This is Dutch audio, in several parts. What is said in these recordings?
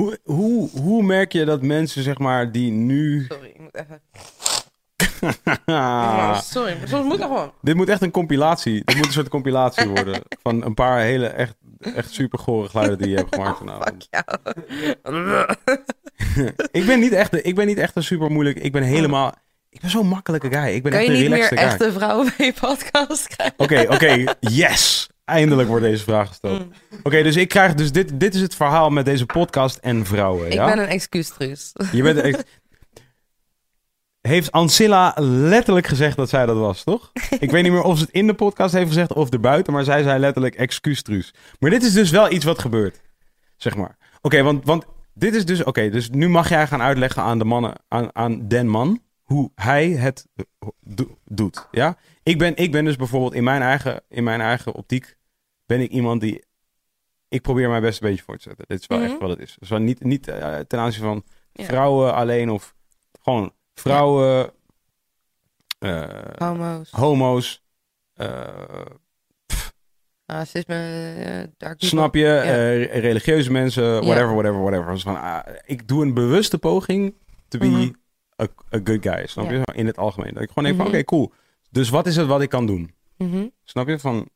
Hoe, hoe, hoe merk je dat mensen, zeg maar, die nu... Sorry, ik moet even... Oh, sorry, maar soms moet dat gewoon. Dit moet echt een compilatie. Dit moet een soort compilatie worden. Van een paar hele, echt, echt super gore geluiden die je hebt gemaakt vanavond. Fuck jou. ik, ben niet echt, ik ben niet echt een super moeilijk... Ik ben helemaal... Ik ben zo'n makkelijke guy. Ik ben Kan echt je een niet meer guy. echte vrouwen bij je podcast krijgen? Oké, oké, yes. Eindelijk wordt deze vraag gesteld. Mm. Oké, dus ik krijg dus dit, dit is het verhaal met deze podcast en vrouwen. Ik ja? ben een excuustruus. Je bent echt... Heeft Ancilla letterlijk gezegd dat zij dat was, toch? Ik weet niet meer of ze het in de podcast heeft gezegd of erbuiten, maar zij zei letterlijk excuustruus. Maar dit is dus wel iets wat gebeurt, zeg maar. Oké, want, want dit is dus... Oké, dus nu mag jij gaan uitleggen aan de mannen, aan, aan den man, hoe hij het do- doet, ja? Ik ben, ik ben dus bijvoorbeeld in mijn, eigen, in mijn eigen optiek, ben ik iemand die... Ik probeer mijn best een beetje voor te zetten. Dit is wel Mhm. echt wat het is. Dus wel niet, niet eh, ten aanzien van Ja. vrouwen alleen of gewoon vrouwen, eh, Homo's, homo's, eh, racisme, people. snap je, Ja. religieuze mensen, whatever, whatever, whatever. Dus van, ah, ik doe een bewuste poging to be Mhm. a, a good guy, snap je? In het algemeen. Dat ik gewoon denk van, Mhm. oké, cool. Dus wat is het wat ik kan doen? Mhm. Snap je? Van,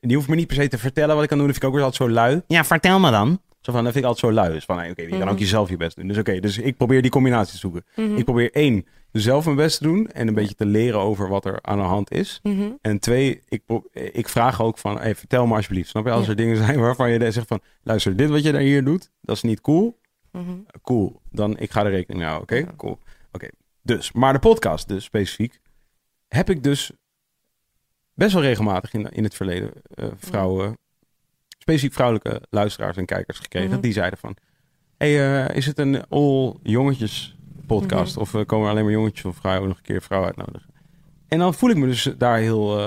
die hoeft me niet per se te vertellen wat ik kan doen. Dat vind ik ook weer altijd zo lui. Ja, vertel me dan. Zo van, dat vind ik altijd zo lui. Dus van, hey, oké, je kan Mhm. ook jezelf je best doen. Dus oké, dus ik probeer die combinatie te zoeken. Mhm. Ik probeer één, zelf mijn best te doen en een beetje te leren over wat er aan de hand is. En twee, ik, pro- ik vraag ook van, hey, vertel me alsjeblieft. Snap je? Als Ja. er dingen zijn waarvan je zegt van, luister, dit wat je daar hier doet, dat is niet cool. Cool, dan ik ga er rekening mee houden, oké? Ja. Cool. Oké, dus, maar de podcast dus specifiek, heb ik dus best wel regelmatig in, in het verleden eh, vrouwen, specifiek vrouwelijke luisteraars en kijkers gekregen, Mhm. die zeiden van, hey, eh, is het een all jongetjes podcast? Mhm. Of eh, komen er alleen maar jongetjes of vrouwen nog een keer vrouwen uitnodigen? En dan voel ik me dus daar heel,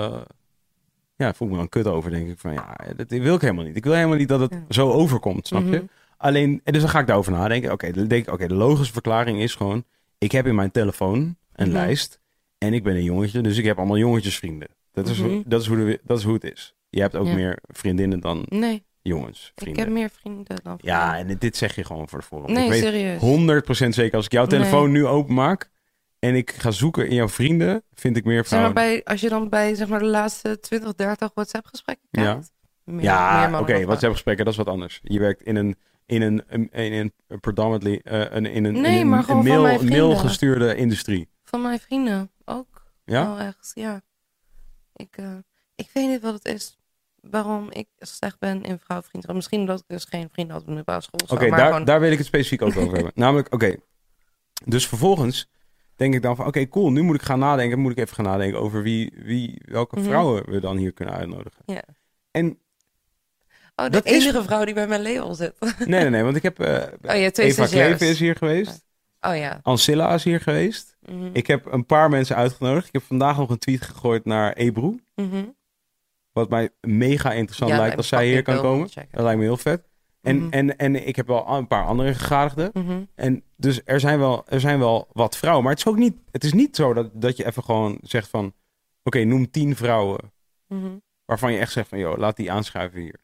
ja, voel ik me dan kut over, denk ik van, ja, dat wil ik helemaal niet. Ik wil helemaal niet dat het Ja. zo overkomt, snap je? Mhm. Alleen, en dus dan ga ik daarover nadenken. Oké, dan denk ik, oké, de logische verklaring is gewoon... Ik heb in mijn telefoon een Mhm. lijst en ik ben een jongetje, dus ik heb allemaal jongetjesvrienden. Dat is, hoe- Mhm. dat is, hoe, de, dat is hoe het is. Je hebt ook Ja. meer vriendinnen dan Nee, jongens. ik heb meer vrienden dan Ja, en dit zeg je gewoon voor de vorm. Nee, ik weet serieus. 100% zeker. Als ik jouw Nee. telefoon nu openmaak en ik ga zoeken in jouw vrienden, vind ik meer Zeg vrouwen. maar bij, als je dan bij zeg maar, de laatste 20, 30 WhatsApp-gesprekken Ja. kijkt. Meer, meer ja, oké, dan wat vrouwen. gesprekken, dat is wat anders. Je werkt in een, in een, in een, in een predominantly, eh, een, in een, Nee, in een, mail, mijn vrienden. mailgestuurde industrie. Van mijn vrienden. Ja? Wel echt, ja. Ik, eh, ik weet niet wat het is. Waarom ik slecht ben in vrouwvriendschap. Misschien omdat ik dus geen vrienden had op de basisschool. Oké, daar, gewoon- daar wil ik het specifiek ook over hebben. Namelijk, oké. Dus vervolgens denk ik dan van, oké, cool. Nu moet ik gaan nadenken. Moet ik even gaan nadenken over wie, wie welke Mhm. vrouwen we dan hier kunnen uitnodigen. Ja. En Oh, de dat is- enige vrouw die bij mijn label zit. nee, nee, nee, want ik heb eh, Oh ja, twee Eva. Kleven is hier geweest. Oh ja. Ancilla is hier geweest. Ik heb een paar mensen uitgenodigd. Ik heb vandaag nog een tweet gegooid naar Ebro. Mm. Wat mij mega interessant lijkt als zij hier kan komen. Dat lijkt me heel vet. En, en, en ik heb wel een paar andere gegadigden. En dus er zijn, wel, er zijn wel wat vrouwen. Maar het is ook niet, het is niet zo dat, dat je even gewoon zegt van... Oké, noem tien vrouwen. Waarvan je echt zegt van... joh, laat die aanschuiven hier.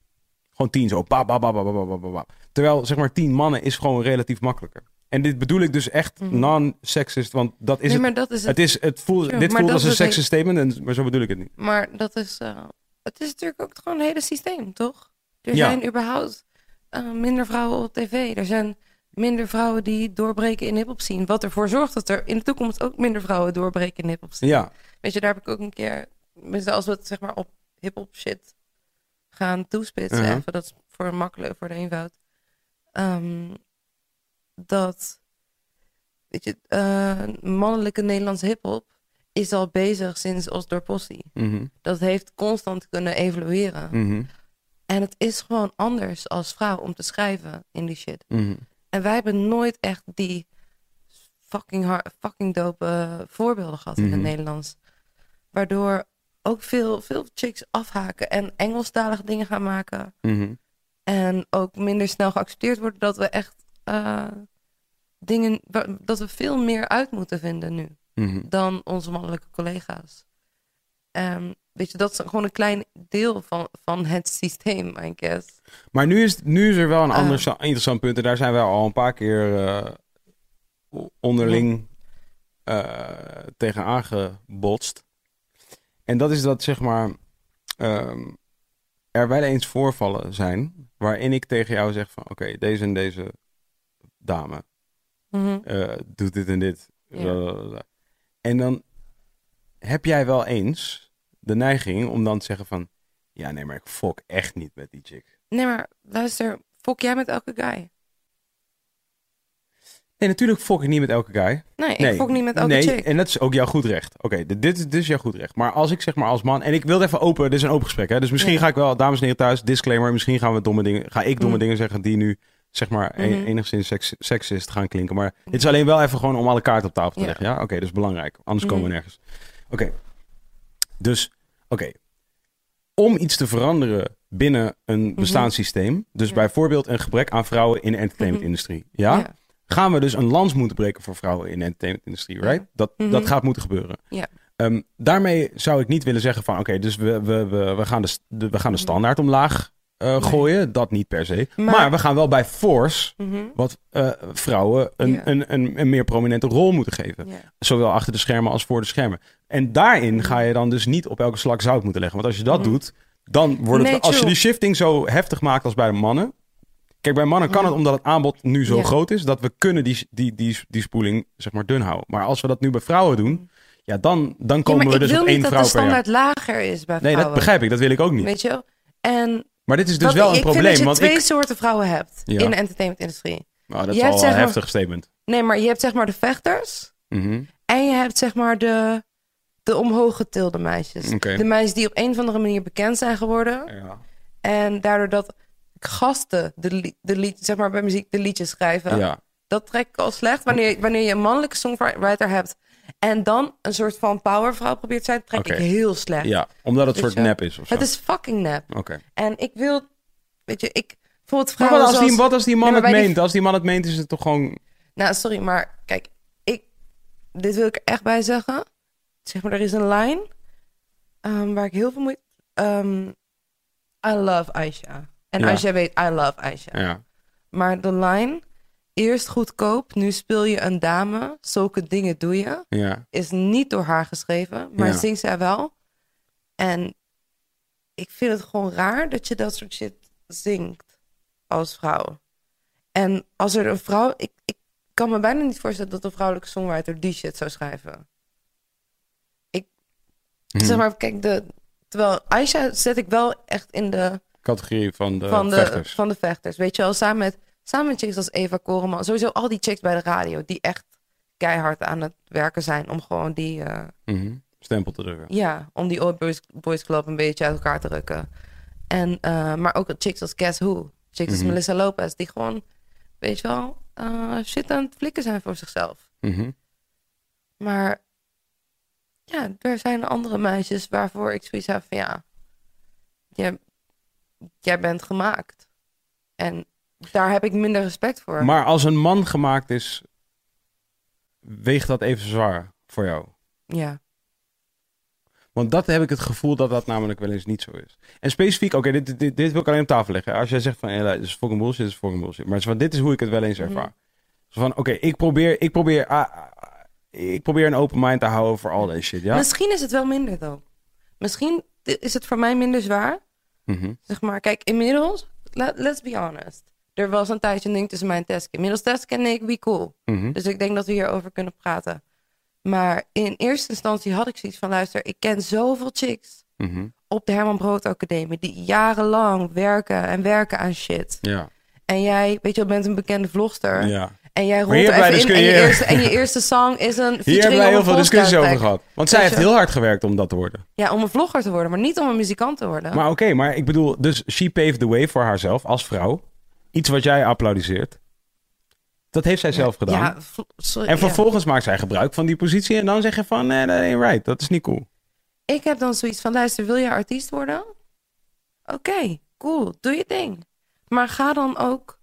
Gewoon tien zo. Ba, ba, ba, Terwijl zeg maar tien mannen is gewoon relatief makkelijker. En dit bedoel ik dus echt Mhm. non-sexist. Want dat is nee, het. maar dat is het. Het is, het voelt, dit voelt als een het sexist statement. En, maar zo bedoel ik het niet. Maar dat is, eh, het is natuurlijk ook gewoon het hele systeem, toch? Er Ja. zijn überhaupt eh, minder vrouwen op tv. Er zijn minder vrouwen die doorbreken in hip-hop zien. Wat ervoor zorgt dat er in de toekomst ook minder vrouwen doorbreken in hip-hop zien. Ja, Weet je, daar heb ik ook een keer. Als we het zeg maar op hip-hop shit gaan toespitsen, Mhm. even, dat is voor makkelijk, voor de eenvoud. Ehm, dat, weet je, eh, mannelijke Nederlandse hip-hop is al bezig sinds Osdorp Possie. mhm, Dat heeft constant kunnen evolueren. mhm, En het is gewoon anders als vrouw om te schrijven in die shit. mhm. En wij hebben nooit echt die fucking, hard, fucking dope eh, voorbeelden gehad in het Nederlands. Waardoor ook veel, veel chicks afhaken en Engelstalige dingen gaan maken. En ook minder snel geaccepteerd worden dat we echt eh, dingen, dat we veel meer uit moeten vinden nu mhm. dan onze mannelijke collega's. Ehm, weet je, dat is gewoon een klein deel van, van het systeem, I guess. Maar nu is, nu is er wel een Ah. ander interessant punt. En daar zijn wij al een paar keer eh, onderling eh tegen aangebotst. En dat is dat, zeg maar, ehm, er wel eens voorvallen zijn waarin ik tegen jou zeg van, oké, deze en deze dame Mhm. eh, doet dit en dit. Ja. En dan heb jij wel eens de neiging om dan te zeggen van, ja, nee, maar ik fok echt niet met die chick. Nee, maar luister, fok jij met elke guy? Nee, natuurlijk fok ik niet met elke guy. Nee, Nee, ik fok niet met elke nee, chick. en dat is ook jouw goed recht. Oké, dit, dit, is- dit is jouw goed recht. Maar als ik zeg maar als man... En ik wil het even open... Dit is een open gesprek, hè. Dus misschien Ja. ga ik wel... Dames en heren thuis, disclaimer. Misschien gaan we domme dingen... Ga ik domme Mm. dingen zeggen die nu... Zeg maar e- Mhm. enigszins seks, seksist gaan klinken. Maar dit is alleen wel even gewoon om alle kaarten op tafel te Ja. leggen. Ja, oké, dat is belangrijk. Anders komen we Mhm. nergens. Oké. Dus, oké. Om iets te veranderen binnen een bestaanssysteem... Dus Ja. bijvoorbeeld een gebrek aan vrouwen in de entertainmentindustrie. Ja? Ja. gaan we dus een lans moeten breken voor vrouwen in de entertainmentindustrie, right? Dat, Mhm. dat gaat moeten gebeuren. Ja. Ehm, daarmee zou ik niet willen zeggen van, oké, dus we, we, we, we, gaan de, we gaan de standaard omlaag Nee. gooien. Dat niet per se. Maar, Maar- we gaan wel bij force Mhm. wat eh, vrouwen een, een, een, een meer prominente rol moeten geven. Zowel achter de schermen als voor de schermen. En daarin Mhm. ga je dan dus niet op elke slag zout moeten leggen. Want als je dat Mhm. doet, dan wordt het... Nee, als je die shifting zo heftig maakt als bij de mannen... Kijk, bij mannen kan het omdat het aanbod nu zo groot is... dat we kunnen die, die, die, die spoeling zeg maar dun houden. Maar als we dat nu bij vrouwen doen... ja, dan, dan Ja, komen we ik dus wil op niet één dat vrouw de per jaar. standaard lager is bij Nee, vrouwen. dat begrijp ik. Dat wil ik ook niet. Weet je wel? En Maar dit is dus wel een ik probleem. vind dat je want twee ik... soorten vrouwen hebt Ja. in de entertainmentindustrie. Nou, dat je is hebt al een maar- heftig statement. Nee, maar je hebt zeg maar de vechters. Mhm. En je hebt zeg maar de, de omhoog getilde meisjes. De meisjes die op een of andere manier bekend zijn geworden. Ja. En daardoor dat gasten de, de lied, zeg maar bij muziek de liedjes schrijven. ja. Dat trek ik al slecht. Wanneer, wanneer je een mannelijke songwriter hebt en dan een soort van powervrouw probeert te zijn, trek ik heel slecht. ja, omdat het soort nep is of zo. Het is fucking nep. Oké. En ik wil, weet je, ik bijvoorbeeld Maar vrouwen wat als, die, zoals- wat als die man Nee, maar het die- meent? Als die man het meent, is het toch gewoon... Nou, sorry, maar kijk, ik, dit wil ik er echt bij zeggen. Zeg maar, er is een lijn ehm, waar ik heel veel moeite... ehm, I love Aisha. En Ja. Aisha weet, I love Aisha. Ja. Maar de lijn, eerst goedkoop, nu speel je een dame, zulke dingen doe je, Ja. is niet door haar geschreven, maar Ja. zingt zij wel. En ik vind het gewoon raar dat je dat soort shit zingt als vrouw. En als er een vrouw, ik, ik kan me bijna niet voorstellen dat een vrouwelijke songwriter die shit zou schrijven. Mhm. Zeg maar, kijk, de, terwijl Aisha zet ik wel echt in de Categorie van de, van de vechters. van de vechters. Weet je wel, samen met, samen met chicks als Eva Koreman. Sowieso al die chicks bij de radio die echt keihard aan het werken zijn om gewoon die, eh, Mhm. Stempel te drukken. ja, om die Old Boys, Boys Club een beetje uit elkaar te rukken. En, eh, maar ook chicks als Guess Who. Chicks als Mhm. Melissa Lopez, die gewoon, weet je wel, eh, shit aan het flikken zijn voor zichzelf. Mhm. Maar ja, er zijn andere meisjes waarvoor ik zoiets heb van ja, jij, jij bent gemaakt. En daar heb ik minder respect voor. Maar als een man gemaakt is, weegt dat even zwaar voor jou? Ja, Want dat heb ik het gevoel dat dat namelijk wel eens niet zo is. En specifiek, oké, dit, dit, dit wil ik alleen op tafel leggen. Als jij zegt van, ja, dit is fucking bullshit, dit is fucking bullshit. Maar van, dit is hoe ik het wel eens Mhm. ervaar. Van, oké, ik probeer, ik probeer, ah, ah, ik probeer een open mind te houden voor al deze shit, ja? misschien is het wel minder though. Misschien is het voor mij minder zwaar. Mhm. Zeg maar, kijk, inmiddels, let, let's be honest. Er was een tijdje een ding tussen mij en Teske. Inmiddels Teske en ik, wie cool. Mhm. Dus ik denk dat we hierover kunnen praten. Maar in eerste instantie had ik zoiets van, luister, ik ken zoveel chicks Mhm. op de Herman Brood Academie die jarenlang werken en werken aan shit. Ja. En jij, weet je wel, bent een bekende vlogster. ja. En jij rolt er even in en je, eerste, en je eerste song is een Hier hebben wij heel veel discussies over gehad. Want zij heeft heel hard gewerkt om dat te worden. Ja, om een vlogger te worden, maar niet om een muzikant te worden. Maar oké, maar ik bedoel, dus she paved the way voor haarzelf als vrouw. Iets wat jij applaudisseert. Dat heeft zij zelf gedaan. Ja, sorry, en vervolgens maakt zij gebruik van die positie. En dan zeg je van, nee, dat ain't right. Dat is niet cool. Ik heb dan zoiets van, luister, wil je artiest worden? Oké, cool, doe je ding. Maar ga dan ook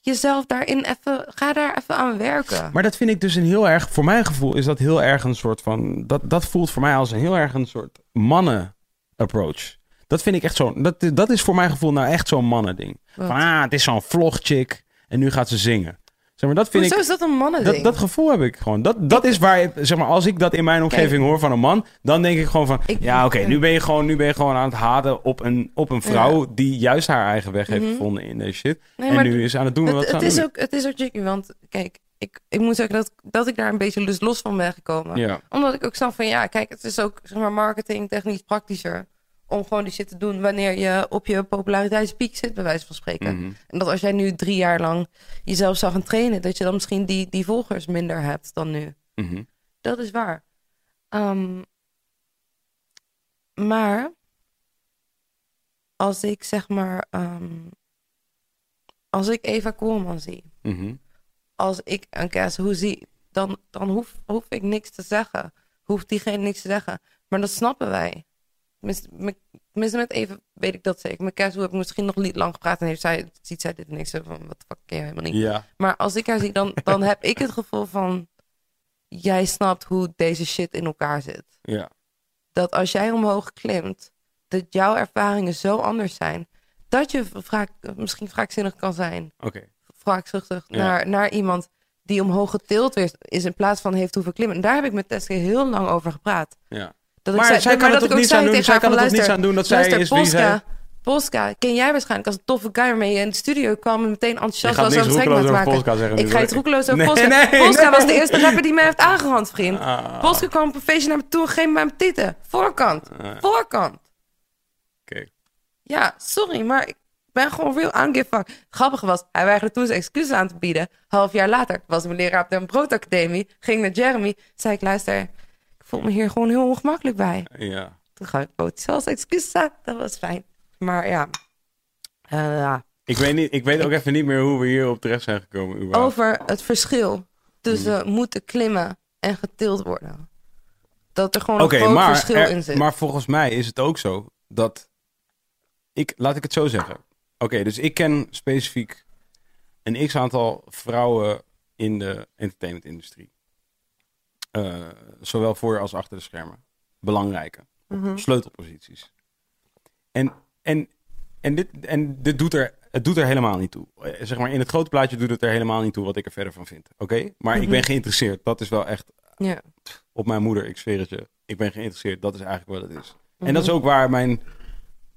jezelf daarin even, ga daar even aan werken. Maar dat vind ik dus een heel erg, voor mijn gevoel is dat heel erg een soort van, dat, dat voelt voor mij als een heel erg een soort mannen approach. Dat vind ik echt zo, dat, dat is voor mijn gevoel nou echt zo'n mannen ding. Wat? Van ah, het is zo'n vlogchick en nu gaat ze zingen. Zeg maar, dat vind Hoezo ik, is dat een mannending? dat, dat gevoel heb ik gewoon. Dat, dat is waar, zeg maar, als ik dat in mijn omgeving hoor van een man, dan denk ik gewoon van, Ik- ja oké, nu ben je gewoon, nu ben je gewoon aan het haten op een, op een vrouw die juist haar eigen weg heeft Mhm. gevonden in deze shit. Nee, en nu is aan het doen wat ze het, is doen ook, het is ook tricky, want kijk, ik, ik moet zeggen dat, dat ik daar een beetje los van ben gekomen. Ja. Omdat ik ook snap van, ja, kijk, het is ook zeg maar, marketing technisch praktischer om gewoon die shit te doen wanneer je op je populariteitspiek zit, bij wijze van spreken. Mhm. En dat als jij nu drie jaar lang jezelf zou gaan trainen, dat je dan misschien die, die volgers minder hebt dan nu. Mhm. Dat is waar. Ehm, maar als ik zeg maar, ehm, als ik Eva Koolman zie, Mhm. als ik een Kes hoe zie, dan, dan hoef, hoef ik niks te zeggen. Hoeft diegene niks te zeggen. Maar dat snappen wij. Tenminste, met- Eva weet ik dat zeker. Met Kes hoe heb ik misschien nog niet lang gepraat en heeft zij, ziet zij dit niks van, wat fuck ken je helemaal niet. Ja. Maar als ik haar zie, dan, dan heb ik het gevoel van... Jij snapt hoe deze shit in elkaar zit. Ja. Dat als jij omhoog klimt, dat jouw ervaringen zo anders zijn... dat je vaak, misschien wraakzinnig kan zijn. Oké. Wraakzuchtig Ja. naar, naar iemand die omhoog getild is... in plaats van heeft hoeven klimmen. En daar heb ik met Teske heel lang over gepraat. Ja. Dat Maar ik zei, zij kan ik ook niets aan doen? Zij kan van, niets luister, aan doen dat zij is wie Polska, Polska, ken jij waarschijnlijk als een toffe guy waarmee je in de studio kwam... en meteen enthousiast was roekeloos te over maken. Polska zeggen. Ik ga het roekeloos over Polska. nee, Polska nee. was de eerste rapper die mij heeft aangerand, vriend. Ah. Polska kwam op een feestje naar me toe en geef me mijn tieten. Voorkant. Ah. Voorkant. Oké. Ja, sorry, maar ik ben gewoon real. Het Grappige was, hij weigerde toen zijn excuses aan te bieden. Half jaar later was mijn leraar op de Brood Academie. Ging naar Jeremy. Zei ik, luister, voel me hier gewoon heel ongemakkelijk bij. Ja. Toen gaf ik bood zelfs excuses. Dat was fijn. Maar ja. Eh, ja. Ik weet, niet, ik weet ook even niet meer hoe we hierop terecht zijn gekomen. überhaupt. Over het verschil tussen Hmm. moeten klimmen en getild worden. Dat er gewoon een groot maar, verschil er- in zit. maar volgens mij is het ook zo dat ik, laat ik het zo zeggen. Oké, dus ik ken specifiek een x aantal vrouwen in de entertainmentindustrie. Eh, zowel voor als achter de schermen. Belangrijke. Mhm. Sleutelposities. En, en, en, dit, en dit doet er, het doet er helemaal niet toe. Eh, Zeg maar, in het grote plaatje doet het er helemaal niet toe wat ik er verder van vind. Oké? Maar ik Mhm. ben geïnteresseerd. Dat is wel echt Ja. op mijn moeder, ik zweer het je. Ik ben geïnteresseerd, dat is eigenlijk wat het is. En Mhm. dat is ook waar mijn,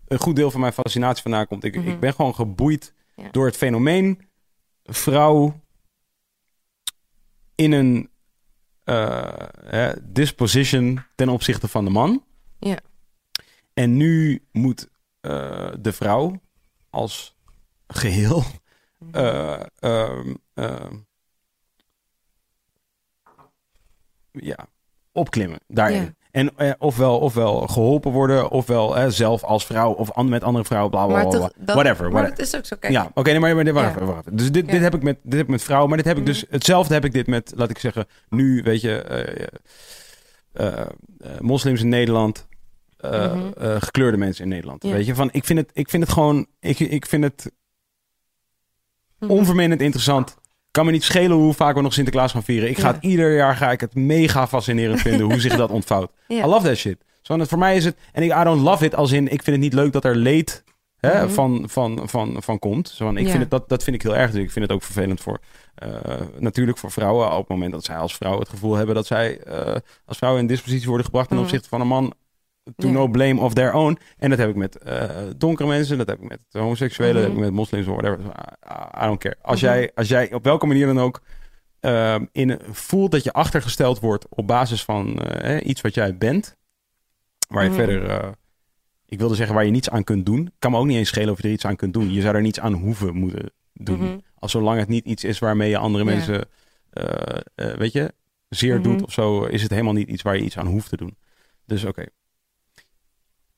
een goed deel van mijn fascinatie vandaan komt. Ik, Mhm. ik ben gewoon geboeid Ja. door het fenomeen vrouw in een eh, disposition ten opzichte van de man. Ja. En nu moet eh, de vrouw als geheel Mhm. eh, ehm, ehm, ja, opklimmen daarin. Ja. En eh, ofwel, ofwel geholpen worden, ofwel eh, zelf als vrouw of an- met andere vrouwen, bla bla Maar, bla. toch- dat, whatever. maar whatever. het is ook zo. Kijk, Ja, oké, nee, maar, maar Ja. wacht even. Dus dit, Ja. dit, heb ik met, dit heb ik met vrouwen, maar dit heb ik Mhm. dus... Hetzelfde heb ik dit met, laat ik zeggen, nu, weet je... eh, eh, moslims in Nederland, Mhm. eh, gekleurde mensen in Nederland. Ja. Weet je, van ik vind het, ik vind het gewoon, ik, ik vind het Mhm. onverminderd interessant. Kan me niet schelen hoe vaak we nog Sinterklaas gaan vieren. Ik ga het ieder jaar ga ik het mega fascinerend vinden hoe zich dat ontvouwt. I love that shit. Zo, en voor mij is het, en ik I don't love it als in, ik vind het niet leuk dat er leed hè, Mhm. van, van, van, van komt. Zo, ik Ja. vind het, dat, dat vind ik heel erg. Dus ik vind het ook vervelend voor, eh, natuurlijk voor vrouwen. Op het moment dat zij als vrouw het gevoel hebben dat zij eh, als vrouw in dispositie worden gebracht ten Mhm. opzichte van een man to Ja. no blame of their own. En dat heb ik met eh, donkere mensen, dat heb ik met homoseksuelen, dat heb ik Mhm. met moslims, whatever. I, I don't care. Als, Mhm. jij, als jij op welke manier dan ook ehm, in, voelt dat je achtergesteld wordt op basis van eh, iets wat jij bent, waar je Mhm. verder, eh, ik wilde zeggen waar je niets aan kunt doen. Kan me ook niet eens schelen of je er iets aan kunt doen. Je zou er niets aan hoeven moeten doen. Als zolang het niet iets is waarmee je andere Ja. mensen, weet je, zeer doet of zo, is het helemaal niet iets waar je iets aan hoeft te doen. Dus oké.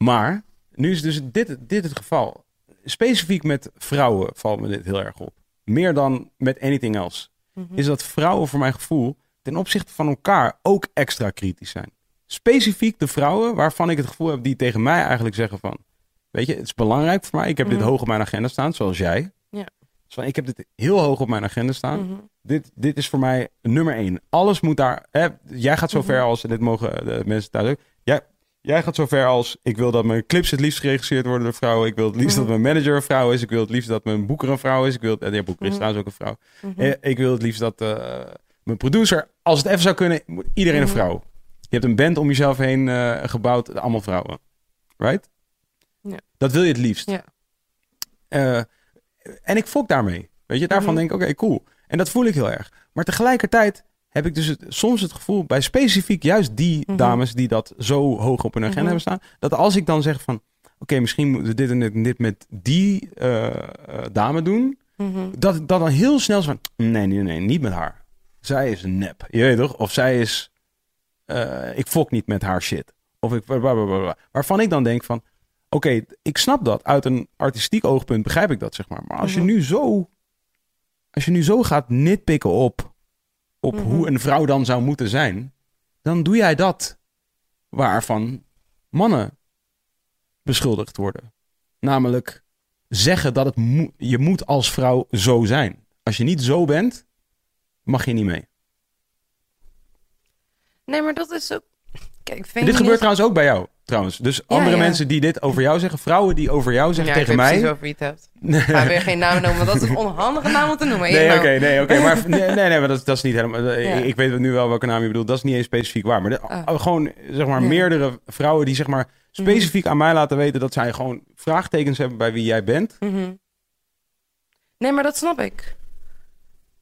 Maar, nu is dus dit, dit het geval. Specifiek met vrouwen valt me dit heel erg op. Meer dan met anything else. Mhm. Is dat vrouwen voor mijn gevoel ten opzichte van elkaar ook extra kritisch zijn. Specifiek de vrouwen waarvan ik het gevoel heb die tegen mij eigenlijk zeggen van... Weet je, het is belangrijk voor mij. Ik heb dit Mhm. hoog op mijn agenda staan, zoals jij. Ja. Dus van, ik heb dit heel hoog op mijn agenda staan Mhm. dit, dit is voor mij nummer één. Alles moet daar. Hè, jij gaat zo ver als. Dit mogen de mensen ook. Jij, gaat zo ver als. Ik wil dat mijn clips het liefst geregisseerd worden door vrouwen. Ik wil het liefst Mhm. dat mijn manager een vrouw is. Ik wil het liefst dat mijn boeker een vrouw is. Ik wil. En ja, boeker is Mhm. trouwens ook een vrouw. Mhm. Eh, Ik wil het liefst dat eh, mijn producer. Als het even zou kunnen. moet Iedereen een vrouw. Je hebt een band om jezelf heen eh, gebouwd. Allemaal vrouwen. Right? Ja. Dat wil je het liefst. Ja. En ik fok daarmee. Weet je, daarvan denk ik, oké, cool. En dat voel ik heel erg. Maar tegelijkertijd heb ik dus het, soms het gevoel bij specifiek juist die Mhm. dames die dat zo hoog op hun agenda Mhm. hebben staan, dat als ik dan zeg van, oké, misschien moeten we dit en dit, en dit met die eh, eh, dame doen, Mhm. dat dat dan heel snel is van, nee, nee, nee, niet met haar. Zij is een nep, je weet toch? Of zij is, eh, ik fok niet met haar shit. Of ik, blablabla. waarvan ik dan denk van, oké, ik snap dat. Uit een artistiek oogpunt begrijp ik dat, zeg maar. Maar als je nu zo, als je nu zo gaat nitpikken op, op Mhm. hoe een vrouw dan zou moeten zijn, dan doe jij dat waarvan mannen beschuldigd worden. Namelijk zeggen dat het mo- je moet als vrouw zo zijn. Als je niet zo bent, mag je niet mee. Nee, maar dat is ook... Kijk, dit gebeurt trouwens ook bij jou, trouwens. Dus andere ja. mensen die dit over jou zeggen, vrouwen die over jou zeggen ja, tegen ik weet mij. precies over wie je het hebt. Ik ga weer geen naam noemen, want dat is een onhandige naam om te noemen. Nee, oké, nee, oké. maar nee, nee, nee, maar dat, is- dat is niet helemaal. eh, Ja. Ik weet nu wel welke naam je bedoelt. Dat is niet eens specifiek waar. Maar de- Ah. gewoon, zeg maar, Ja. meerdere vrouwen die zeg maar specifiek aan mij laten weten dat zij gewoon vraagtekens hebben bij wie jij bent. Mhm. Nee, maar dat snap ik.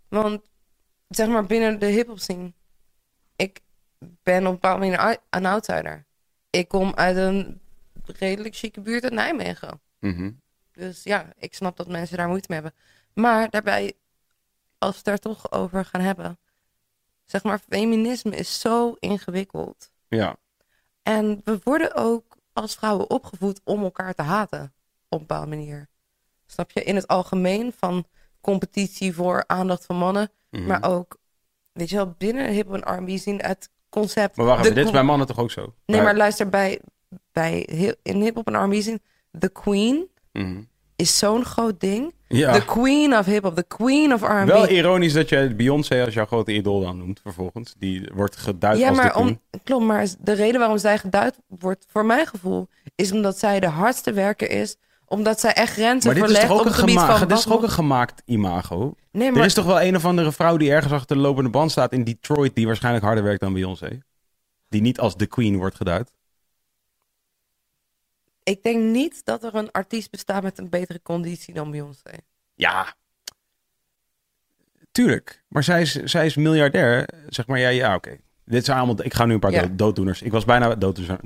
Want, zeg maar, binnen de hip-hop scene. Ik ben op een bepaalde manier een outsider. Ik kom uit een redelijk chique buurt uit Nijmegen. Mhm. Dus ja, ik snap dat mensen daar moeite mee hebben. Maar daarbij, als we het daar toch over gaan hebben. Zeg maar, feminisme is zo ingewikkeld. Ja. En we worden ook als vrouwen opgevoed om elkaar te haten. Op een bepaalde manier. Snap je? In het algemeen van competitie voor aandacht van mannen. Mhm. Maar ook, weet je wel, binnen hip en R&B zien het concept. Maar wacht de even, dit is bij mannen toch ook zo? Nee, Bij- maar luister, bij, bij in hip en R&B zien, the queen Mhm. is zo'n groot ding. Ja. The queen of hip-hop, the queen of R&B. Wel ironisch dat je Beyoncé als jouw grote idool dan noemt vervolgens. Die wordt geduid ja, als de maar queen. om, klopt, maar de reden waarom zij geduid wordt, voor mijn gevoel, is omdat zij de hardste werker is. Omdat zij echt grenzen Maar dit is verlegt toch ook op een, het gebied van... dit is toch ook een gemaakt imago? Nee, maar Er is toch wel een of andere vrouw die ergens achter de lopende band staat in Detroit... die waarschijnlijk harder werkt dan Beyoncé? Die niet als de queen wordt geduid? ik denk niet dat er een artiest bestaat met een betere conditie dan Beyoncé. Ja. Tuurlijk. Maar zij is, zij is miljardair. Zeg maar, ja, ja oké. Dit zijn allemaal... Ik ga nu een paar Ja. dooddoeners. Ik was bijna dooddoener.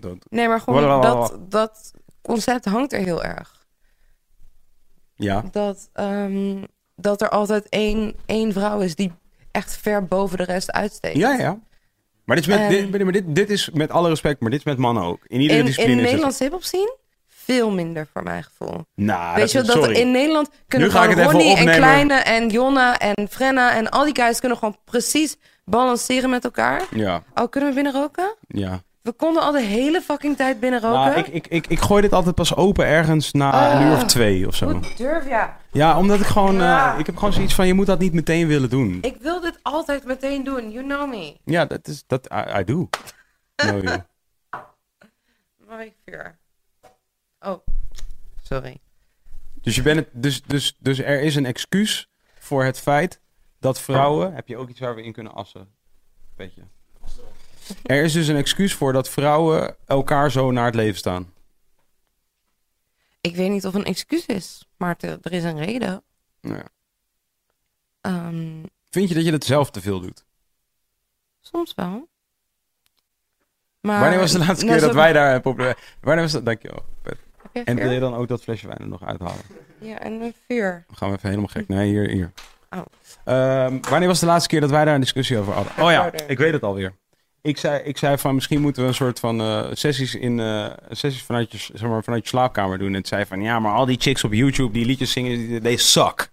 dood, Nee, maar gewoon dat, dat concept hangt er heel erg. Ja. Dat, ehm, dat er altijd één, één vrouw is die echt ver boven de rest uitsteekt. Ja, ja. Maar dit is, met, dit, maar dit, dit is met alle respect, maar dit is met mannen ook. In iedere In, in discipline is het- Nederlands hip-hop zien veel minder voor mijn gevoel. Nou, Weet je wel, dat in Nederland kunnen gewoon Ronnie en. Kleine en Jonna en Frenna en al die guys kunnen gewoon precies balanceren met elkaar. Ja, Oh, kunnen we binnen roken? ja. We konden al de hele fucking tijd binnen roken. Nou, ik, ik, ik, ik gooi dit altijd pas open ergens na een Ah. uur of twee of zo. Hoe durf je? Ja, omdat ik gewoon... eh, Ja. ik heb gewoon zoiets van, je moet dat niet meteen willen doen. Ik wil dit altijd meteen doen. You know me. Ja, dat is... Dat, I, I do. Know you. Ik vuur? Oh, sorry. Dus, je bent het, dus, dus, dus er is een excuus voor het feit dat vrouwen... Heb je ook iets waar we in kunnen assen? Beetje. Er is dus een excuus voor dat vrouwen elkaar zo naar het leven staan. Ik weet niet of een excuus is, maar te- er is een reden. Ja. Ehm, Vind je dat je dat zelf te veel doet? soms wel. Maar, Wanneer was de laatste Nou, keer dat zo- wij daar... Op, wanneer was dat? Dankjewel. En wil je dan ook dat flesje wijn er nog uithalen? Ja, en een vuur. Dan gaan we even helemaal gek. Nee, hier, hier. Oh. Ehm, wanneer was de laatste keer dat wij daar een discussie over hadden? Oh ja, ik weet het alweer. Ik zei, ik zei van misschien moeten we een soort van eh, sessies, in, eh, sessies vanuit, je, zeg maar, vanuit je slaapkamer doen. En het zei van ja, maar al die chicks op YouTube die liedjes zingen, die- suck.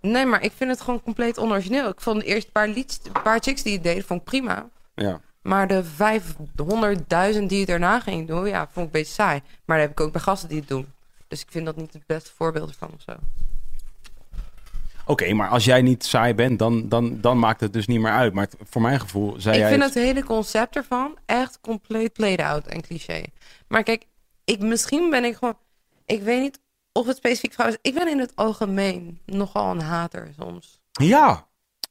Nee, maar ik vind het gewoon compleet onorigineel. Ik vond de eerste paar, liedjes, paar chicks die het deden, vond ik prima. Ja. Maar de 500.000 die het erna ging doen, ja, vond ik een beetje saai. Maar daar heb ik ook bij gasten die het doen. Dus ik vind dat niet het beste voorbeeld ervan of zo. Oké, maar als jij niet saai bent, dan, dan, dan maakt het dus niet meer uit. Maar het- voor mijn gevoel zei ik jij... vind het hele concept ervan echt compleet played out en cliché. Maar kijk, ik, misschien ben ik gewoon... Ik weet niet of het specifiek vrouw is. Ik ben in het algemeen nogal een hater soms. Ja.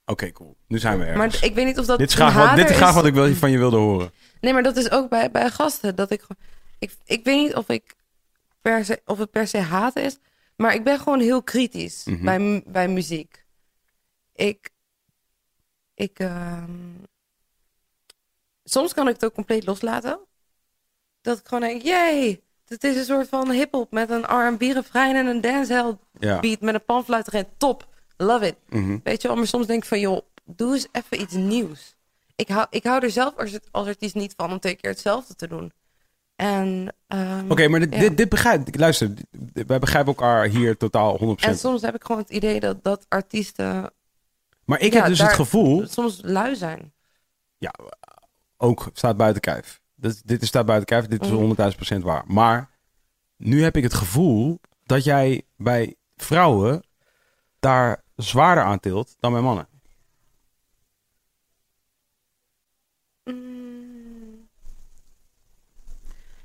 Oké, cool. Nu zijn we ergens. Maar ik weet niet of dat dit is graag, wat, dit is graag is. wat ik wil, van je wilde horen. Nee, maar dat is ook bij, bij gasten. Dat ik, ik, ik weet niet of, ik per se, of het per se haten is. Maar ik ben gewoon heel kritisch Mhm. bij, bij muziek. Ik. ik ehm, soms kan ik het ook compleet loslaten. Dat ik gewoon denk: jee, dit is een soort van hip-hop met een RB-refrein en een dancehall Ja. beat met een panfluit erin. Top, love it. Mhm. Weet je wel, maar soms denk ik van, joh, doe eens even iets nieuws. Ik hou, ik hou er zelf als, als artiest niet van om twee keer hetzelfde te doen. En, ehm, Oké, maar dit, Ja. dit, dit begrijp ik. Luister, wij begrijpen elkaar hier totaal 100%. en soms heb ik gewoon het idee dat, dat artiesten maar ik ja, heb dus daar- het gevoel, soms lui zijn. ja, ook staat buiten kijf. Dit, dit is staat buiten kijf, dit is Mhm. 100.000 procent waar. Maar nu heb ik het gevoel dat jij bij vrouwen daar zwaarder aan tilt dan bij mannen.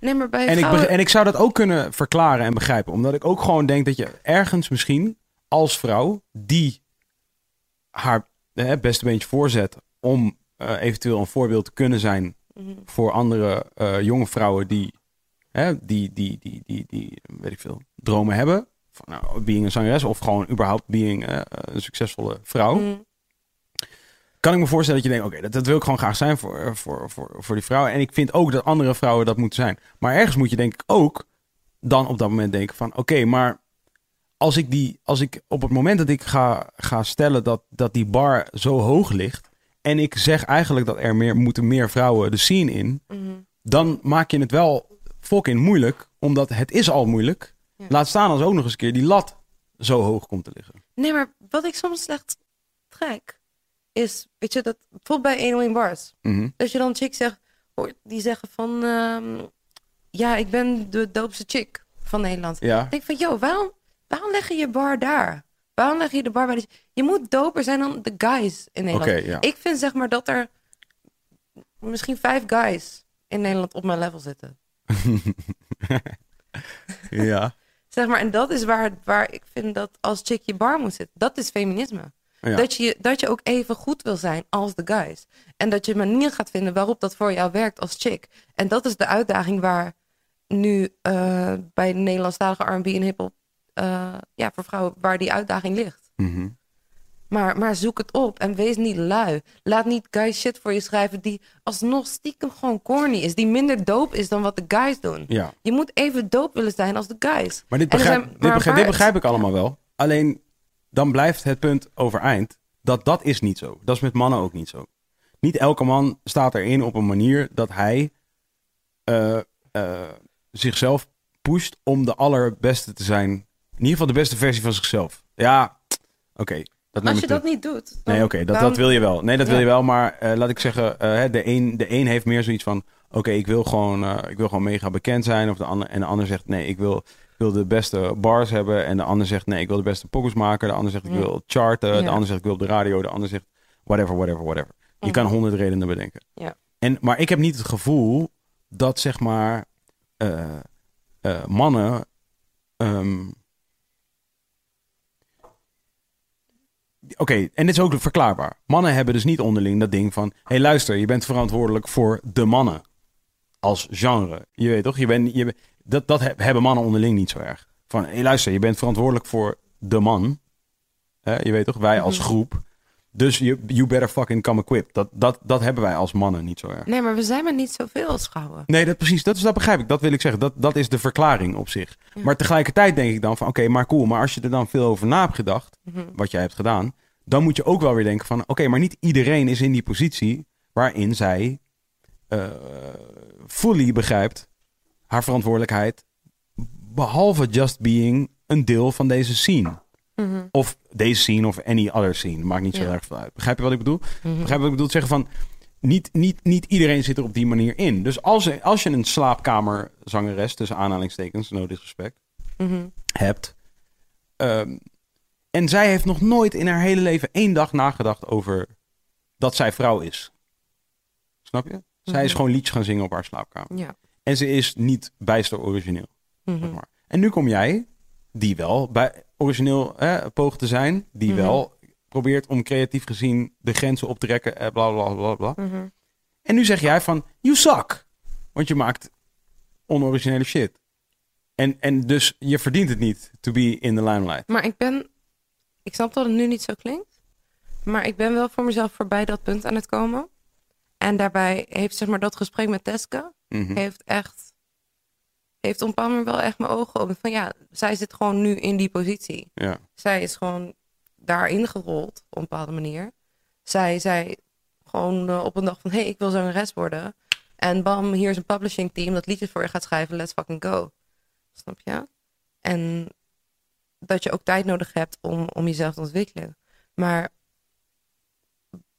Nee, maar bij En ik, vrouwen... en ik zou dat ook kunnen verklaren en begrijpen. Omdat ik ook gewoon denk dat je ergens misschien als vrouw die haar eh, beste beentje voorzet om eh, eventueel een voorbeeld te kunnen zijn Mhm. voor andere eh, jonge vrouwen die, die, die, die, die, die, weet ik veel, dromen hebben. Van, nou, being een zangeres of gewoon überhaupt being eh, een succesvolle vrouw. Mm. Kan ik me voorstellen dat je denkt, oké, dat, dat wil ik gewoon graag zijn voor, voor, voor, voor die vrouwen. En ik vind ook dat andere vrouwen dat moeten zijn. Maar ergens moet je denk ik ook dan op dat moment denken van, oké, maar als ik die, als ik op het moment dat ik ga, ga stellen dat, dat die bar zo hoog ligt en ik zeg eigenlijk dat er meer moeten meer vrouwen de scene in, Mhm. dan maak je het wel fucking moeilijk, omdat het is al moeilijk. Ja. Laat staan als ook nog eens een keer die lat zo hoog komt te liggen. Nee, maar wat ik soms slecht trek, is, weet je, dat bijvoorbeeld bij 101 Bars. Mhm. Dat je dan chicks zegt, die zeggen van, ehm, ja, ik ben de doopste chick van Nederland. Ja. Ik denk van, joh, waarom, waarom leg je je bar daar? Waarom leg je de bar bij. Je moet doper zijn dan de guys in Nederland. Ja. Ik vind zeg maar dat er misschien vijf guys in Nederland op mijn level zitten. ja. Zeg maar, en dat is waar, waar ik vind dat als chick je bar moet zitten. Dat is feminisme. Ja. Dat, je, dat je ook even goed wil zijn als de guys. En dat je een manier gaat vinden waarop dat voor jou werkt als chick. En dat is de uitdaging waar nu eh, bij de Nederlandstalige R&B en hiphop... eh ja, voor vrouwen, waar die uitdaging ligt. Mhm. Maar, maar zoek het op en wees niet lui. Laat niet guys shit voor je schrijven die alsnog stiekem gewoon corny is. Die minder dope is dan wat de guys doen. ja. Je moet even dope willen zijn als de guys. Maar dit begrijp, zijn dit, begrijp, dit begrijp ik allemaal wel. Alleen dan blijft het punt overeind dat dat is niet zo. Dat is met mannen ook niet zo. Niet elke man staat erin op een manier dat hij eh, eh, zichzelf pusht om de allerbeste te zijn. In ieder geval de beste versie van zichzelf. Ja, oké. Als je dat niet doet. Nee, oké, dat, dat wil je wel. Nee, dat wil je wel. Maar eh, laat ik zeggen, de, een, de een heeft meer zoiets van... Oké, ik wil gewoon, ik wil gewoon mega bekend zijn. Of de ander, en de ander zegt, nee, ik wil, wil de beste bars hebben. En de ander zegt, nee, ik wil de beste pokkers maken. De ander zegt, ik wil charten. De ander zegt, ik wil op de radio. De ander zegt, whatever, whatever, whatever. Je kan honderd redenen bedenken. Ja. En, maar ik heb niet het gevoel dat, zeg maar, eh, eh, mannen... ehm, Oké, en dit is ook verklaarbaar. Mannen hebben dus niet onderling dat ding van... Hé, hey, luister, je bent verantwoordelijk voor de mannen. Als genre. Je weet toch? Je bent, je, dat, dat hebben mannen onderling niet zo erg. Van, hé, hey, luister, je bent verantwoordelijk voor de man. Hè, je weet toch? Wij als Mhm. groep. Dus you, you better fucking come equipped. Dat, dat, dat hebben wij als mannen niet zo erg. Nee, maar we zijn maar niet zoveel als vrouwen. Nee, dat precies. Dat, is, dat begrijp ik. Dat wil ik zeggen. Dat, dat is de verklaring op zich. Ja. Maar tegelijkertijd denk ik dan van... Oké, maar cool. Maar als je er dan veel over na hebt gedacht... Mhm. wat jij hebt gedaan... dan moet je ook wel weer denken van... Oké, maar niet iedereen is in die positie... waarin zij eh fully begrijpt... haar verantwoordelijkheid... behalve just being een deel van deze scene. Mhm. Of deze scene of any other scene. Maakt niet zo Ja. erg veel uit. Begrijp je wat ik bedoel? Mhm. Begrijp je wat ik bedoel? Zeggen van... Niet, niet, niet iedereen zit er op die manier in. Dus als, als je een slaapkamerzangeres... tussen aanhalingstekens, no disrespect... Mhm. hebt... ehm, en zij heeft nog nooit in haar hele leven één dag nagedacht over... dat zij vrouw is. Snap je? Zij is Mhm. gewoon liedjes gaan zingen op haar slaapkamer. Ja. En ze is niet bijster origineel. Mhm. zeg maar. En nu kom jij, die wel bij origineel hè, poogt te zijn, die Mhm. wel probeert om creatief gezien de grenzen op te rekken, eh, bla bla bla bla. Mhm. En nu zeg jij van, you suck. Want je maakt onoriginele shit. En, en dus je verdient het niet to be in the limelight. Maar ik ben... Ik snap dat het nu niet zo klinkt. Maar ik ben wel voor mezelf voorbij dat punt aan het komen. En daarbij heeft zeg maar dat gesprek met Teske... Mhm. heeft echt... Heeft op een wel echt mijn ogen open. Van ja, zij zit gewoon nu in die positie. Ja. Zij is gewoon daarin gerold op een bepaalde manier. Zij zei gewoon eh, op een dag van... hé, hey, ik wil zangeres worden. En bam, hier is een publishing team dat liedjes voor je gaat schrijven. Let's fucking go. Snap je? En dat je ook tijd nodig hebt om, om jezelf te ontwikkelen. Maar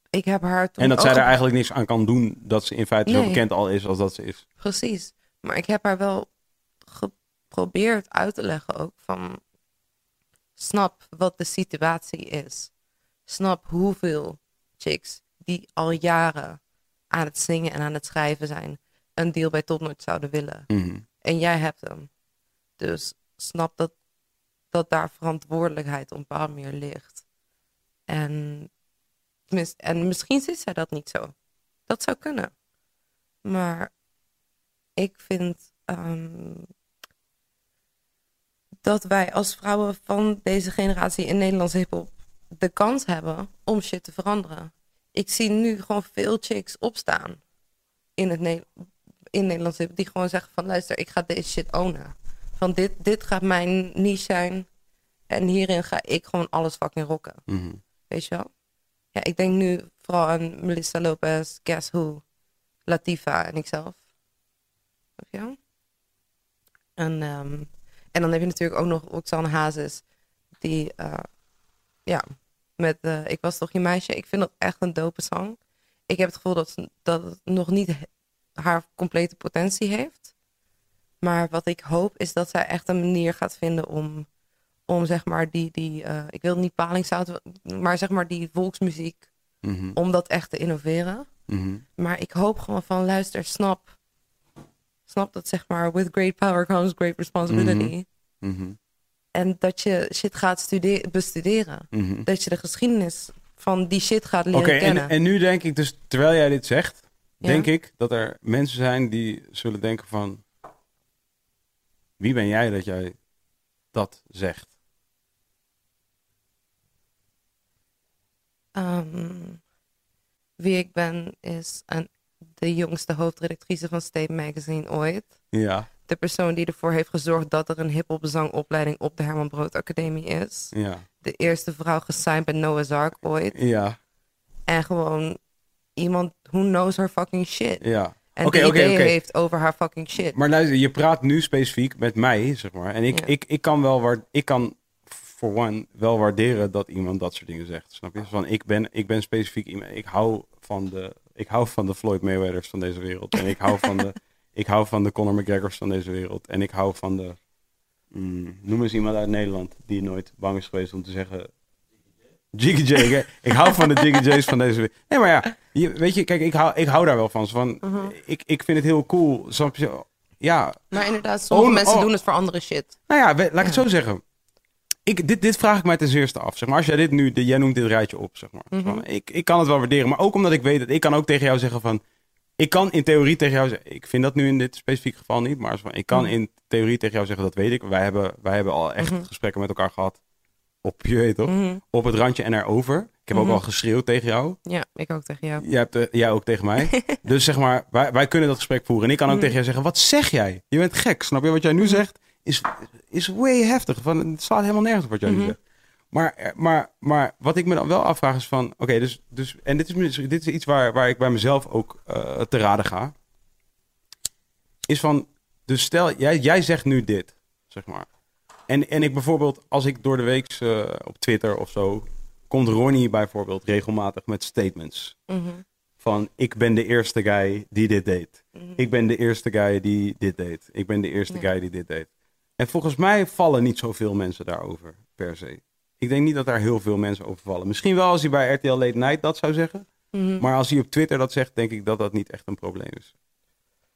ik heb haar toen En dat zij ge- eigenlijk niks aan kan doen dat ze in feite zo bekend al is als dat ze is. Precies. Maar ik heb haar wel geprobeerd uit te leggen ook van... Snap wat de situatie is. Snap hoeveel chicks die al jaren aan het zingen en aan het schrijven zijn... een deal bij Topnotch zouden willen. Mhm. En jij hebt hem. Dus snap dat, dat daar verantwoordelijkheid op een bepaalde manier ligt. En, en misschien ziet zij dat niet zo. Dat zou kunnen. Maar ik vind ehm, dat wij als vrouwen van deze generatie in Nederlandse hiphop de kans hebben om shit te veranderen. Ik zie nu gewoon veel chicks opstaan in het Ne- in Nederland zitten die gewoon zeggen van luister, ik ga deze shit ownen. Van dit, dit gaat mijn niche zijn en hierin ga ik gewoon alles fucking rocken. Mhm. Weet je wel? Ik denk nu vooral aan Melissa Lopez, Guess Who, Latifa en ikzelf. Wel? En, ehm, en dan heb je natuurlijk ook nog Roxanne Hazes, die, eh, ja, met eh, Ik was toch je meisje. Ik vind dat echt een dope song. Ik heb het gevoel dat, dat het nog niet haar complete potentie heeft. Maar wat ik hoop is dat zij echt een manier gaat vinden om, om zeg maar die, die eh, ik wil niet palingzout, maar zeg maar die volksmuziek, Mhm. om dat echt te innoveren. Mhm. Maar ik hoop gewoon van, luister, snap, snap dat zeg maar, with great power comes great responsibility. Mhm. En dat je shit gaat stude- bestuderen. Dat je de geschiedenis van die shit gaat leren Oké, en, kennen. en nu denk ik dus, terwijl jij dit zegt, Ja. denk ik dat er mensen zijn die zullen denken van, wie ben jij dat jij dat zegt? Ehm, wie ik ben is een, de jongste hoofdredactrice van State Magazine ooit. Ja, De persoon die ervoor heeft gezorgd dat er een hip-hop zangopleiding op de Herman Brood Academie is. ja, De eerste vrouw gesigned bij Noah's Ark ooit. ja, En gewoon iemand who knows her fucking shit. ja. En Oké, die ideeën heeft over haar fucking shit. Maar luister, je praat nu specifiek met mij, zeg maar. En ik, Ja. ik, ik kan wel, waar, ik kan voor one wel waarderen dat iemand dat soort dingen zegt. Snap je? Van ik ben, ik ben specifiek iemand. Ik hou van de, ik hou van de Floyd Mayweathers van deze wereld. En ik hou van de, ik hou van de Conor McGregors van deze wereld. En ik hou van de, mm, noem eens iemand uit Nederland die nooit bang is geweest om te zeggen. Jiggy J. Ik hou van de Jiggy J's van deze wereld. Nee, maar ja, je, weet je, kijk, ik hou, ik hou daar wel van. Van, Mhm. ik, ik vind het heel cool. Snap je? Ja, Maar inderdaad, sommige Oh, mensen oh. doen het voor andere shit. nou ja, we- laat ik het zo zeggen. Ik, dit, dit vraag ik mij ten eerste af. Zeg maar, als jij dit nu, de- jij noemt dit rijtje op, zeg maar. Mhm. Ik, ik kan het wel waarderen, maar ook omdat ik weet dat ik kan ook tegen jou zeggen van... Ik kan in theorie tegen jou zeggen, ik vind dat nu in dit specifieke geval niet, maar ik kan Mhm. in theorie tegen jou zeggen, dat weet ik. Wij hebben, wij hebben al echt Mhm. gesprekken met elkaar gehad op, je weet toch, op het randje en erover. Ik heb ook al geschreeuwd tegen jou. Ja, ik ook tegen jou. Jij, hebt, eh, jij ook tegen mij. dus zeg maar, wij, wij kunnen dat gesprek voeren. En ik kan ook tegen jou zeggen, wat zeg jij? Je bent gek, snap je? Wat jij nu zegt is, is way heftig. Van, het slaat helemaal nergens op wat jij nu Mhm. zegt. Maar, eh, maar, maar wat ik me dan wel afvraag is van, oké, dus, dus, en dit is, dit is iets waar, waar ik bij mezelf ook eh, te raden ga. Is van, dus stel, jij, jij zegt nu dit, zeg maar. En, en ik bijvoorbeeld, als ik door de week eh, op Twitter of zo, komt Ronnie bijvoorbeeld regelmatig met statements Mhm. van ik ben de eerste guy die dit deed. Mhm. Ik ben de eerste guy die dit deed. Ik ben de eerste Ja. guy die dit deed. En volgens mij vallen niet zoveel mensen daarover, per se. Ik denk niet dat daar heel veel mensen over vallen. Misschien wel als hij bij RTL Late Night dat zou zeggen. Mhm. Maar als hij op Twitter dat zegt, denk ik dat dat niet echt een probleem is.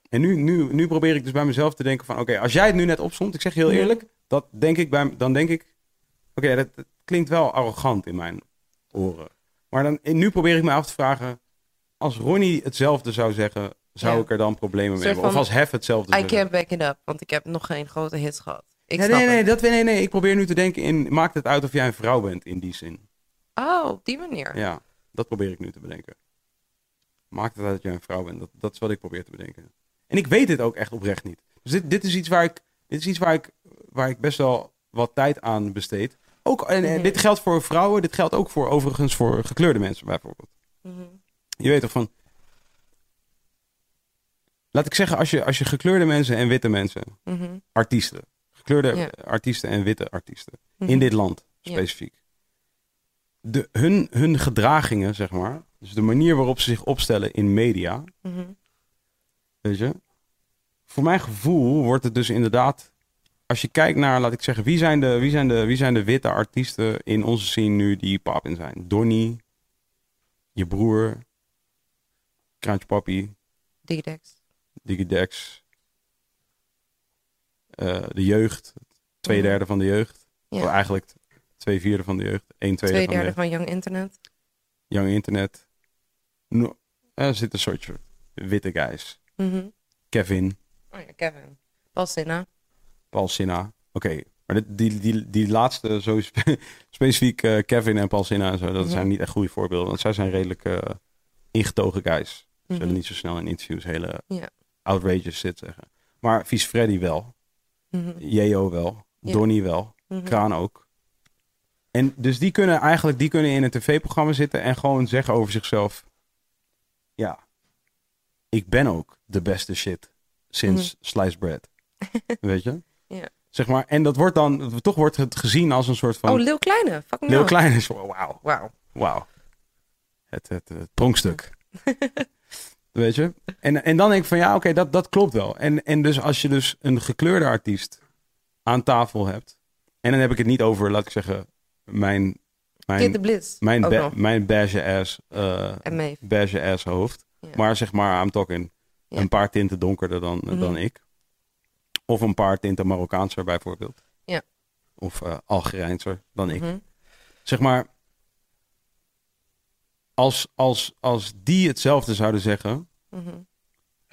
En nu, nu, nu probeer ik dus bij mezelf te denken van... Oké, als jij het nu net opstond, ik zeg je heel Mhm. eerlijk... Dat denk ik bij, dan denk ik... Oké, dat, dat klinkt wel arrogant in mijn oren. Maar dan, nu probeer ik me af te vragen... Als Ronnie hetzelfde zou zeggen... Zou ik er dan problemen mee hebben? Of als Hef hetzelfde I zou can't back it up, want ik heb nog geen grote hits gehad. Ik nee, nee, het. dat, nee, nee. Ik probeer nu te denken in... Maakt het uit of jij een vrouw bent in die zin? Oh, op die manier. Ja, dat probeer ik nu te bedenken. Maakt het uit dat jij een vrouw bent? Dat, dat is wat ik probeer te bedenken. En ik weet dit ook echt oprecht niet. Dus dit, dit is iets, waar ik, dit is iets waar, ik, waar ik best wel wat tijd aan besteed. Ook, en, en Mhm. dit geldt voor vrouwen, dit geldt ook voor overigens voor gekleurde mensen bijvoorbeeld. Mhm. Je weet toch van... Laat ik zeggen, als je, als je gekleurde mensen en witte mensen, Mhm. artiesten, gekleurde Ja. artiesten en witte artiesten, Mhm. in dit land Ja. specifiek. De, hun, hun gedragingen, zeg maar, dus de manier waarop ze zich opstellen in media, Mhm. weet je. Voor mijn gevoel wordt het dus inderdaad, als je kijkt naar, laat ik zeggen, wie zijn de, wie zijn de, wie zijn de witte artiesten in onze scene nu die pap in zijn? Donnie, je broer, Kraantje Papi, Digidex. Digidex, eh, de jeugd, twee Mhm. derde van de jeugd. Ja. Of eigenlijk twee vierde van de jeugd, één tweede Twee van de derde van Young Internet. Young Internet. No, er zit een soort witte guys. Mhm. Kevin, Oh ja, Kevin. Paul Sinna. Paul Sinna. Oké, maar dit, die, die, die laatste, zo spe- specifiek eh, Kevin en Paul Sinna en zo, dat Mhm. zijn niet echt goede voorbeelden. Want zij zijn redelijk eh, ingetogen guys. Ze Mhm. zullen niet zo snel in interviews hele Ja. Outrageous shit zeggen. Maar Vies Freddy wel. Mhm. Jeo wel. Ja. Donnie wel. Mhm. Kraan ook. En dus die kunnen eigenlijk die kunnen in een tv-programma zitten en gewoon zeggen over zichzelf: Ja, ik ben ook de beste shit sinds sliced bread. Weet je? Mhm. Ja. Zeg maar, en dat wordt dan, toch wordt het gezien als een soort van. Oh, Leeuw Kleine. Fucking Heel hell. klein is, wauw, Wauw. wauw. Het, het, het pronkstuk. Weet je? En, en dan denk ik van ja, oké, dat, dat klopt wel. En, en dus als je dus een gekleurde artiest aan tafel hebt. En dan heb ik het niet over, laat ik zeggen, mijn, mijn, Blitz. mijn, ba- mijn beige ass, En Maeve. beige ass hoofd. Ja. Maar zeg maar, I'm talking Ja. een paar tinten donkerder dan, Mhm. dan ik. Of een paar tinten Marokkaanser bijvoorbeeld. Ja. Of eh Algerijnser dan ik. Mhm. Zeg maar, als, als, als die hetzelfde zouden zeggen, Mhm.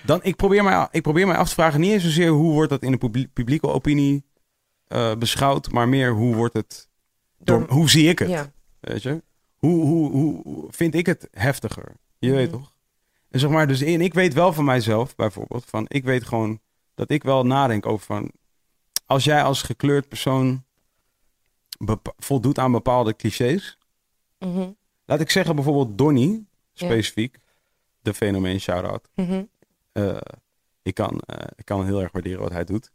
dan ik probeer, mij, ik probeer mij af te vragen, niet eens zozeer hoe wordt dat in de publie- publieke opinie eh, beschouwd, maar meer hoe wordt het, door, Door- hoe zie ik het, Ja. weet je? Hoe, hoe, hoe, hoe vind ik het heftiger? Je Mhm. weet toch? En zeg maar, dus en ik weet wel van mijzelf, bijvoorbeeld, van ik weet gewoon dat ik wel nadenk over van, als jij als gekleurd persoon voldoet aan bepaalde clichés, Mhm. Laat ik zeggen bijvoorbeeld Donnie, Ja. specifiek. De fenomeen shout-out. Mhm. Eh, ik, kan, eh, ik kan heel erg waarderen wat hij doet.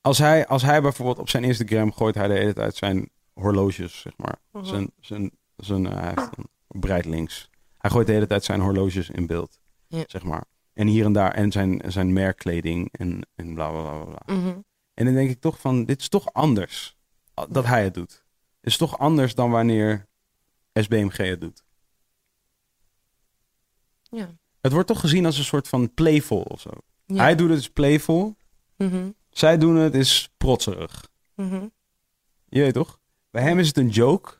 Als hij, als hij bijvoorbeeld op zijn Instagram gooit hij de hele tijd zijn horloges, zeg maar. Mhm. Zijn, zijn, zijn, eh, hij heeft een breidlinks. Hij gooit de hele tijd zijn horloges in beeld, Ja. zeg maar. En hier en daar, en zijn, zijn merkkleding en, en bla bla bla bla. Mhm. En dan denk ik toch van, dit is toch anders dat hij het doet. Het is toch anders dan wanneer SBMG het doet. Ja. Het wordt toch gezien als een soort van playful of zo. Ja. Hij doet het is playful. Mhm. Zij doen het is protserig. Mhm. Je weet toch? Bij hem is het een joke.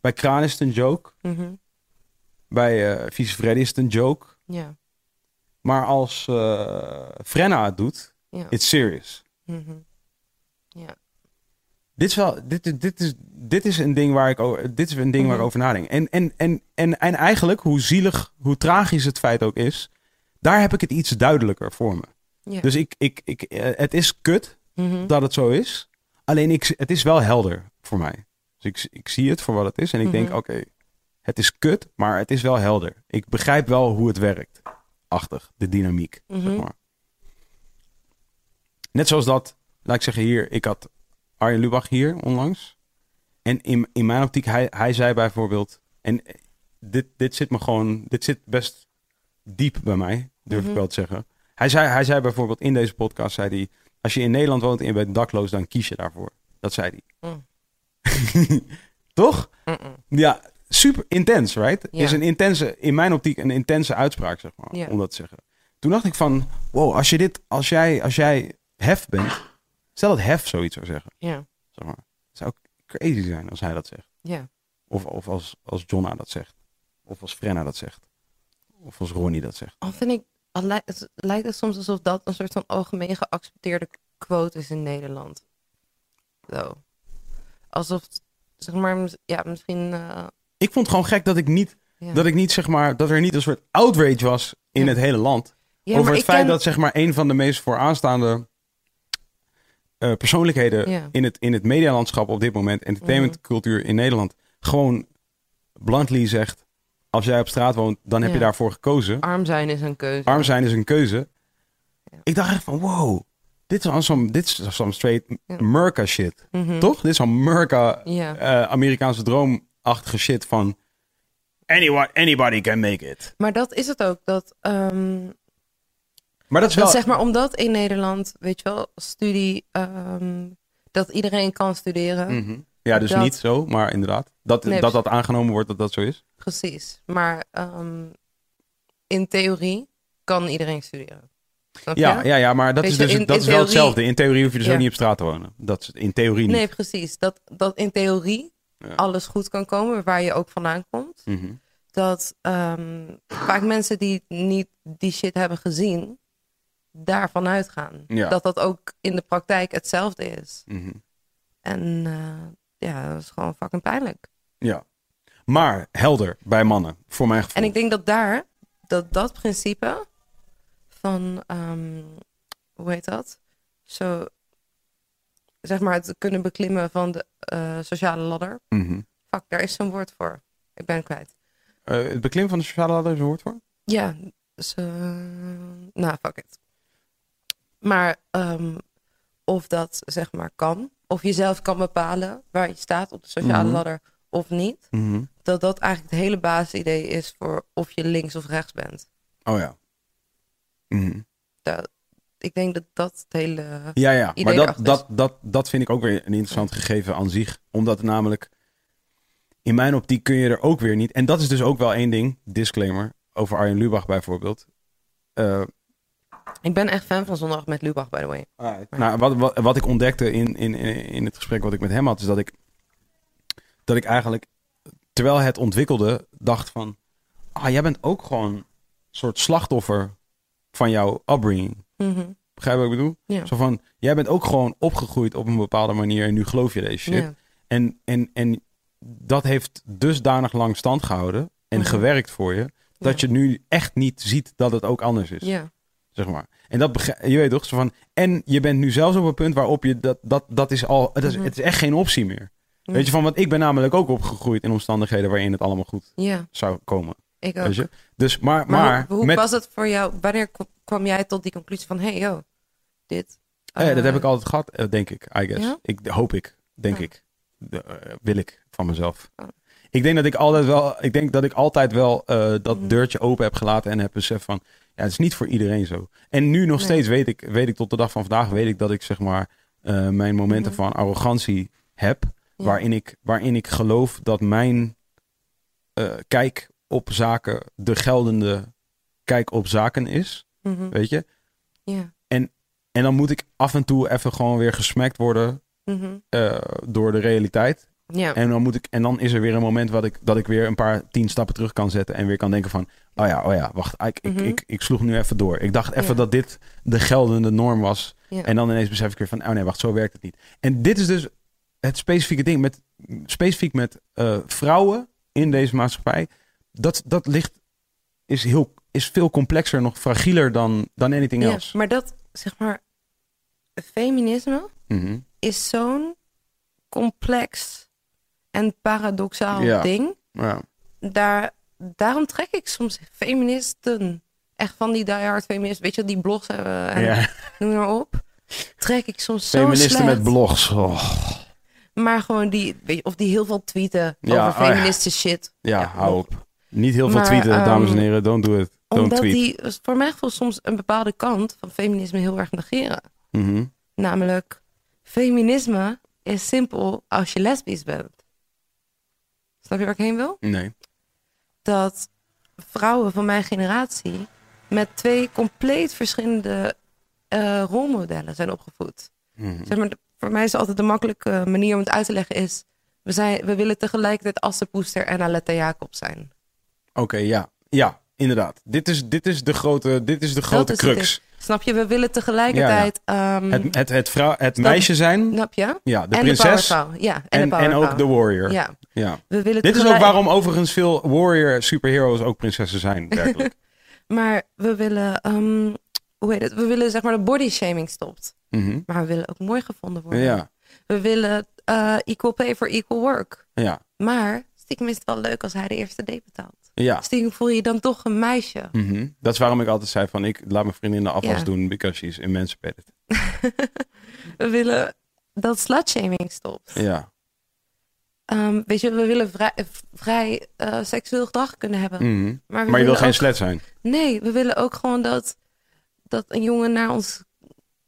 Bij Kraan is het een joke. Mhm. Bij eh Vieze Freddy is het een joke. Ja. Maar als eh Frenna het doet, Ja. it's serious. Mhm. Ja. Dit is wel, dit, is- dit, is, dit is een ding waar ik over, dit is een ding waar ik Mhm. over nadenk. En, en, en, en, en eigenlijk, hoe zielig, hoe tragisch het feit ook is, daar heb ik het iets duidelijker voor me. Ja. Dus ik, ik, ik, eh, het is kut Mhm. dat het zo is. Alleen ik, het is wel helder voor mij. Dus ik, ik zie het voor wat het is. En ik denk, Mhm. oké, het is kut, maar het is wel helder. Ik begrijp wel hoe het werkt. Achtig, de dynamiek. Zeg maar. Net zoals dat, laat ik zeggen hier, ik had Arjen Lubach hier onlangs. En in, in mijn optiek, hij, hij zei bijvoorbeeld, en dit, dit zit me gewoon, dit zit best diep bij mij, durf ik Mhm. wel te zeggen. Hij zei, hij zei bijvoorbeeld in deze podcast, zei hij, als je in Nederland woont en je bent dakloos, dan kies je daarvoor. Dat zei hij. Mm. Toch? Ja, super intens, right? Ja. Is een intense, in mijn optiek een intense uitspraak, zeg maar, Ja. om dat te zeggen. Toen dacht ik van, wow, als je dit, als jij, als jij hef bent, stel dat hef zoiets zou zeggen, Ja. zeg maar. Het zou crazy zijn als hij dat zegt. Ja. Of, of als, als Jonna dat zegt. Of als Frenna dat zegt. Of als Ronnie dat zegt. Al vind ik, al het lijkt het soms alsof dat een soort van algemeen geaccepteerde quote is in Nederland. Zo. Alsof, zeg maar, ja, misschien. eh, Ik vond het gewoon gek dat ik niet, ja. dat ik niet zeg maar, dat er niet een soort outrage was in Ja. het hele land. Ja, over het feit ken- dat zeg maar een van de meest vooraanstaande eh, persoonlijkheden in, het, in het medialandschap op dit moment, entertainmentcultuur in Nederland, gewoon bluntly zegt: als jij op straat woont, dan heb je daarvoor gekozen. arm zijn is een keuze. Arm zijn is een keuze. Ja. Ik dacht echt van: wow, dit is al some, dit is some straight Ja. America shit. Mhm. Toch? Dit is al America, eh, Amerikaanse droomachtige shit van anyone, anybody can make it. Maar dat is het ook. Dat, ehm, Maar dat is dat wel... zeg maar omdat in Nederland, weet je wel, studie, ehm, dat iedereen kan studeren. Mhm. Ja, dus Dat- niet zo, maar inderdaad. Dat, Nee, dat dat aangenomen wordt dat dat zo is. Precies. Maar ehm, in theorie kan iedereen studeren. Snap Ja, je? ja, ja, maar dat Weet is, dus, in- dat in is wel theorie- hetzelfde. In theorie hoef je dus Ja. ook niet op straat te wonen. Dat is in theorie niet. Nee, precies. Dat, dat in theorie Ja. alles goed kan komen, waar je ook vandaan komt. Mhm. Dat ehm, vaak mensen die niet die shit hebben gezien, daarvan uitgaan. Ja. Dat dat ook in de praktijk hetzelfde is. Mhm. En eh, ja, dat is gewoon fucking pijnlijk. Ja. Maar helder bij mannen, voor mijn gevoel. En ik denk dat daar, dat dat principe van, ehm, hoe heet dat? Zo, zeg maar het kunnen beklimmen van de eh, sociale ladder. Mhm. Fuck, daar is zo'n woord voor. Ik ben kwijt. Eh, het beklimmen van de sociale ladder is een woord voor? Ja, dus, nou, fuck it. Maar ehm, of dat zeg maar kan, of je zelf kan bepalen waar je staat op de sociale Mhm. ladder of niet, Mhm. dat dat eigenlijk het hele basisidee is voor of je links of rechts bent. Oh ja. Mhm. Dat, ik denk dat dat het hele. Ja, ja. Maar dat, dat, dat, dat vind ik ook weer een interessant gegeven aan zich. Omdat het namelijk... In mijn optiek kun je er ook weer niet... En dat is dus ook wel één ding, disclaimer, over Arjen Lubach bijvoorbeeld. Eh, Ik ben echt fan van Zondag met Lubach, by the way. Nou, wat, wat, wat ik ontdekte in, in, in het gesprek wat ik met hem had, is dat ik, dat ik eigenlijk, terwijl het ontwikkelde, dacht van, ah, jij bent ook gewoon een soort slachtoffer van jouw upbringing. Mhm. Begrijp je wat ik bedoel? Ja. Zo van, jij bent ook gewoon opgegroeid op een bepaalde manier en nu geloof je deze shit. Ja. En, en, en dat heeft dusdanig lang stand gehouden en Mhm. gewerkt voor je, dat Ja. je nu echt niet ziet dat het ook anders is Ja. Zeg maar. En dat begrijp je weet toch? Zo van, en je bent nu zelfs op een punt waarop je dat, dat, dat is al, het is, Mhm. het is echt geen optie meer. Ja. Weet je van, want ik ben namelijk ook opgegroeid in omstandigheden waarin het allemaal goed ja, zou komen. ik ook. Weet je? Dus, maar, Maar, maar, hoe, hoe met, was het voor jou? Wanneer kwam jij tot die conclusie van, hey, yo, dit. eh, dat eh, heb ik altijd gehad, eh, denk ik, I guess. Ja? Ik hoop ik, denk ik. De, wil ik van mezelf. Oh. Ik denk dat ik altijd wel, ik denk dat ik altijd wel eh, dat Mhm. deurtje open heb gelaten en heb beseft van, ja, het is niet voor iedereen zo. En nu nog Nee. steeds weet ik, weet ik tot de dag van vandaag, weet ik dat ik zeg maar eh, mijn momenten Mhm. van arrogantie heb, Ja. waarin, ik, waarin ik geloof dat mijn eh, kijk op zaken de geldende kijk op zaken is, Mhm. weet je. Ja. En dan moet ik af en toe even gewoon weer gesmakt worden door de realiteit. Ja. En dan, moet ik, en dan is er weer een moment wat ik, dat ik weer een paar tien stappen terug kan zetten. En weer kan denken van, oh ja, oh ja, wacht. Ik, ik, Mhm. ik, ik sloeg nu even door. Ik dacht even Ja. dat dit de geldende norm was. Ja. En dan ineens besef ik weer van, oh nee, wacht, zo werkt het niet. En dit is dus het specifieke ding. Met, specifiek met eh, vrouwen in deze maatschappij. Dat, dat ligt, is, heel, is veel complexer, nog fragieler dan, dan anything Ja, else. maar dat, zeg maar, feminisme Mhm. is zo'n complex en paradoxaal Ja. ding. ja. Daar, daarom trek ik soms feministen, echt van die diehard feministen, weet je, die blogs hebben en ja. noem maar op. Trek ik soms zo Feministen slecht. met blogs. Oh. Maar gewoon die, weet je, of die heel veel tweeten Ja, over oh feministische shit. Ja, hou op. Niet heel veel Maar, tweeten, ehm, dames en heren. Don't do it. Don't Omdat tweet. die voor mijn gevoel soms een bepaalde kant van feminisme heel erg negeren. Mhm. Namelijk, feminisme is simpel als je lesbisch bent. Snap je waar ik heen wil? Nee. Dat vrouwen van mijn generatie met twee compleet verschillende eh, rolmodellen zijn opgevoed. Mhm. Zeg maar, voor mij is altijd de makkelijke manier om het uit te leggen is... We, zijn, we willen tegelijkertijd Assepoester en Aletta Jacob zijn. Oké, ja. Ja, inderdaad. Dit is, dit is de grote, dit is de grote crux. Snap je? We willen tegelijkertijd... ehm, Het, het, het, vrouw, het Snap- meisje zijn, snap je? ja, de en prinses de. Ja, en, en, de en ook de warrior. Ja. Ja, we willen Dit is ook waarom overigens veel warrior superheroes ook prinsessen zijn, werkelijk. Maar we willen, ehm, hoe heet het? We willen zeg maar de body shaming stopt. Mhm. Maar we willen ook mooi gevonden worden. Ja, We willen eh, equal pay for equal work. ja, Maar stiekem is het wel leuk als hij de eerste date betaalt. Ja. Stiekem voel je je dan toch een meisje. Mhm. Dat is waarom ik altijd zei van, ik laat mijn vriendin de afwas Ja. doen because she's emancipated. We willen dat slutshaming stopt. Ja. Ehm, weet je, we willen vrij, vrij eh, seksueel gedrag kunnen hebben. Mhm. Maar, je wil geen ook- slet zijn. Nee, we willen ook gewoon dat, dat een jongen naar ons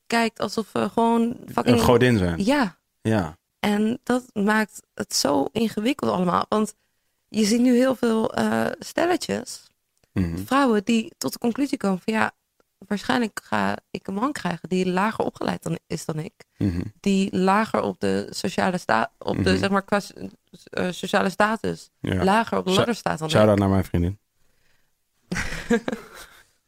kijkt alsof we gewoon fucking... Een godin zijn. Ja, Ja. En dat maakt het zo ingewikkeld allemaal. Want je ziet nu heel veel eh, stelletjes, Mhm. vrouwen die tot de conclusie komen van ja, waarschijnlijk ga ik een man krijgen die lager opgeleid dan, is dan ik. Mhm. Die lager op de sociale staat, op de Mhm. zeg maar qua eh, sociale status, Ja. lager op de ladder staat dan ik. Shout-out naar mijn vriendin.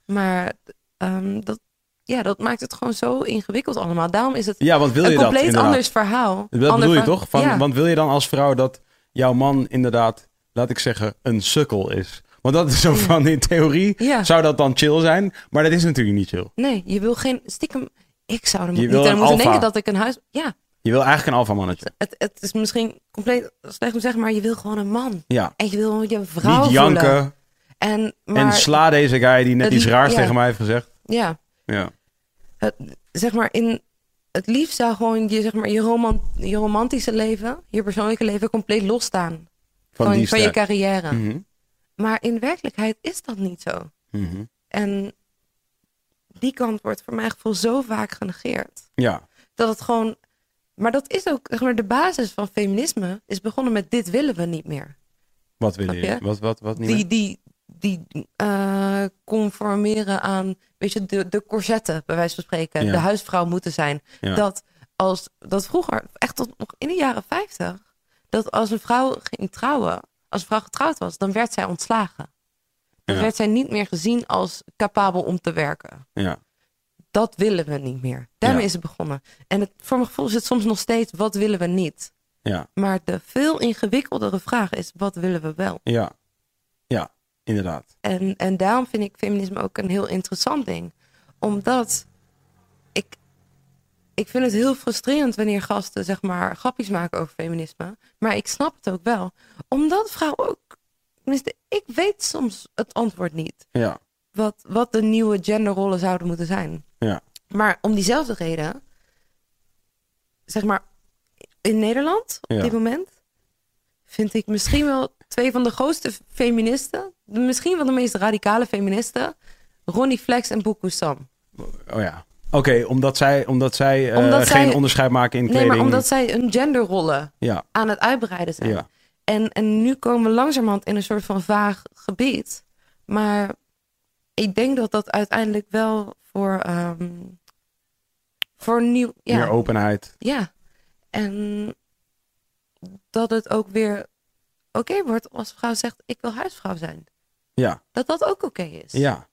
Maar ehm, dat, ja, dat maakt het gewoon zo ingewikkeld allemaal. Daarom is het Ja, want wil een je dat compleet anders verhaal. Dat bedoel je toch? Van, ja. Want wil je dan als vrouw dat jouw man inderdaad, laat ik zeggen, een sukkel is? Want dat is zo van, in theorie Ja. zou dat dan chill zijn, maar dat is natuurlijk niet chill. Nee, je wil geen stiekem. Ik zou er Je niet aan moeten denken dat ik een huis. Ja, Je wil eigenlijk een alfa mannetje. het, het is misschien compleet slecht om te zeggen, maar je wil gewoon een man. Ja. En je wil je vrouw niet janken voelen. En, maar, en sla deze guy die net het iets raars ja. tegen mij heeft gezegd. Ja, Ja. het, zeg maar in het liefst zou gewoon je, zeg maar, je, roman, je romantische leven, je persoonlijke leven compleet losstaan Van, van, die van je carrière. Mhm. Maar in werkelijkheid is dat niet zo. Mhm. En die kant wordt voor mijn gevoel zo vaak genegeerd. Ja. dat het gewoon. Maar dat is ook zeg maar, de basis van feminisme. Is begonnen met dit willen we niet meer. Wat wil je? je? Wat, wat, wat niet Die, meer? die, die eh, conformeren aan, weet je, de, de corsetten, bij wijze van spreken. Ja. De huisvrouw moeten zijn. Ja. Dat als dat vroeger, echt tot nog in de jaren 50, dat als een vrouw ging trouwen, als een vrouw getrouwd was, dan werd zij ontslagen. Dan Ja. werd zij niet meer gezien als capabel om te werken. Ja. Dat willen we niet meer. Daarmee Ja. is het begonnen. En het, voor mijn gevoel is het soms nog steeds, wat willen we niet? Ja. Maar de veel ingewikkeldere vraag is, wat willen we wel? Ja. Ja. Inderdaad. En, en daarom vind ik feminisme ook een heel interessant ding. Omdat ik, ik vind het heel frustrerend wanneer gasten zeg maar grapjes maken over feminisme. Maar ik snap het ook wel. Omdat vrouwen ook, tenminste, ik weet soms het antwoord niet. Ja. Wat, wat de nieuwe genderrollen zouden moeten zijn. Ja. Maar om diezelfde reden, zeg maar, in Nederland op Ja. dit moment, vind ik misschien wel twee van de grootste feministen, misschien wel de meest radicale feministen, Ronnie Flex en Boekoe Sam. Oh ja. Oké, omdat zij, omdat zij, eh, Omdat geen zij- onderscheid maken in Nee, kleding. maar omdat zij hun genderrollen Ja. aan het uitbreiden zijn. Ja. En, en nu komen we langzamerhand in een soort van vaag gebied. Maar ik denk dat dat uiteindelijk wel voor, ehm voor nieuw... Ja, Meer openheid. Ja, en dat het ook weer oké wordt als vrouw zegt: Ik wil huisvrouw zijn. Ja, Dat dat ook oké is. ja.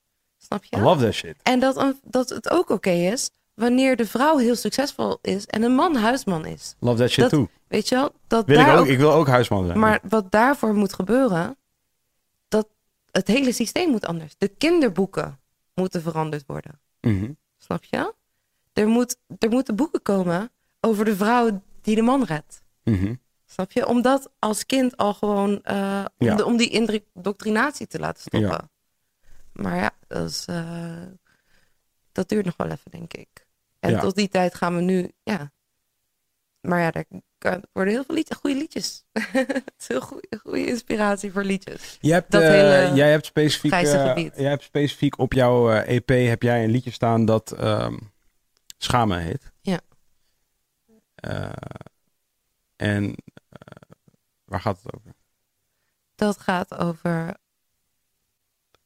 Snap je? I love that shit. En dat, een, dat het ook oké is wanneer de vrouw heel succesvol is en een man huisman is. Love that shit Dat- too. Weet je wel? Dat Wil ik, daar ook, ook- ik wil ook huisman zijn. Maar wat daarvoor moet gebeuren, dat het hele systeem moet anders. De kinderboeken moeten veranderd worden. Mhm. Snap je? Er, moet, er moeten boeken komen over de vrouw die de man redt. Mhm. Snap je? Om dat als kind al gewoon, eh, om, Ja. de- om die indoctrinatie te laten stoppen. Maar ja, dat, is, eh, dat duurt nog wel even, denk ik. En Ja. tot die tijd gaan we nu, ja. Maar ja, er worden heel veel liedjes, goede liedjes. Het is heel goede, goede inspiratie voor liedjes. Je hebt, Dat eh, hele jij hebt specifiek, eh, jij hebt specifiek op jouw EP heb jij een liedje staan dat ehm, Schamen heet. Ja. En waar gaat het over? Dat gaat over,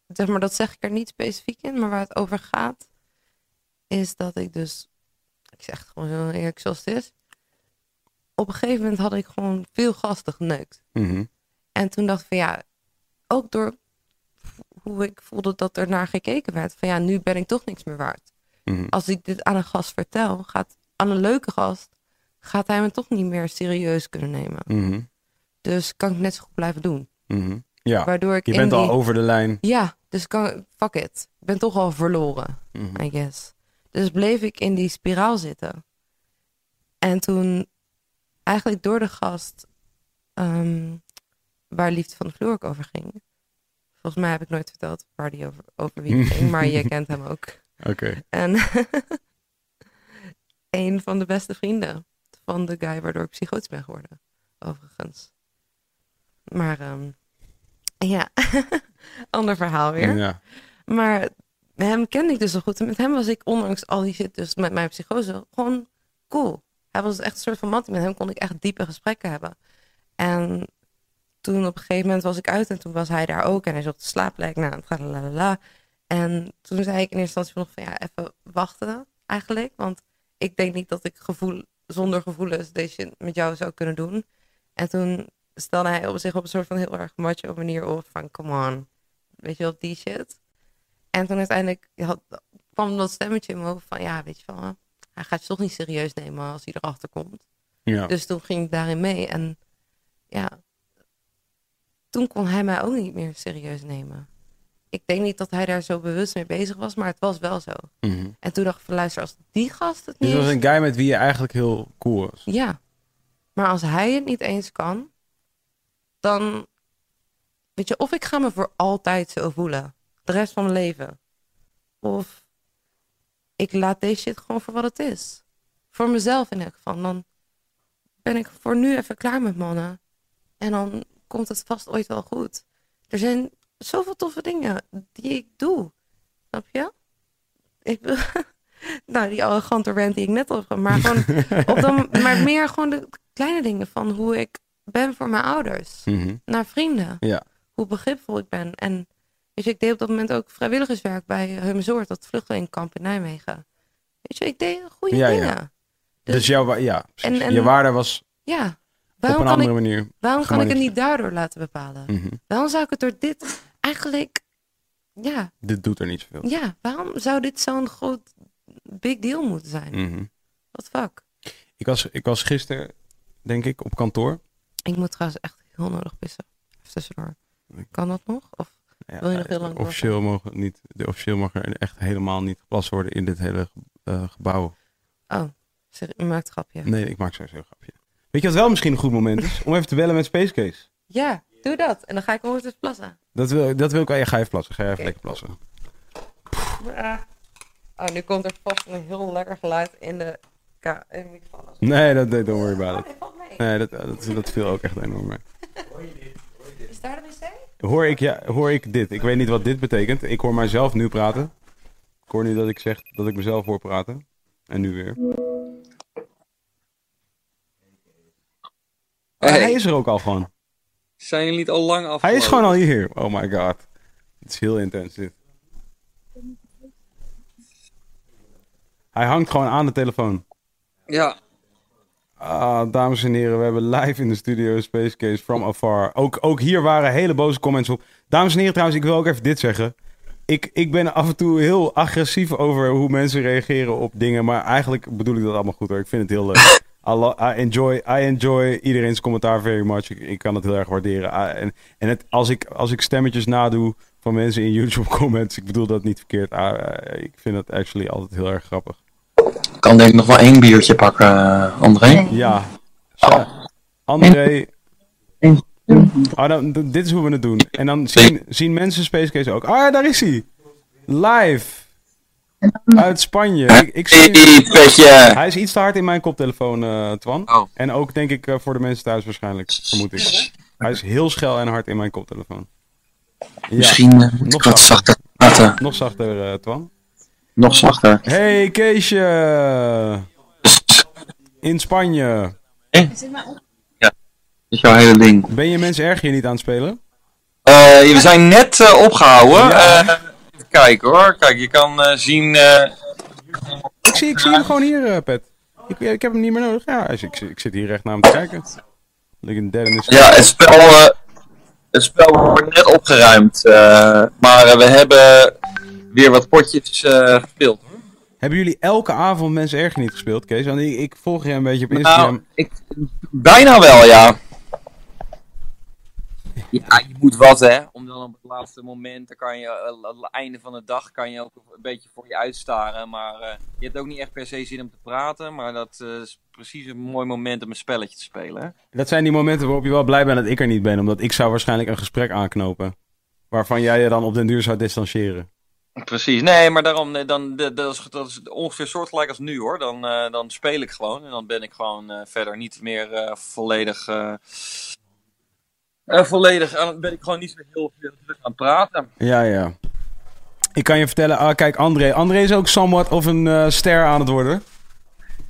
zeg maar, dat zeg ik er niet specifiek in, maar waar het over gaat, is dat ik dus, ik zeg het gewoon heel eerlijk zoals het is. Op een gegeven moment had ik gewoon veel gasten geneukt. Mhm. En toen dacht ik van ja, ook door hoe ik voelde dat er naar gekeken werd, van ja, nu ben ik toch niks meer waard. Mhm. Als ik dit aan een gast vertel, gaat aan een leuke gast, gaat hij me toch niet meer serieus kunnen nemen. Mhm. Dus kan ik net zo goed blijven doen. Ja, Waardoor ik je bent die... al over de lijn. Ja, dus kan, fuck it. Ik ben toch al verloren, Mhm. I guess. Dus bleef ik in die spiraal zitten. En toen, eigenlijk door de gast ehm, waar Liefde van de Vloer ook over ging. Volgens mij heb ik nooit verteld waar die over, over wie ging, maar je kent hem ook. Oké. En een van de beste vrienden van de guy waardoor ik psychotisch ben geworden, overigens. Maar ehm, ja, ander verhaal weer. Ja. Maar hem kende ik dus zo goed. En met hem was ik, ondanks al die shit, dus met mijn psychose, gewoon cool. Hij was echt een soort van man. Met hem kon ik echt diepe gesprekken hebben. En toen op een gegeven moment was ik uit en toen was hij daar ook. En hij zocht de slaapplek. Nou, la. En toen zei ik in eerste instantie nog van ja, even wachten eigenlijk. Want ik denk niet dat ik gevoel, zonder gevoelens deze met jou zou kunnen doen. En toen stelde hij op zich op een soort van heel erg macho manier op van come on. Weet je wel, die shit. En toen uiteindelijk had, kwam dat stemmetje in me hoofd van ja, weet je wel, hij gaat je toch niet serieus nemen als hij erachter komt. Ja. Dus toen ging ik daarin mee. En ja, toen kon hij mij ook niet meer serieus nemen. Ik denk niet dat hij daar zo bewust mee bezig was, maar het was wel zo. Mhm. En toen dacht ik van luister, als die gast het Dus niet dat was een guy met wie je eigenlijk heel cool was. Ja. Maar als hij het niet eens kan, dan weet je, of ik ga me voor altijd zo voelen. De rest van mijn leven. Of ik laat deze shit gewoon voor wat het is. Voor mezelf in elk geval. Dan ben ik voor nu even klaar met mannen. En dan komt het vast ooit wel goed. Er zijn zoveel toffe dingen die ik doe. Snap je? Ik wil... Nou, die arrogante rant die ik net al heb. Maar, gewoon op dan, maar meer gewoon de kleine dingen van hoe ik ben voor mijn ouders. Mhm. Naar vrienden. Ja. Hoe begripvol ik ben. En weet je, ik deed op dat moment ook vrijwilligerswerk bij Humzoort, dat vluchtelingenkamp in Nijmegen. Weet je, ik deed goede Ja, ja. dingen. Dus, Dus- jouw, ja. En- en- je waarde was Ja. op Waarom, een kan andere ik, manier. waarom kan ik het niet daardoor laten bepalen? Mhm. Waarom zou ik het door dit eigenlijk... Ja, Dit doet er niet zoveel. ja, waarom zou dit zo'n groot big deal moeten zijn? Mhm. The fuck? ik, was, ik was gisteren, denk ik, op kantoor. Ik moet trouwens echt heel nodig pissen. Even tussendoor. Kan dat nog? Of Ja, Wil je nog heel lang officieel, mogen niet, de, officieel mag er echt helemaal niet geplast worden in dit hele eh, gebouw. Oh, zeg, u maakt een grapje. Nee, ik maak sowieso een grapje. Weet je wat wel misschien een goed moment is? Om even te bellen met Space Case. Ja, doe dat. En dan ga ik ondertussen plassen. Dat wil, dat wil ik wel. Ja, ga even plassen. Ga je even lekker plassen. Oh, nu komt er vast een heel lekker geluid in de, in de microfoon. Nee, dat don't worry about Oh, it. Nee, dat, dat, dat viel ook echt enorm mee. Is daar de wc? Hoor ik, ja, hoor ik dit? Ik weet niet wat dit betekent. Ik hoor mijzelf nu praten. Ik hoor nu dat ik zeg dat ik mezelf hoor praten. En nu weer. Hey. Hij is er ook al gewoon. Zijn jullie niet al lang af? Hij is gewoon al hier. Oh my god. Het is heel intens dit. Hij hangt gewoon aan de telefoon. Ja, Ah, dames en heren, we hebben live in de studio Space Case from afar. Ook, ook hier waren hele boze comments op. Dames en heren, trouwens, ik wil ook even dit zeggen. Ik, ik ben af en toe heel agressief over hoe mensen reageren op dingen. Maar eigenlijk bedoel ik dat allemaal goed hoor. Ik vind het heel leuk. I, enjoy, I enjoy iedereen's commentaar very much. Ik, ik kan het heel erg waarderen. Ah, en en het, als, ik, als ik stemmetjes nadoe van mensen in YouTube comments, ik bedoel dat niet verkeerd. Ah, eh, ik vind dat actually altijd heel erg grappig. Ik kan denk ik nog wel één biertje pakken, eh, André. Ja. Zo. André. Ah, dan, dit is hoe we het doen. En dan zien, zien mensen Space Case ook. Ah, ja, daar is hij. Live. Uit Spanje. Ik, ik zie... Hey, petje! Hij is iets te hard in mijn koptelefoon, eh, Twan. Oh. En ook denk ik eh, voor de mensen thuis waarschijnlijk, vermoed ik. Hij is heel schel en hard in mijn koptelefoon. Ja, Misschien nog wat zachter. zachter praten. nog zachter, eh, Twan. Nog zachter. Hey, Keesje. In Spanje. Dat is jouw hele ding. Ben je mensen erg hier niet aan het spelen? Eh, we zijn net eh, opgehouden. Ja. Eh, even kijken hoor. Kijk, je kan zien. Ik zie, ik zie hem gewoon hier, Pet. Ik, ik heb hem niet meer nodig. Ja, is- ik, ik zit hier recht naar hem te kijken. Een in the Ja, het spel, het spel wordt net opgeruimd. maar we hebben weer wat potjes eh, gespeeld. hoor. Hebben jullie elke avond mensen erg niet gespeeld, Kees? Want ik, ik volg je een beetje op Instagram. Nou, ik, bijna wel, ja. Ja, je moet wat, hè. om dan op het laatste moment, dan kan je, eh, aan het einde van de dag, kan je ook een beetje voor je uitstaren. Maar eh, je hebt ook niet echt per se zin om te praten. Maar dat is precies een mooi moment om een spelletje te spelen. Hè? Dat zijn die momenten waarop je wel blij bent dat ik er niet ben. Omdat ik zou waarschijnlijk een gesprek aanknopen. Waarvan jij je dan op den duur zou distancieren. Precies, nee, maar daarom, dan, dat, is, dat is ongeveer soortgelijk als nu hoor. Dan, eh, dan speel ik gewoon en dan ben ik gewoon eh, verder niet meer eh, volledig. volledig ben ik gewoon niet zo heel veel druk aan het praten. Ja, ja. Ik kan je vertellen, ah, kijk, André. André is ook somewhat of een ster aan het worden.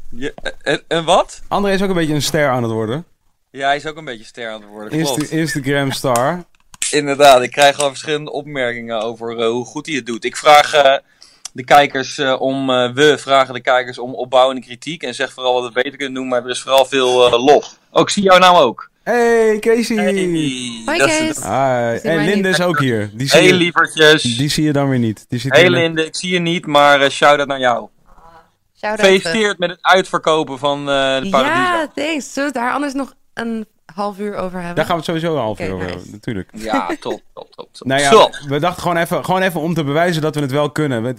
Je, en, en wat? André is ook een beetje een ster aan het worden. Ja, hij is ook een beetje ster aan het worden. Insta. Instagram star. Inderdaad, ik krijg al verschillende opmerkingen over eh, hoe goed hij het doet. Ik vraag eh, de kijkers eh, om, eh, we vragen de kijkers om opbouwende kritiek. En zeg vooral wat we beter kunnen doen, maar er is vooral veel eh, lof. Ook zie jou nou ook. Hey, Casey. Is Kees. Hi. En Linde is ook hier. Die zie, Hey je, lievertjes. die zie je dan weer niet. Die zit Hey hier- Linde, ik zie je niet, maar uh, shout-out naar jou. Shout-out. Gefeliciteerd met het uitverkopen van eh de Paradiso. Ja, thanks. Zullen we daar anders nog een half uur over hebben? Daar gaan we het sowieso een half uur over nice. hebben, natuurlijk. Ja, top, top, top. top. Nou ja, Zo. we dachten gewoon even, gewoon even om te bewijzen dat we het wel kunnen. We-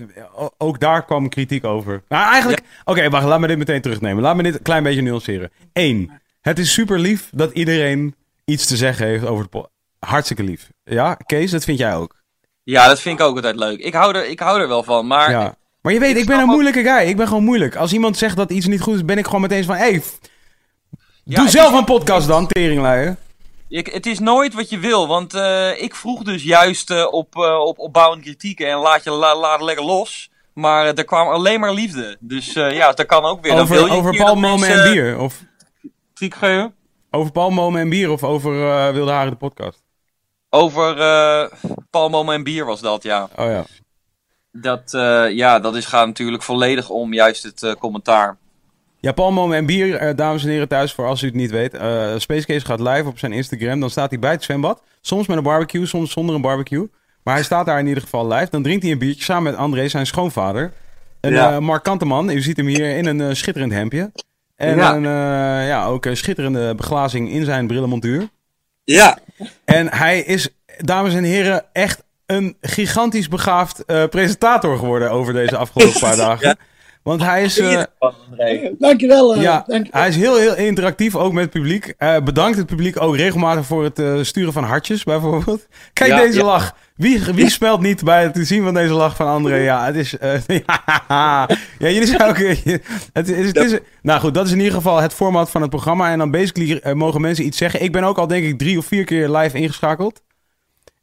Ook daar kwam kritiek over. Nou, eigenlijk... Oké, wacht, laat me dit meteen terugnemen. Laat me dit een klein beetje nuanceren. Eén, het is super lief dat iedereen iets te zeggen heeft over de po- Hartstikke lief. Ja, Kees, dat vind jij ook. Ja, dat vind ik ook altijd leuk. Ik hou er, ik hou er wel van, maar Ja. Maar je weet, ik ben snap een ook- moeilijke guy. Ik ben gewoon moeilijk. Als iemand zegt dat iets niet goed is, ben ik gewoon meteen van... Hey, Ja, doe zelf is- een podcast dan, teringleier. Ik, het is nooit wat je wil, want eh, ik vroeg dus juist eh, op, eh op opbouwende kritieken en laat je la, laat lekker los. Maar er kwam alleen maar liefde. Dus ja, dat kan ook weer. Dan wil Over, je een over mensen en bier. Of kritiek geven. over palmmomen en bier. Of over Wilde Haren de podcast. Over palmomen en bier was dat, ja. Oh ja. Dat, ja, dat is, gaat natuurlijk volledig om juist het commentaar. Ja, palmmomen en bier, eh, dames en heren thuis, voor als u het niet weet. eh Space Case gaat live op zijn Instagram. Dan staat hij bij het zwembad. Soms met een barbecue, soms zonder een barbecue. Maar hij staat daar in ieder geval live. Dan drinkt hij een biertje samen met André, zijn schoonvader. Een Ja. eh, markante man. U ziet hem hier in een eh, schitterend hemdje. En Ja. een, eh, ja, ook een schitterende beglazing in zijn brillenmontuur. Ja. En hij is, dames en heren, echt een gigantisch begaafd eh, presentator geworden over deze afgelopen paar dagen. Want hij is... eh, Dankjewel. eh, ja, dank- hij is heel, heel interactief, ook met het publiek. Eh, bedankt het publiek ook regelmatig voor het eh, sturen van hartjes, bijvoorbeeld. Kijk Ja, deze ja. lach. Wie, wie smelt niet bij het zien van deze lach van André? Ja, het is... eh, ja, jullie zijn ook... het is, het is, nou goed, dat is in ieder geval het format van het programma. En dan basically mogen mensen iets zeggen. Ik ben ook al denk ik drie of vier keer live ingeschakeld.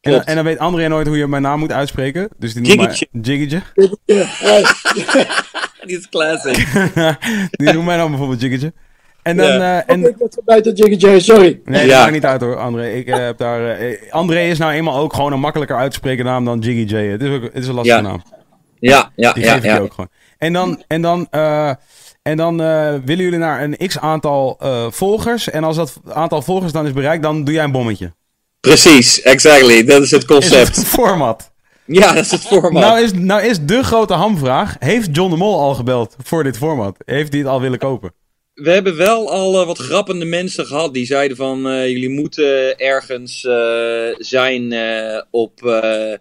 En, dan- en dan weet André nooit hoe je mijn naam moet uitspreken. Dus die noemt mij Jiggetje. Jiggetje. Die is classic. die noemt mij dan bijvoorbeeld Jiggetje. En dan... Ja. eh, en, ik was buiten Jiggy J, sorry. Nee, dat Ja. maakt niet uit hoor, André. Ik eh, heb daar. eh, André is nou eenmaal ook gewoon een makkelijker uit te spreken naam dan Jiggy J. Het is, ook, het is een lastige Ja. naam. Ja, ja, Die ja, geef ik je ja. ook gewoon. En dan, en dan eh, En dan eh, willen jullie naar een x aantal eh, volgers. En als dat aantal volgers dan is bereikt, dan doe jij een bommetje. Precies, exactly. Dat is het Is het concept. format. Ja, dat is het format. Nou is, nou is de grote hamvraag. Heeft John de Mol al gebeld voor dit format? Heeft hij het al willen kopen? We hebben wel al eh, wat grappende mensen gehad die zeiden van eh, jullie moeten ergens eh, zijn eh, op, eh,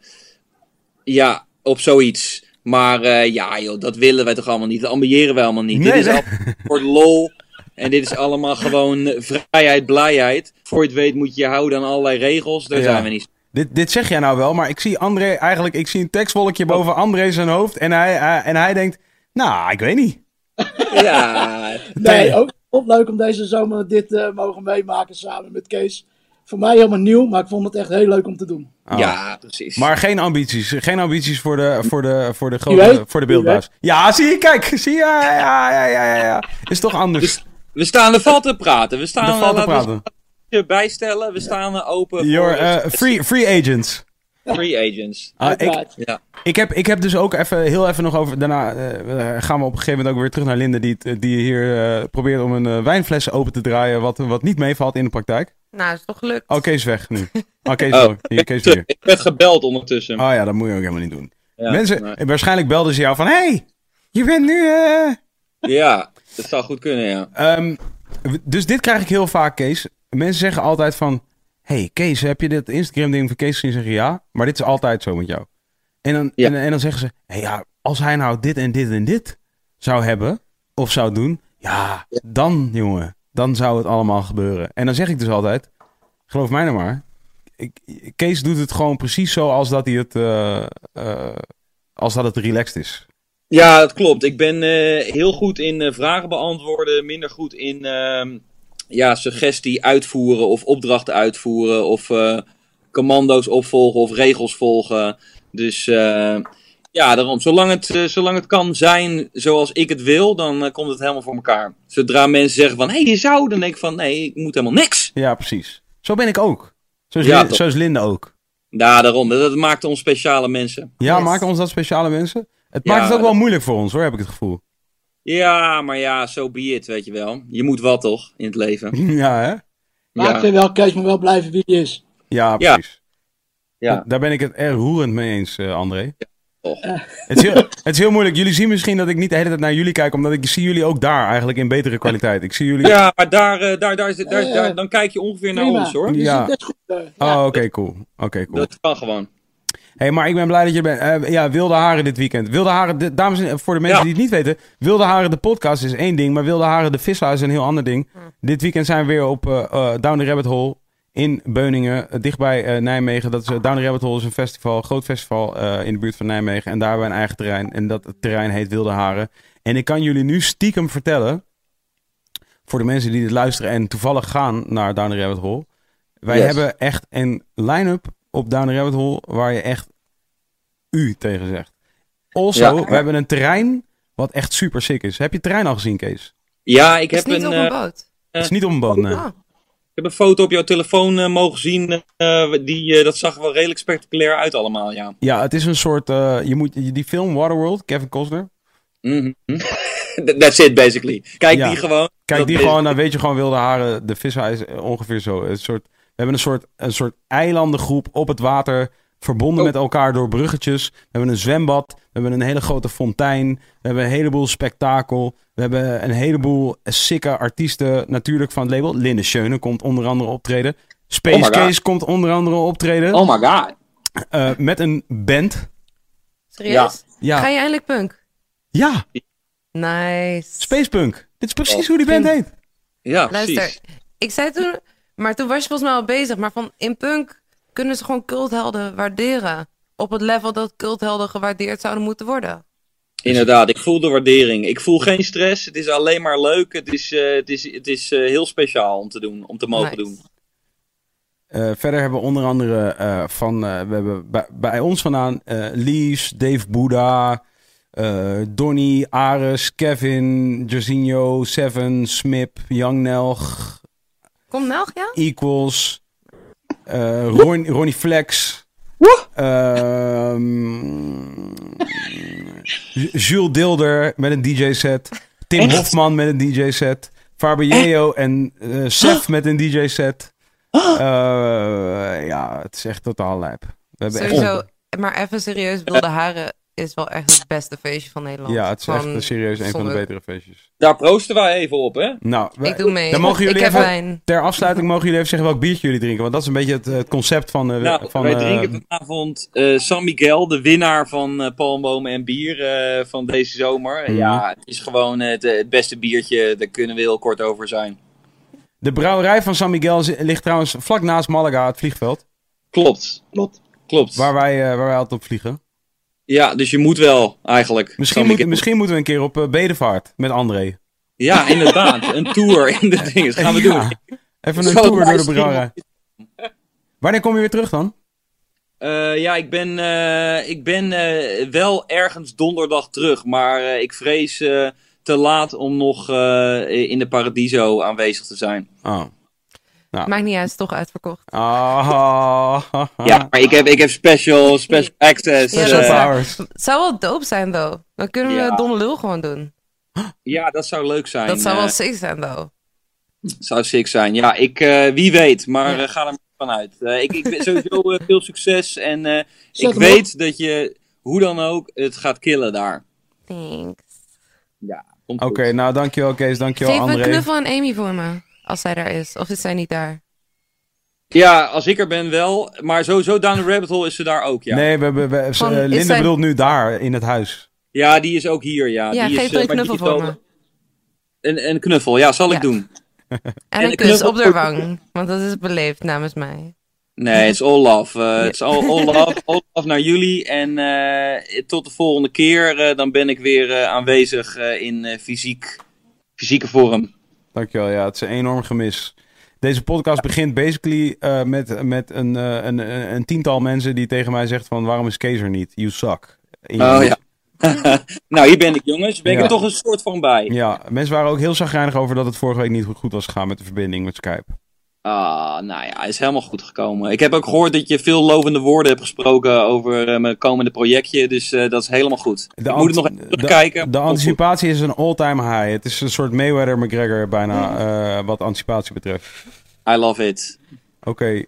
ja, op zoiets. Maar eh, ja joh, dat willen wij toch allemaal niet. Dat ambiëren wij allemaal niet. Nee, dit is nee. allemaal voor de lol. En dit is allemaal gewoon vrijheid, blijheid. Voor je het weet moet je je houden aan allerlei regels. Daar Ja. zijn we niet. Dit, dit zeg jij nou wel, maar ik zie André eigenlijk... Ik zie een tekstwolkje boven André zijn hoofd. En hij, hij- en hij denkt... Nou, ik weet niet. Ja, Nee, ook, ook leuk om deze zomer dit eh, mogen meemaken samen met Kees. Voor mij helemaal nieuw, maar ik vond het echt heel leuk om te doen. Oh. ja, precies. Maar geen ambities. Geen ambities voor de, voor de, voor de, grote, voor de wie beeldbuis. Ja, zie je, kijk. Zie je, ja, ja, ja, ja, ja, ja. Is toch anders. We staan er valt te praten. We staan Er valt te laten we praten. je bijstellen. We staan er open Your, voor eh, free, free agents. free agents. Ah, ik. Ja. ik, heb, ik heb dus ook even, heel even nog over... Daarna eh, gaan we op een gegeven moment ook weer terug naar Linde... die, die hier eh, probeert om een eh, wijnfles open te draaien... Wat, wat niet meevalt in de praktijk. Nou, is toch gelukt. Oh, Kees is weg nu. Oh, Kees, Oh, oh, hier, Kees weer. Ik werd gebeld ondertussen. Oh ja, dat moet je ook helemaal niet doen. Ja, Mensen, nee. waarschijnlijk belden ze jou van... hey, je bent nu... eh, Ja, dat zou goed kunnen, ja. Ehm, dus dit krijg ik heel vaak, Kees. Mensen zeggen altijd van... hey, Kees, heb je dit Instagram-ding van Kees gezien? Zeggen ja, maar dit is altijd zo met jou. En dan, Ja. en, en dan zeggen ze... Hey, ja, als hij nou dit en dit en dit zou hebben... of zou doen... ja, dan, jongen... dan zou het allemaal gebeuren. En dan zeg ik dus altijd... geloof mij nou maar... Ik, Kees doet het gewoon precies zo als dat hij het... eh, eh, als dat het relaxed is. Ja, dat klopt. Ik ben eh, heel goed in eh, vragen beantwoorden, minder goed in ehm, ja, suggestie uitvoeren of opdrachten uitvoeren of eh, commando's opvolgen of regels volgen. Dus eh, ja, daarom. Zolang het, zolang het kan zijn zoals ik het wil, dan komt het helemaal voor elkaar. Zodra mensen zeggen van, hé, hey, je zou, dan denk ik van, nee, ik moet helemaal niks. Ja, precies. Zo ben ik ook. Zo is, Ja, Lin- toch. zo is Linde ook. Ja, daarom. Dat, dat maakt ons speciale mensen. Ja, Yes. maken ons dat speciale mensen? Het Ja, maakt het ook wel dat- moeilijk voor ons hoor, heb ik het gevoel. Ja, maar ja, so be it, weet je wel. Je moet wat toch, in het leven. ja, hè? Maar ik Ja, vind wel, Kees moet wel blijven wie hij is. Ja, precies. ja. Daar ben ik het erg roerend mee eens, eh, André. toch. Het is, heel, het is heel moeilijk. Jullie zien misschien dat ik niet de hele tijd naar jullie kijk, omdat ik zie jullie ook daar eigenlijk in betere kwaliteit. Ik zie jullie... Ja, maar daar, eh, daar, daar, is- daar, dan kijk je ongeveer naar ons hoor. Ja. eh, Oh, ja. oké, cool. Oké, cool. Dat kan gewoon. Hey, maar ik ben blij dat je bent. Eh, ja, Wilde Haren dit weekend. Wilde Haren, de- dames en heren, voor de mensen Ja. die het niet weten. Wilde Haren, de podcast is één ding, maar Wilde Haren, de vishuis is een heel ander ding. Dit weekend zijn we weer op eh, eh, Down the Rabbit Hole in Beuningen, dichtbij Nijmegen. Dat is, Down the Rabbit Hole is een festival, een groot festival eh, in de buurt van Nijmegen. En daar hebben we een eigen terrein. En dat terrein heet Wilde Haren. En ik kan jullie nu stiekem vertellen, voor de mensen die dit luisteren en toevallig gaan naar Down the Rabbit Hole. Wij Yes. hebben echt een line-up op Down the Rabbit Hole waar je echt u tegen zegt. Also, Ja. we hebben een terrein wat echt super sick is. Heb je het terrein al gezien, Kees? Ja, ik is heb niet een, op eh, een boot. Het is niet op een boot, nee. Oh. ik heb een foto op jouw telefoon eh, mogen zien. eh, die, eh, dat zag er wel redelijk spectaculair uit allemaal, ja. Ja, het is een soort... eh, je moet, die film Waterworld, Kevin Costner. Mhm. That's it, basically. Kijk Ja. die gewoon. Kijk, die is- gewoon, dan weet je gewoon wilde haren. De vishuis is ongeveer zo. Een soort, hebben een soort, een soort eilandengroep op het water. Verbonden Oh. met elkaar door bruggetjes. We hebben een zwembad. We hebben een hele grote fontein. We hebben een heleboel spektakel. We hebben een heleboel sikke artiesten. Natuurlijk van het label. Linde Schöne komt onder andere optreden. Space Oh. Case komt onder andere optreden. Oh my god. Eh, met een band. Serieus? Ja. Ga je eindelijk punk? Ja, Nice. Spacepunk. Dit is precies Oh. hoe die band heet. Ja, Luister, precies. ik zei toen... Maar toen was je volgens mij al bezig. Maar van in punk kunnen ze gewoon culthelden waarderen. Op het level dat culthelden gewaardeerd zouden moeten worden. Inderdaad, ik voel de waardering. Ik voel geen stress. Het is alleen maar leuk. Het is, eh, het is, het is eh, heel speciaal om te doen, om te mogen Nice. doen. Eh, verder hebben we onder andere eh, van, eh, we hebben bij, bij ons vandaan eh Lies, Dave Boeddha, eh, Donny, Ares, Kevin, Jorginho, Seven, Smip, Young Nelg, Komt ja? Equals, eh, Ron, Ronnie Flex, ehm, J- Jules Dilder met een DJ-set, Tim Echt? Hofman met een DJ-set. Fabio en eh Sef met een DJ-set. Eh, ja, het is echt totaal lijp. We hebben echt- Sowieso, maar even serieus, Wilde Haren is wel echt het beste feestje van Nederland. Ja, het is echt serieus een van de betere feestjes. Daar proosten wij even op, hè? Nou, wij- Ik doe mee. Dan mogen jullie ik heb even- wijn. ter afsluiting mogen jullie even zeggen welk biertje jullie drinken. Want dat is een beetje het, het concept van... eh, Nou, van wij eh, drinken vanavond eh, San Miguel, de winnaar van eh, Palmbomen en Bier eh, van deze zomer. Mhm. Ja, het is gewoon het, het beste biertje, daar kunnen we heel kort over zijn. De brouwerij van San Miguel ligt trouwens vlak naast Malaga, het vliegveld. Klopt, Klopt. klopt. Waar wij, eh, waar wij altijd op vliegen. Ja, dus je moet wel, eigenlijk. Misschien, moet, moeten we een keer op eh, bedevaart met André. Ja, inderdaad. een tour in de dingen. Dat gaan we Ja. doen. Even een tour door de brouwerij. Wanneer kom je weer terug dan? Eh, ja, ik ben, eh, ik ben wel ergens donderdag terug, maar ik vrees te laat om nog in de Paradiso aanwezig te zijn. Oh. Maakt niet uit, het is toch uitverkocht. Ah. Ja, maar ik heb, ik heb special, special access. Special eh, powers. Zou wel dope zijn, though. Dan kunnen we Ja. Don Lul gewoon doen. ja, dat zou leuk zijn. Dat zou eh, wel sick zijn, though. Zou sick zijn. Ja, ik, eh, wie weet, maar Ja. eh, ga er maar vanuit. Eh, ik, ik sowieso eh, veel succes en eh, ik weet dat je, hoe dan ook, het gaat killen daar. Thanks. Ja, Oké, nou dankjewel Kees, dankjewel Geef een André. knuffel aan Amy voor me. Als zij daar is. Of is zij niet daar? Ja, als ik er ben wel, maar sowieso Down the Rabbit Hole is ze daar ook, ja. Nee, we, we, we, Van, eh, zij- bedoelt nu daar, in het huis. Ja, die is ook hier, ja. Ja, die geef is, dan eh, een knuffel voor me. Een, een knuffel, ja, zal Ja. ik doen. En En een kus knuffel op de wang. Want dat is beleefd namens mij. Nee, het is all love. Eh, Het is all, all love. All love naar jullie. En eh, tot de volgende keer. eh, dan ben ik weer eh, aanwezig eh, in eh, fysiek, fysieke vorm. Dankjewel, ja, het is een enorm gemis. Deze podcast begint basically eh, met, met een, eh, een, een, een tiental mensen die tegen mij zegt van waarom is Kees er niet? You suck. In Oh ja. nou, hier ben ik jongens. Ben ik Ja. er toch een soort van bij. Ja, mensen waren ook heel zagrijnig over dat het vorige week niet goed was gegaan met de verbinding met Skype. Ah, nou ja, is helemaal goed gekomen. Ik heb ook gehoord dat je veel lovende woorden hebt gesproken over eh, mijn komende projectje. Dus eh, dat is helemaal goed. De ik moet het nog even terugkijken. De goed. anticipatie is een all-time high. Het is een soort Mayweather-McGregor bijna eh, wat anticipatie betreft. I love it. Oké,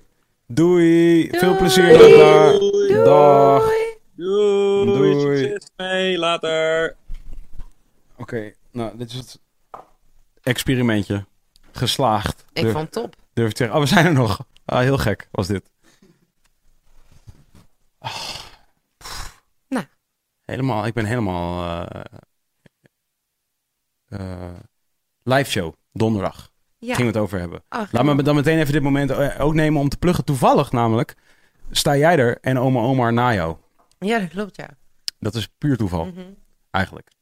doei. Veel Doei. plezier nog daar. Dag. Doei. Doei. Succes mee. Later. Oké, nou, dit is het experimentje. Geslaagd. Ik Durf, vond het top. durf ik te zeggen. Oh, we zijn er nog. Ah, heel gek was dit. Nou. Helemaal, ik ben helemaal... eh eh, live show, donderdag. Ja. Gingen we het over hebben. Ach, Laat me dan meteen even dit moment eh, ook nemen om te pluggen. Toevallig namelijk sta jij er en oma Omar na jou. Ja, dat klopt, ja. Dat is puur toeval, Mhm. eigenlijk. Ja,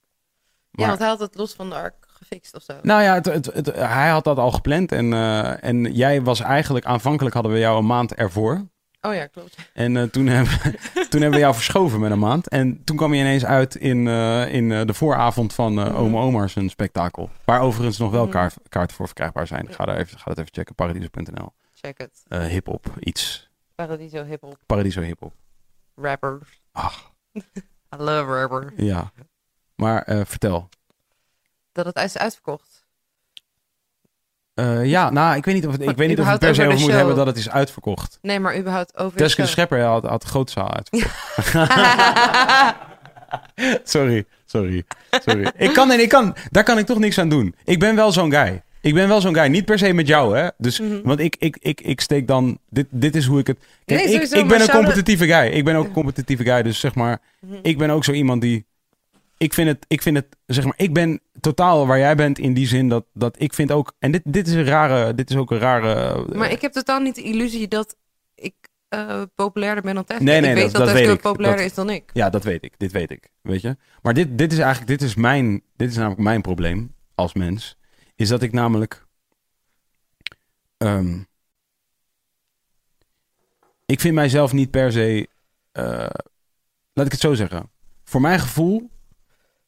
Maar- want hij had het los van de ark gefixt of zo. Nou ja, het, het, het- hij had dat al gepland. En, eh, en jij was eigenlijk... Aanvankelijk hadden we jou een maand ervoor. Oh ja, klopt. En eh, toen, hebben, toen hebben we jou verschoven met een maand. En toen kwam je ineens uit in, eh, in de vooravond van eh Mhm. Oma Omar's een spektakel. Waar overigens nog wel Mhm. kaart, kaarten voor verkrijgbaar zijn. Ga, daar even, ga dat even checken. Paradiso.nl. Check het. Hip-hop, iets. Paradiso hip-hop Paradiso hip-hop. rappers. Ach, I love rapper. ja. Maar vertel. Dat het is uitverkocht. Eh, ja, nou, ik weet niet of het, ik weet niet of we per se over moeten hebben dat het is uitverkocht. Nee, maar überhaupt over Teske de. Schepper had, had de grote zaal uitverkocht. sorry, sorry, sorry. Ik kan, en ik kan, daar kan ik toch niks aan doen. Ik ben wel zo'n guy. Ik ben wel zo'n guy. Niet per se met jou, hè. Dus, Mhm. Want ik, ik, ik, ik steek dan... Dit, dit is hoe ik het... Kijk, Nee, ik, sowieso, ik ben een competitieve guy. Ik ben ook een competitieve guy. Dus zeg maar... Mhm. Ik ben ook zo iemand die... Ik vind het... Ik vind het... Zeg maar... Ik ben totaal waar jij bent in die zin dat... Dat ik vind ook... En dit, dit is een rare... Dit is ook een rare... Maar ik heb totaal niet de illusie dat ik eh, populairder ben dan Teske. Nee, nee, ik weet dat- dat, dat ik. populairder Dat- is dan ik. Ja, dat weet ik. Dit weet ik. Weet je? Maar dit, dit is eigenlijk, dit is mijn, dit is namelijk mijn probleem als mens. Is dat ik namelijk, ehm, ik vind mijzelf niet per se, eh, laat ik het zo zeggen. Voor mijn gevoel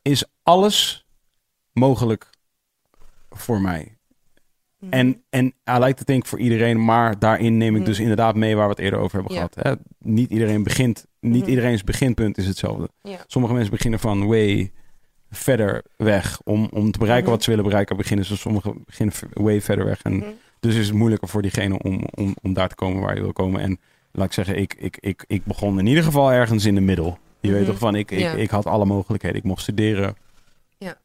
is alles mogelijk voor mij. Mhm. En, en I like to think voor iedereen, maar daarin neem ik Mhm. dus inderdaad mee waar we het eerder over hebben gehad. Hè? Niet iedereen begint, niet Mhm. iedereen's beginpunt is hetzelfde. Sommige mensen beginnen van way verder weg. Om, om te bereiken wat ze willen bereiken, beginnen ze sommigen beginnen way verder weg. En Mhm. dus is het moeilijker voor diegene om, om, om daar te komen waar je wil komen. En laat ik zeggen, ik, ik, ik, ik begon in ieder geval ergens in de middel. Je weet Mhm. toch van, ik, ik, Ja. ik had alle mogelijkheden. Ik mocht studeren. Ja.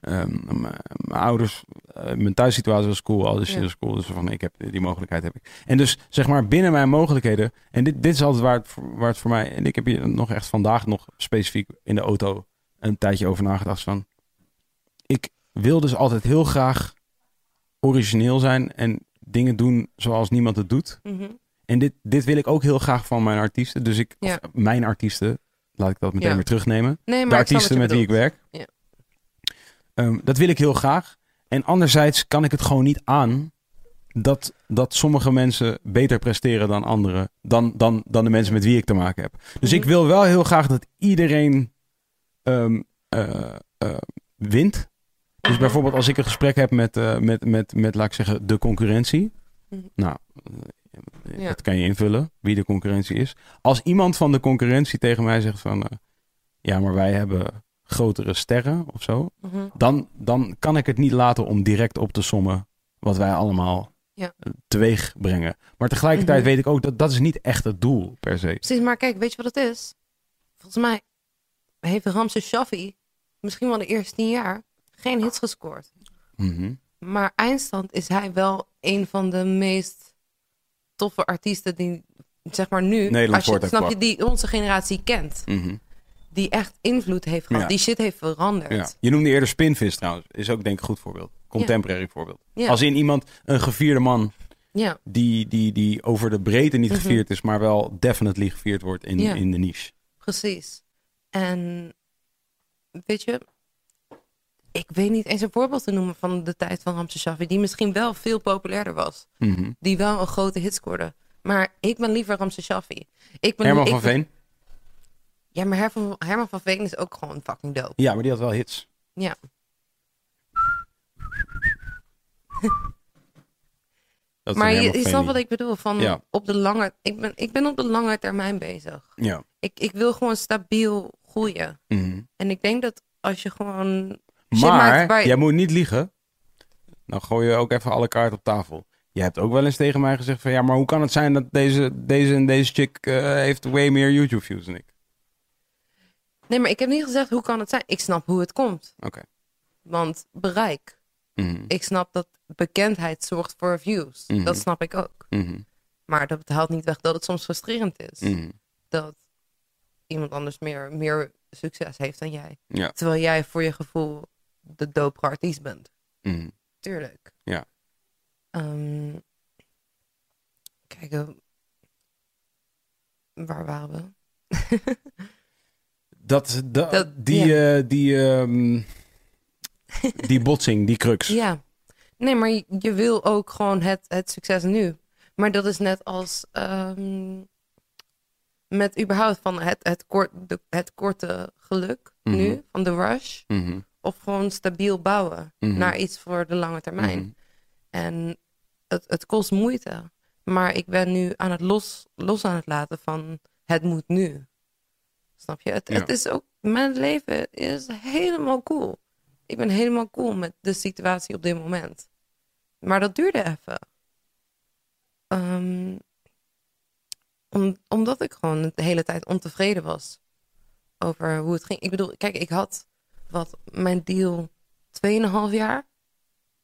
Ehm, mijn ouders, eh, mijn thuissituatie was cool, alles Ja. is cool. Dus van, ik heb, die mogelijkheid heb ik. En dus zeg maar binnen mijn mogelijkheden. En dit, dit is altijd waar het, voor- waar het voor mij. En ik heb hier nog echt vandaag nog specifiek in de auto een tijdje over nagedacht van. Ik wil dus altijd heel graag origineel zijn en dingen doen zoals niemand het doet. Mhm. En dit, dit wil ik ook heel graag van mijn artiesten. Dus ik, Ja. mijn artiesten, laat ik dat meteen Ja. weer terugnemen Nee, de artiesten met wie ik werk. Ja. Ehm, dat wil ik heel graag. En anderzijds kan ik het gewoon niet aan dat, dat sommige mensen beter presteren dan anderen. Dan, dan, dan de mensen met wie ik te maken heb. Dus Mhm. ik wil wel heel graag dat iedereen ehm, eh, eh, wint. Dus Mhm. bijvoorbeeld als ik een gesprek heb met, eh, met, met, met, laat ik zeggen, de concurrentie. Mhm. Nou, Ja. dat kan je invullen, wie de concurrentie is. Als iemand van de concurrentie tegen mij zegt van... eh, ja, maar wij hebben grotere sterren of zo. Mhm. Dan, dan kan ik het niet laten om direct op te sommen wat wij allemaal Ja. eh, teweeg brengen. Maar tegelijkertijd Mhm. weet ik ook dat dat is niet echt het doel per se. Precies, maar kijk, weet je wat het is? Volgens mij heeft Ramses Shaffi misschien wel de eerste tien jaar geen hits gescoord. Mhm. Maar eindstand is hij wel een van de meest toffe artiesten die, zeg maar nu, Nederland als je, ook snap je, die onze generatie kent. Mhm. Die echt invloed heeft gehad. Ja. Die shit heeft veranderd. Ja. Je noemde eerder Spinvis trouwens. Is ook denk ik een goed voorbeeld. Contemporary voorbeeld. Als in iemand, een gevierde man, Ja, die, die, die over de breedte niet Mhm. gevierd is, maar wel definitely gevierd wordt in, in de niche. precies. En weet je, ik weet niet eens een voorbeeld te noemen van de tijd van Ramses Shaffi, die misschien wel veel populairder was. Mhm. Die wel een grote hit scoorde. Maar ik ben liever Ramses Shaffi. Ik ben, Herman ik van ben- Veen? Ja, maar Herman, Herman van Veen is ook gewoon fucking dope. Ja, maar die had wel hits. Ja. Maar je, je snapt wat ik bedoel. Van Ja. op de lange, ik, ben, ik ben op de lange termijn bezig. Ja. Ik, ik wil gewoon stabiel groeien. Mhm. En ik denk dat als je gewoon Maar jij moet niet liegen. Dan gooi je ook even alle kaarten op tafel. Je hebt ook wel eens tegen mij gezegd van ja, maar hoe kan het zijn dat deze, deze en deze chick eh, heeft way meer YouTube views dan ik? Nee, maar ik heb niet gezegd hoe kan het zijn. Ik snap hoe het komt. Oké. Want bereik. Mhm. Ik snap dat bekendheid zorgt voor views. Mhm. Dat snap ik ook. Mhm. Maar dat haalt niet weg dat het soms frustrerend is. Dat iemand anders meer, meer succes heeft dan jij. Ja. Terwijl jij voor je gevoel de dopere artiest bent. Mhm. Tuurlijk. Ja. Ehm, kijk, eh, waar waren we? Dat, dat, Dat- die, eh, die, ehm, die botsing, die crux. Ja. Nee, maar je, je wil ook gewoon het, het succes nu. Maar dat is net als ehm, met überhaupt van het, het, kort, de, het korte geluk Mhm. nu, van de rush. Mhm. Of gewoon stabiel bouwen Mhm. naar iets voor de lange termijn. Mhm. En het, het kost moeite. Maar ik ben nu aan het los, los aan het laten van het moet nu. Snap je? Het, Ja. het is ook, mijn leven is helemaal cool. Ik ben helemaal cool met de situatie op dit moment. Maar dat duurde even. Ehm, om, omdat ik gewoon de hele tijd ontevreden was over hoe het ging. Ik bedoel, kijk, ik had wat mijn deal 2,5 jaar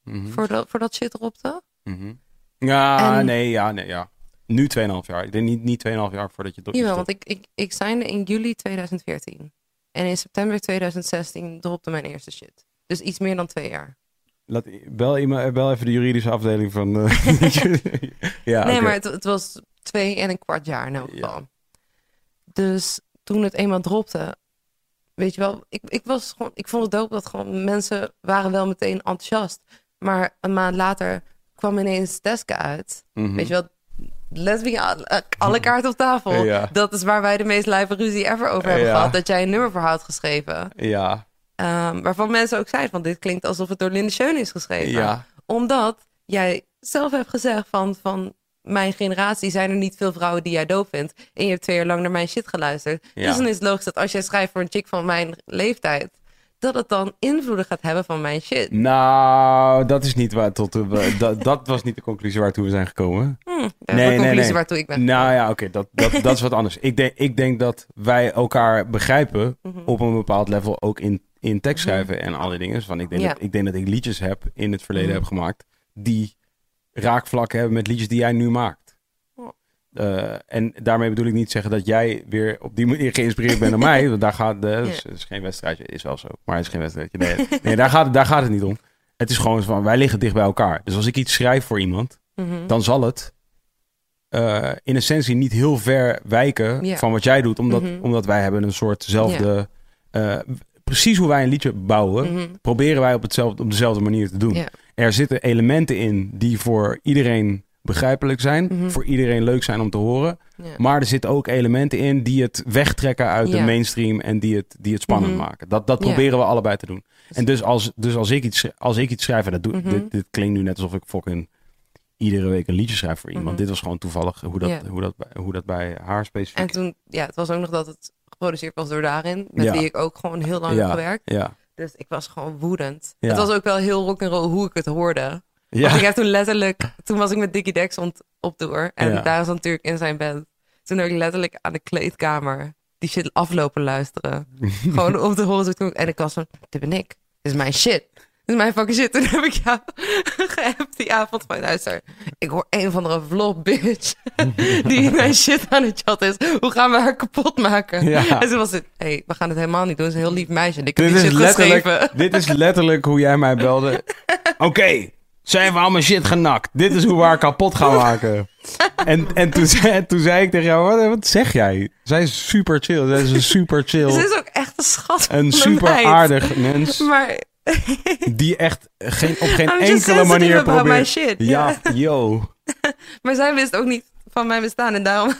Mhm. voordat, voordat shit eropte. Mhm. Ja, En- nee, ja, nee, ja. Nu 2,5 jaar. Ik denk niet, niet 2,5 jaar voordat je... Jawel, want ik, ik, ik signde in juli 2014. En in september 2016 dropte mijn eerste shit. Dus iets meer dan twee jaar. Laat, bel, iemand, bel even de juridische afdeling van... eh, ja, nee, maar het, het was twee en een kwart jaar in elk Ja. Dus toen het eenmaal dropte, weet je wel, ik, ik, was gewoon, ik vond het dope dat gewoon mensen waren wel meteen enthousiast. Maar een maand later kwam ineens Teska uit. Mhm. Weet je wel, let's be hon- alle kaarten op tafel. Ja. Dat is waar wij de meest lijve ruzie ever over hebben Ja. gehad. Dat jij een nummer voor had geschreven. Ja, Ehm, waarvan mensen ook zeiden van dit klinkt alsof het door Linde Schöne is geschreven. ja. Omdat jij zelf hebt gezegd van, van mijn generatie zijn er niet veel vrouwen die jij doof vindt. En je hebt twee jaar lang naar mijn shit geluisterd. Ja. Dus dan is het logisch dat als jij schrijft voor een chick van mijn leeftijd, dat het dan invloeden gaat hebben van mijn shit. Nou, dat is niet waar tot de, dat, dat was niet de conclusie waartoe we zijn gekomen. Hm, dat is Nee, de conclusie nee. waartoe ik ben. Nou ja, oké, dat, dat, dat is wat anders. Ik denk, ik denk dat wij elkaar begrijpen Mhm. op een bepaald level ook in, in tekst schrijven en al die dingen. Van, ik, denk Ja. dat, ik denk dat ik liedjes heb in het verleden Mhm. heb gemaakt die raakvlakken hebben met liedjes die jij nu maakt. Eh, en daarmee bedoel ik niet zeggen dat jij weer op die manier geïnspireerd bent door mij. Want daar gaat de, is, is geen wedstrijdje, is wel zo. Maar het is geen wedstrijdje. Nee, nee daar, gaat, het- daar gaat het niet om. Het is gewoon van, wij liggen dicht bij elkaar. Dus als ik iets schrijf voor iemand, Mhm. dan zal het eh, in essentie niet heel ver wijken Ja. van wat jij doet. Omdat, Mhm. omdat wij hebben een soortzelfde... eh, precies hoe wij een liedje bouwen, Mhm. proberen wij op, hetzelfde, op dezelfde manier te doen. Er zitten elementen in die voor iedereen begrijpelijk zijn. Mhm. Voor iedereen leuk zijn om te horen. Ja. Maar er zitten ook elementen in die het wegtrekken uit de mainstream en die het, die het spannend Mhm. maken. Dat, dat Ja. proberen we allebei te doen. En dus als, dus als, ik, iets, als ik iets schrijf, en dat doe, Mhm. dit, dit klinkt nu net alsof ik fucking iedere week een liedje schrijf voor iemand. Mhm. Dit was gewoon toevallig hoe dat, hoe dat, bij- hoe dat bij haar specifiek... En toen, ja, het was ook nog dat het geproduceerd was door daarin, met Ja. wie ik ook gewoon heel lang Ja. heb gewerkt. ja. Dus ik was gewoon woedend. Ja. Het was ook wel heel rock'n'roll hoe ik het hoorde. Want Ja. ik heb toen letterlijk, toen was ik met Dickie Dex op tour. En Ja. daar was natuurlijk in zijn bed. Toen heb ik letterlijk aan de kleedkamer die shit aflopen luisteren. Gewoon om te horen. En ik was van, dit ben ik. Dit is mijn shit. Is mijn fucking shit. Toen heb ik jou geappt die avond van luister. Ik hoor een of andere vlog bitch. die mijn shit aan het chat is. Hoe gaan we haar kapot maken? Ja. En toen was het, hé, hey, we gaan het helemaal niet doen. Ze is een heel lief meisje. En ik heb Dit die is, shit letterlijk, geschreven. dit is letterlijk hoe jij mij belde. Oké, zij hebben allemaal shit genakt. Dit is hoe we haar kapot gaan maken. En, en toen, zei, toen zei ik tegen jou, wat, wat zeg jij? Zij is super chill. Zij is een super chill, Ze is ook echt een schat van een een super meid. aardig mens. Maar Die echt geen, op geen enkele manier probeert... shit. Ja, yo. Maar zij wist ook niet van mijn bestaan en daarom...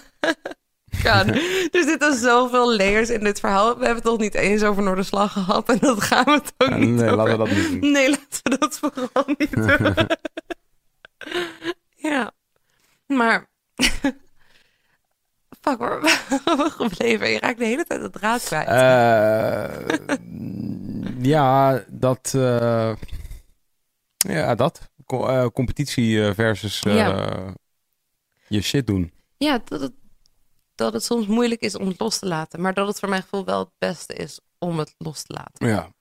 God, er zitten zoveel layers in dit verhaal. We hebben het toch niet eens over Noorderslag gehad. En dat gaan we het ook Ja, niet nee, over. laten we dat niet doen. Nee, laten we dat vooral niet doen. ja. Maar... Fuck, waar we gebleven? Je raakt de hele tijd het draad kwijt. Eh, ja, dat... eh, ja, dat. Co- eh, competitie versus Ja. je shit doen. Ja, dat het, dat het soms moeilijk is om het los te laten. Maar dat het voor mijn gevoel wel het beste is om het los te laten. Ja,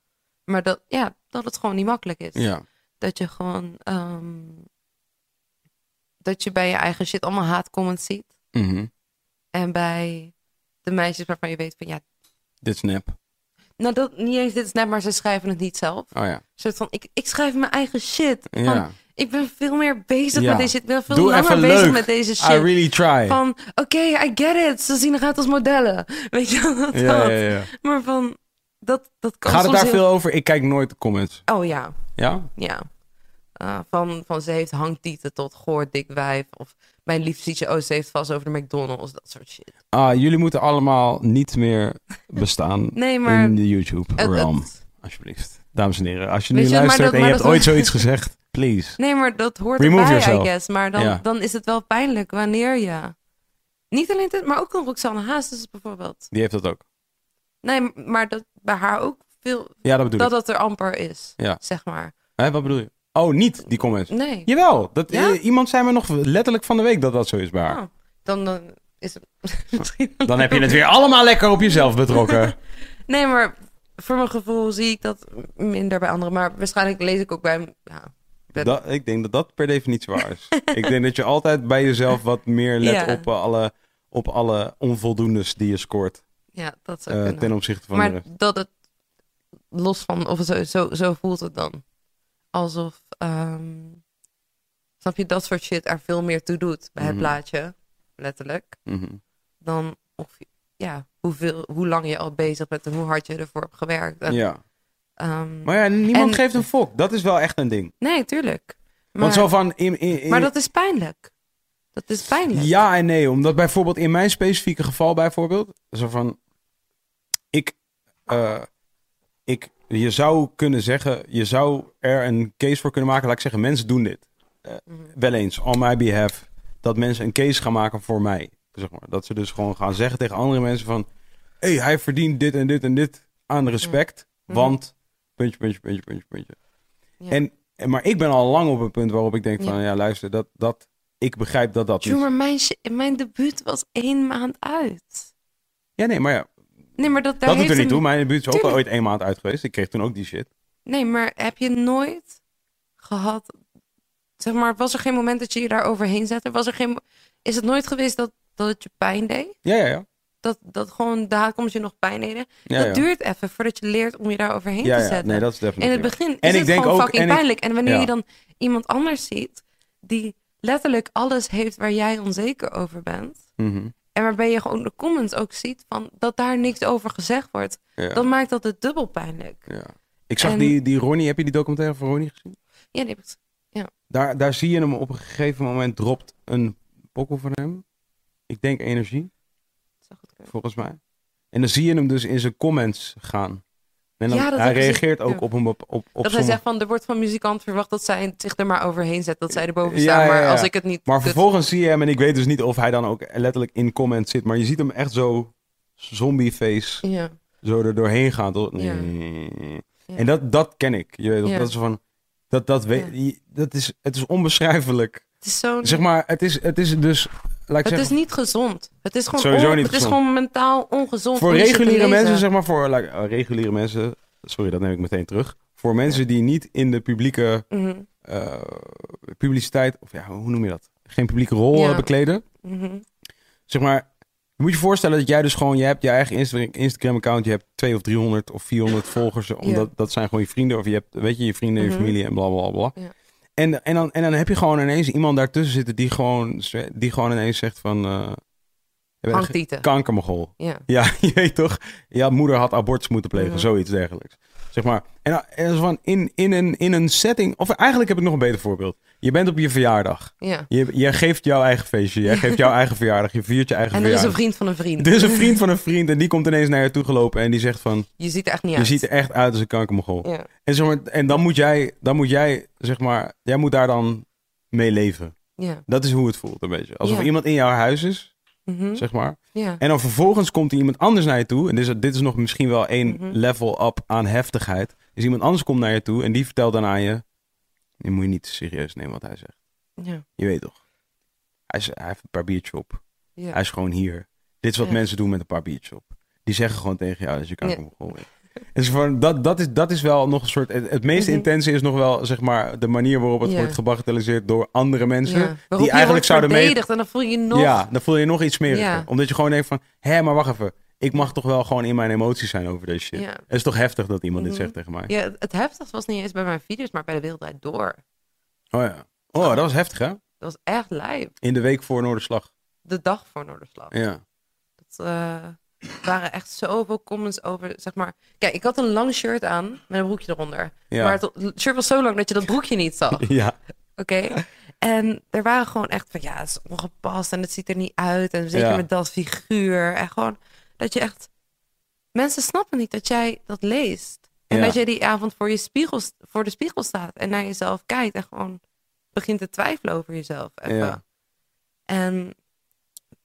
Maar dat, ja, dat het gewoon niet makkelijk is. ja. Dat je gewoon... ehm, dat je bij je eigen shit allemaal haatcomments ziet. Mhm. En bij de meisjes waarvan je weet van... Ja, Dit is nep. nou, dat, niet eens dit is net, maar ze schrijven het niet zelf. Oh ja. Soort van, ik, ik schrijf mijn eigen shit. Van, Ja. Ik ben veel meer bezig Ja. met deze shit. Ik ben veel Doe langer bezig leuk. met deze I shit. really try. Van, oké, I get it. Ze zien eruit als modellen. Weet je ja, dat. ja, ja. Maar van, dat, dat kan Gaat het daar heel- veel over? Ik kijk nooit de comments. Oh ja, Ja? ja. Ah, van, van ze heeft hangtieten tot goor dik wijf. Of mijn liefste oh ze heeft vast over de McDonald's. Dat soort shit. Ah, jullie moeten allemaal niet meer bestaan Nee, maar... in de YouTube het- realm. het- Alsjeblieft. Dames en heren, als je Weet nu je, luistert dat- en je hebt ooit zoiets gezegd, please. nee, maar dat hoort Remove erbij, yourself. I guess. Maar dan, Ja. dan is het wel pijnlijk wanneer je... Niet alleen dit, maar ook een Roxanne Hazes bijvoorbeeld. Die heeft dat ook. Nee, maar dat bij haar ook veel... Ja, dat bedoel Dat ik. dat er amper is, Ja. zeg maar. Hè, wat bedoel je? Oh, niet die comments. Nee. Jawel, dat, Ja? eh, iemand zei me nog letterlijk van de week dat dat zo is haar. Oh, dan, dan is het misschien... Dan heb je het weer allemaal lekker op jezelf betrokken. Nee, maar voor mijn gevoel zie ik dat minder bij anderen. Maar waarschijnlijk lees ik ook bij... Ja, Dat, ik denk dat dat per definitie waar is. ik denk dat je altijd bij jezelf wat meer let Ja. op, eh, alle, op alle onvoldoendes die je scoort. ja, dat zou eh, ten opzichte van de maar rest. dat het los van... Of zo, zo, zo voelt het dan. Alsof... ehm, snap je, dat soort shit er veel meer toe doet bij het Mhm. plaatje. Letterlijk. Mhm. Dan of, ja, hoeveel, hoe lang je al bezig bent en hoe hard je ervoor hebt gewerkt. En, Ja. ehm, Maar ja, niemand En- geeft een fok. Dat is wel echt een ding. nee, tuurlijk. Maar, Want zo van... In, in, in- maar dat is pijnlijk. Dat is pijnlijk. Ja en nee. Omdat bijvoorbeeld in mijn specifieke geval bijvoorbeeld... Zo van... Ik... eh, ik je zou kunnen zeggen... Je zou er een case voor kunnen maken. Laat ik zeggen, mensen doen dit. Eh, Mhm. wel eens, on my behalf. Dat mensen een case gaan maken voor mij. Zeg maar. Dat ze dus gewoon gaan zeggen tegen andere mensen van... Hey, hij verdient dit en dit en dit aan respect. Mhm. Want puntje, puntje, puntje, puntje, puntje. Ja. En, maar ik ben al lang op een punt waarop ik denk van, Ja. ja, luister, dat, dat, ik begrijp dat dat Joe, niet... maar mijn, mijn debuut was één maand uit. Ja, nee, maar ja, Nee, maar dat, daar dat doet er niet een- toe. Mijn buurt is ook al ooit één maand uit geweest. Ik kreeg toen ook die shit. Nee, maar heb je nooit gehad... Zeg maar, was er geen moment dat je je daar overheen zette? Was er geen... Is het nooit geweest dat, dat het je pijn deed? Ja, ja, ja. Dat, dat gewoon de haatkommers je nog pijn deden? ja, dat ja. duurt even voordat je leert om je daar overheen ja, te ja. zetten. Nee, dat is In definitief. het begin En is ik het denk gewoon ook- fucking en ik- pijnlijk. En wanneer je dan iemand anders ziet... die letterlijk alles heeft waar jij onzeker over bent... Mhm. En waarbij je gewoon de comments ook ziet... van dat daar niks over gezegd wordt... ja. dan maakt dat het dubbel pijnlijk. ja. Ik zag En- die, die Ronnie, heb je die documentaire van Ronnie gezien? Ja, die heb ik- Daar, daar zie je hem op een gegeven moment dropt een pokkel van hem. Ik denk energie, Zou goed kunnen. volgens mij. En dan zie je hem dus in zijn comments gaan. En dan, Ja, hij reageert ook op een op, op dat hij zegt van, er wordt van muzikant verwacht dat zij zich er maar overheen zet. Dat zij erboven Ja, staan. ja, Maar als ik het niet... Maar vervolgens zie je hem, en ik weet dus niet of hij dan ook letterlijk in comments zit, maar je ziet hem echt zo zombie face Ja, zo er doorheen gaan. Tot... En dat, dat ken ik. Je weet, dat is van, dat, dat weet, dat is, het is onbeschrijfelijk. het is zo... Zeg maar, het is, het is dus, het zeggen, is niet gezond. Het is gewoon, Sowieso on- niet het is gewoon mentaal ongezond. voor reguliere mensen, zeg maar, voor like, eh, reguliere mensen, sorry, dat neem ik meteen terug. Voor mensen die niet in de publieke Mhm, eh, publiciteit, of ja, hoe noem je dat? Geen publieke rol Ja. bekleden. mhm. Zeg maar, je moet je voorstellen dat jij dus gewoon, je hebt je eigen Insta- Instagram-account, je hebt 200 of 300 of 400 volgers, omdat dat zijn gewoon je vrienden, of je hebt, weet je, je vrienden en je Mhm. familie en bla bla bla. En, en, dan, en dan heb je gewoon ineens iemand daartussen zitten die gewoon, die gewoon ineens zegt van, Hangtieten. kankermogol. Ja. Ja, je weet toch? Ja, moeder had abortus moeten plegen, zoiets dergelijks. Zeg maar. En, en van in, in, een, in een setting, of eigenlijk heb ik nog een beter voorbeeld. Je bent op je verjaardag. ja. Je, jij geeft jouw eigen feestje. Jij geeft jouw eigen verjaardag. Je viert je eigen En er is een verjaardag. vriend van een vriend. Er is een vriend van een vriend en die komt ineens naar je toe gelopen en die zegt van... Je ziet er echt niet Je uit. ziet er echt uit als een kankermogol. Ja. En, zeg maar, en dan moet jij, dan moet jij, zeg maar, jij moet daar dan mee leven. Ja. Dat is hoe het voelt een beetje. Alsof Ja. iemand in jouw huis is, Mhm. zeg maar. ja. En dan vervolgens komt er iemand anders naar je toe. En dit is, dit is nog misschien wel één Mhm. level up aan heftigheid. Dus iemand anders komt naar je toe en die vertelt dan aan je... Je moet je niet serieus nemen wat hij zegt. Ja. Je weet toch. Hij, is, hij heeft een paar biertjes op. Ja. Hij is gewoon hier. Dit is wat Ja. mensen doen met een paar biertjes op. Die zeggen gewoon tegen jou dat je kan Ja. komen gooien. En zo van, dat, dat, is, dat is wel nog een soort... Het, het meest Mhm. intense is nog wel, zeg maar, de manier waarop het Ja. wordt gebagatelliseerd door andere mensen. Ja. Die je eigenlijk zouden mee... en dan voel je je nog... Ja, dan voel je nog iets. Ja. Omdat je gewoon denkt van, hé, maar wacht even. Ik mag toch wel gewoon in mijn emoties zijn over deze shit. Ja. Het is toch heftig dat iemand dit Mhm. zegt tegen mij. Ja, het- het heftigste was niet eens bij mijn video's, maar bij de Wereldwijd Door. Oh ja. Oh, dat was heftig hè? Dat was echt lijp. In de week voor Noorderslag. De dag voor Noorderslag. Ja. Dat eh, waren echt zoveel comments over, zeg maar... Kijk, ik had een lang shirt aan met een broekje eronder. Ja. Maar het shirt was zo lang dat je dat broekje niet zag. Ja. Oké? En er waren gewoon echt van, ja, het is ongepast en het ziet er niet uit. En zeker Ja. met dat figuur. En gewoon dat je echt... Mensen snappen niet dat jij dat leest. En Ja. dat je die avond voor, je spiegel, voor de spiegel staat en naar jezelf kijkt. En gewoon begint te twijfelen over jezelf. Even. Ja. En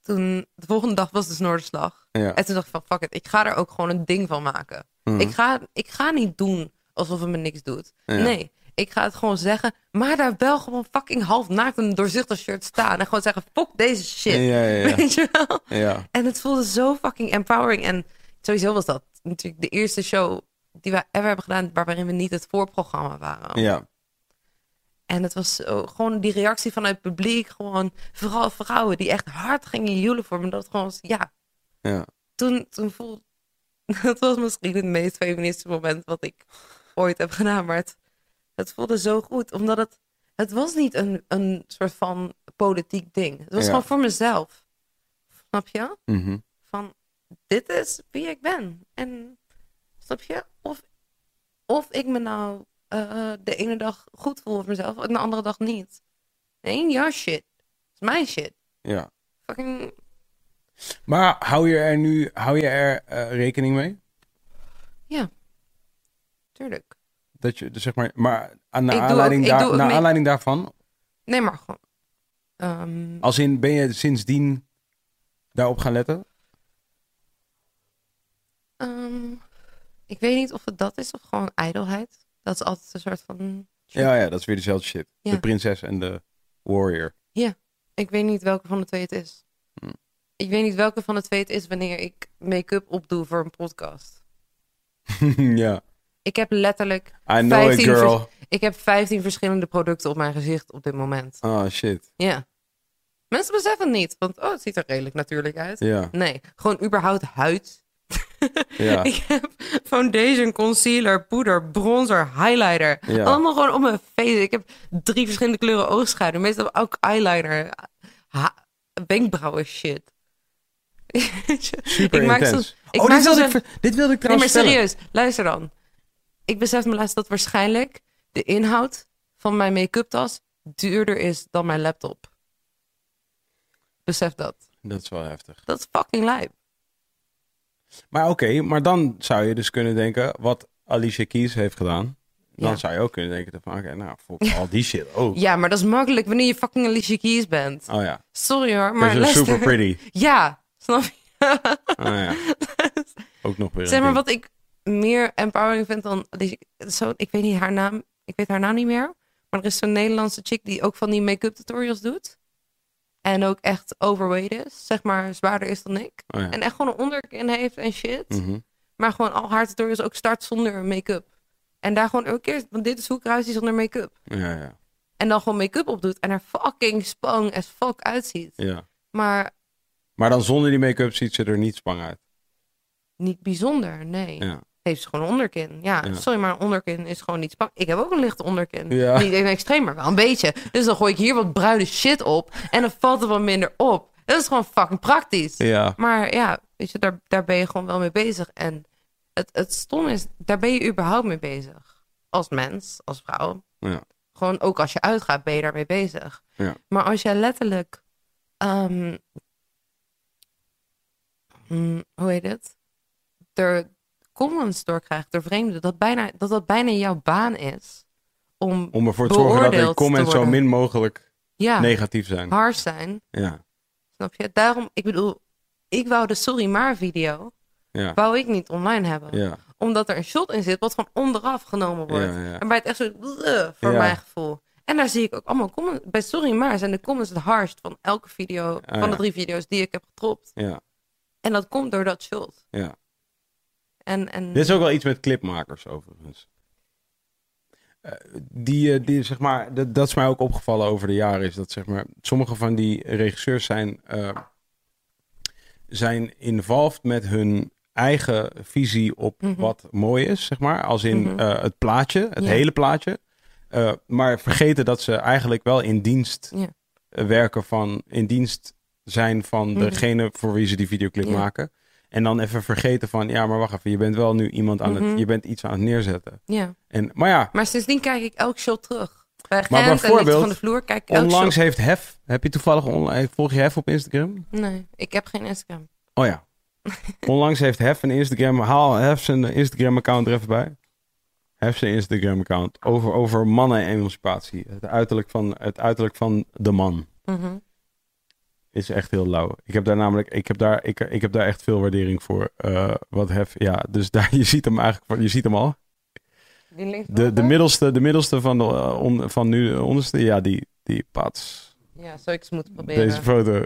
toen, de volgende dag was dus Noorderslag. Ja. En toen dacht ik van, fuck it, ik ga er ook gewoon een ding van maken. Mhm. Ik, ga, ik ga niet doen alsof het me niks doet. Nee, ik ga het gewoon zeggen. Maar daar wel gewoon fucking half naakt een doorzichtig shirt staan. En gewoon zeggen, fuck deze shit. Ja, ja, ja. Weet je wel? ja. En het voelde zo fucking empowering. En sowieso was dat natuurlijk de eerste show die we ever hebben gedaan... waarin we niet het voorprogramma waren. Ja. En het was zo, gewoon die reactie vanuit het publiek. Gewoon vooral vrouwen die echt hard gingen joelen voor me. Dat het gewoon was, ja, Ja. toen, toen voelde... Het was misschien het meest feministische moment wat ik ooit heb gedaan. Maar het, het voelde zo goed. Omdat het... Het was niet een, een soort van politiek ding. Het was Ja. gewoon voor mezelf. Snap je? Mhm. Van, dit is wie ik ben. En, snap je? Of, of ik me nou eh, de ene dag goed voel over mezelf en de andere dag niet. Nee, jouw shit. Het is mijn shit. Ja. Fucking... Maar hou je er nu, hou je er eh, rekening mee? Tuurlijk. Dat je, dus zeg maar, maar aan, naar, aanleiding, ook- daar, naar aanleiding daarvan, Nee, maar gewoon... ehm, als in, ben je sindsdien daarop gaan letten? ehm, Ik weet niet of het dat is of gewoon ijdelheid. Dat is altijd een soort van... Ja, ja, dat is weer dezelfde shit. Ja. De prinses en de warrior. Ik weet niet welke van de twee het is. Hm. Ik weet niet welke van de twee het is wanneer ik make-up opdoe voor een podcast. ja. Ik heb letterlijk... I know it, 15 girl. Ik heb 15 verschillende producten op mijn gezicht op dit moment. Oh, shit. Ja. Mensen beseffen het niet, want oh, het ziet er redelijk natuurlijk uit. Ja, Nee, gewoon überhaupt huid. ja. ik heb foundation, concealer, poeder, bronzer, highlighter. Ja. Allemaal gewoon op mijn face. Ik heb drie verschillende kleuren oogschaduw. Meestal ook eyeliner. Ha- wenkbrauwen shit. Super ik maak soms- ik oh, maak dit wilde, ik, dit wilde ik Nee, maar trouwens serieus, luister dan. Ik besef me laatst dat waarschijnlijk de inhoud van mijn make-up tas duurder is dan mijn laptop. Besef dat. Dat is wel heftig. Dat is fucking lijp. Maar oké, maar dan zou je dus kunnen denken, wat Alicia Keys heeft gedaan. Dan Ja. zou je ook kunnen denken van, oké, nou, fuck al die shit ook. Ja, maar dat is makkelijk wanneer je fucking Alicia Keys bent. Oh ja, Sorry hoor, maar is luister. super pretty. Ja, snap je? Oh ja, ook nog weer zeg maar ding. wat ik meer empowering vind dan... Zo, ik weet niet haar naam. Ik weet haar naam niet meer. Maar er is zo'n Nederlandse chick die ook van die make-up tutorials doet. En ook echt overweight is. Zeg maar zwaarder is dan ik. Oh ja. En echt gewoon een onderkin heeft en shit. Mhm. Maar gewoon al haar tutorials ook start zonder make-up. En daar gewoon elke keer... Want dit is hoe ik eruit zie zonder make-up. Ja, ja, En dan gewoon make-up opdoet. En er fucking spang as fuck uitziet. ja. Maar Maar dan zonder die make-up ziet ze er niet spang uit. niet bijzonder, nee. Ja. Heeft ze gewoon een onderkin. Ja, Ja. sorry, maar een onderkin is gewoon niet spang. Ik heb ook een lichte onderkin. Ja. Niet een extreem, maar wel een beetje. Dus dan gooi ik hier wat bruine shit op. En dan valt er wat minder op. Dat is gewoon fucking praktisch. Ja, Maar ja, weet je, daar, daar ben je gewoon wel mee bezig. En het, het stom is, daar ben je überhaupt mee bezig. Als mens, als vrouw. ja, Gewoon ook als je uitgaat, ben je daarmee bezig. Ja. Maar als jij letterlijk, mm, hoe heet het? Er comments doorkrijgt door vreemden, dat, bijna, dat dat bijna jouw baan is. Om, om ervoor te zorgen dat de comments zo min mogelijk ja, negatief zijn. hard zijn. Ja, Snap je? Daarom, ik bedoel, ik wou de Sorry Maar video, ja, wou ik niet online hebben. ja, Omdat er een shot in zit wat van onderaf genomen wordt. Ja. En bij het echt zo, bleh, voor mijn gevoel. En daar zie ik ook allemaal comments. Bij Sorry Maar zijn de comments het hardst van elke video, Ah, van de drie video's die ik heb getropt. ja, En dat komt door dat shot. ja. En, en Dit is ook wel iets met clipmakers overigens. Eh, die, eh, die, zeg maar, dat, dat is mij ook opgevallen over de jaren. Is dat zeg maar, sommige van die regisseurs zijn, eh, zijn involved met hun eigen visie op Mhm. wat mooi is, zeg maar. Als in Mhm. het plaatje, het Ja. hele plaatje. Maar vergeten dat ze eigenlijk wel in dienst Ja. werken van, in dienst zijn van Mhm. degene voor wie ze die videoclip Ja. maken. En dan even vergeten van, ja, maar wacht even, je bent wel nu iemand aan Mhm. het, je bent iets aan het neerzetten. ja. En, maar ja, Maar sindsdien kijk ik elk shot terug. Bij Gent Maar bijvoorbeeld, van de Vloer kijk ik onlangs shot. heeft Hef, heb je toevallig online, volg je Hef op Instagram? Nee, ik heb geen Instagram. Oh ja. onlangs heeft Hef een Instagram, haal Hef zijn Instagram account er even bij. Hef zijn Instagram account over, over mannen-emancipatie. Het uiterlijk van, het uiterlijk van de man. Mhm. Is echt heel lauw. Ik heb daar namelijk, ik heb daar, ik, ik heb daar echt veel waardering voor. eh, wat hef, ja, dus daar, je ziet hem eigenlijk, van- je ziet hem al. Die De, de middelste, de middelste van, de, eh, on- van nu, de onderste, ja, die, die pats. Ja, zou ik eens moeten proberen. Deze foto.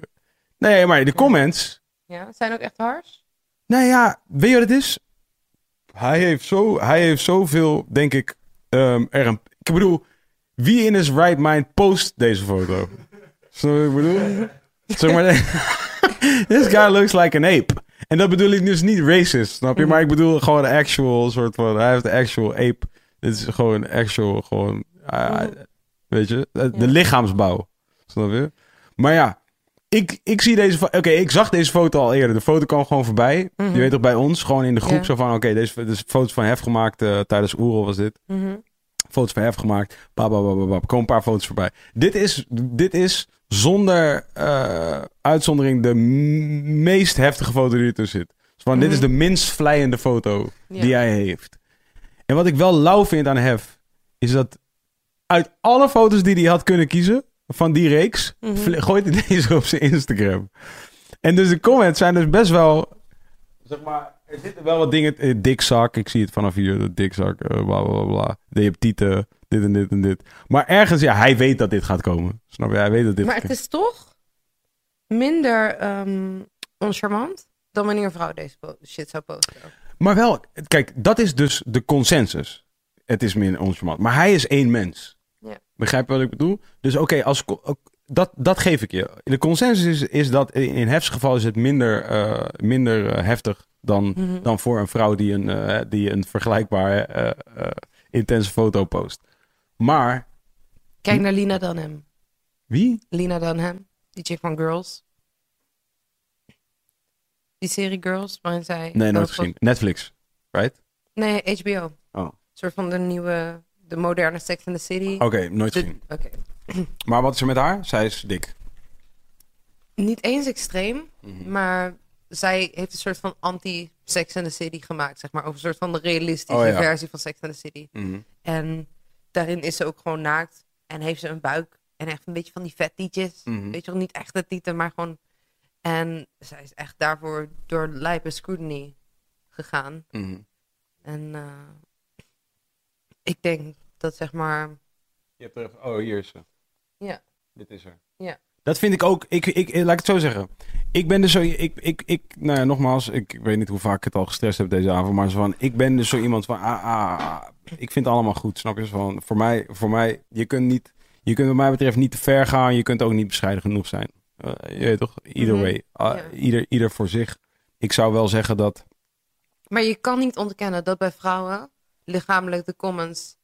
Nee, maar de comments. Ja, zijn ook echt hard? Nou ja, weet je wat het is? Hij heeft, zo, hij heeft zoveel, denk ik, ehm, er een, ik bedoel, wie in his right mind post deze foto? Snap je wat ik bedoel? Zeg maar, this guy looks like an ape. En dat bedoel ik dus niet racist, snap je? Maar ik bedoel gewoon een actual soort van, hij heeft een actual ape. Dit is gewoon actual, gewoon, ah, weet je, de, Ja. lichaamsbouw. Snap je? Maar ja, ik, ik zie deze. Oké, ik zag deze foto al eerder. De foto kwam gewoon voorbij. Mhm. Je weet toch bij ons, gewoon in de groep Ja. zo van: oké, deze deze foto's van Hef gemaakt eh, tijdens Oerol was dit. Mhm. Foto's van Hef gemaakt. Bab, bab, bab, bab, bab. Komen een paar foto's voorbij. Dit is, dit is zonder eh, uitzondering de meest heftige foto die er zit. Dus van, Dit Mhm. is de minst vlijende foto Ja. die hij heeft. En wat ik wel lauw vind aan Hef, is dat uit alle foto's die hij had kunnen kiezen van die reeks, Mhm. gooit hij deze op zijn Instagram. En dus de comments zijn dus best wel, zeg maar, Er zitten wel wat dingen, eh, dikzak, ik zie het vanaf hier, dikzak, eh, bla bla bla. Je hebt tieten, dit en dit en dit. Maar ergens, ja, hij weet dat dit gaat komen. Snap je? Hij weet dat dit Maar het is toch minder ehm oncharmant dan wanneer een vrouw deze shit zou posten. Maar wel, kijk, dat is dus de consensus. Het is meer oncharmant. Maar hij is één mens. Ja. Begrijp je wat ik bedoel? Dus oké, als dat, dat geef ik je. De consensus is, is dat in, in Hef's geval is het minder, eh, minder eh, heftig dan, Mhm. dan voor een vrouw die een, eh, die een vergelijkbare eh, intense foto post. Maar Kijk naar Lina Dunham. wie? Lina Dunham, die chick van Girls. Die serie Girls, waarin zij... Nee, nooit gezien. Netflix, right? Nee, HBO. Oh. Een soort van de nieuwe, de moderne Sex in the City. Oké, nooit De- gezien. Oké. Maar wat is er met haar? Zij is dik. Niet eens extreem, Mhm. maar zij heeft een soort van anti-Sex in the City gemaakt, zeg maar. Over een soort van de realistische Oh, ja. versie van Sex in the City. Mhm. En daarin is ze ook gewoon naakt en heeft ze een buik en echt een beetje van die vettietjes. Mhm. Weet je wel, niet echt de tieten, maar gewoon... En zij is echt daarvoor door lijpe scrutiny gegaan. En eh, ik denk dat zeg maar... Je hebt er even... Oh, hier is ze. Ja. Dit is er. Ja. Dat vind ik ook. Ik, ik, laat ik het zo zeggen. Ik ben dus zo. Ik, ik, ik, nou ja, nogmaals, ik, ik weet niet hoe vaak ik het al gestrest heb deze avond. Maar zo van, ik ben dus zo iemand van. Ah, ah, ah, ik vind het allemaal goed. Snap je? Van, voor mij, voor mij, je kunt niet. Je kunt, wat mij betreft, niet te ver gaan. Je kunt ook niet bescheiden genoeg zijn. Eh, je weet toch? Either Mhm. way. Ah, Ja. ieder, ieder voor zich. Ik zou wel zeggen dat. Maar je kan niet ontkennen dat bij vrouwen lichamelijk de comments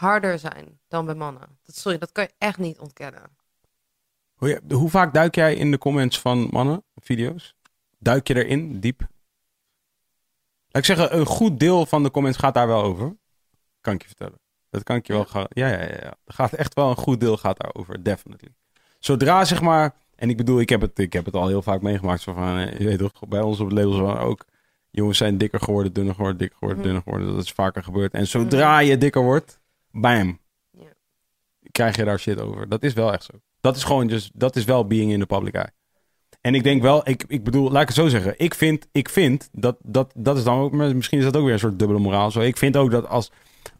harder zijn dan bij mannen. Dat, sorry, dat kan je echt niet ontkennen. Hoe, je- hoe vaak duik jij in de comments van mannen, video's? Duik je erin, diep? Laat ik zeggen, een goed deel van de comments gaat daar wel over. Kan ik je vertellen. Dat kan ik je wel gaan. Ja, ja, ja, ja. Er gaat echt wel een goed deel gaat daarover, definitely. Zodra zeg maar, en ik bedoel, ik heb het, ik heb het al heel vaak meegemaakt. Zo van, eh, je weet toch, bij ons op het label ook. Jongens zijn dikker geworden, dunner geworden, dikker geworden, Mhm. dunner geworden. Dat is vaker gebeurd. En zodra je dikker wordt, bam, Ja. krijg je daar shit over. Dat is wel echt zo. Dat is gewoon, dus, dat is wel being in the public eye. En ik denk wel, ik, ik bedoel, laat ik het zo zeggen. Ik vind, ik vind dat, dat, dat is dan ook, misschien is dat ook weer een soort dubbele moraal. Zo. Ik vind ook dat als,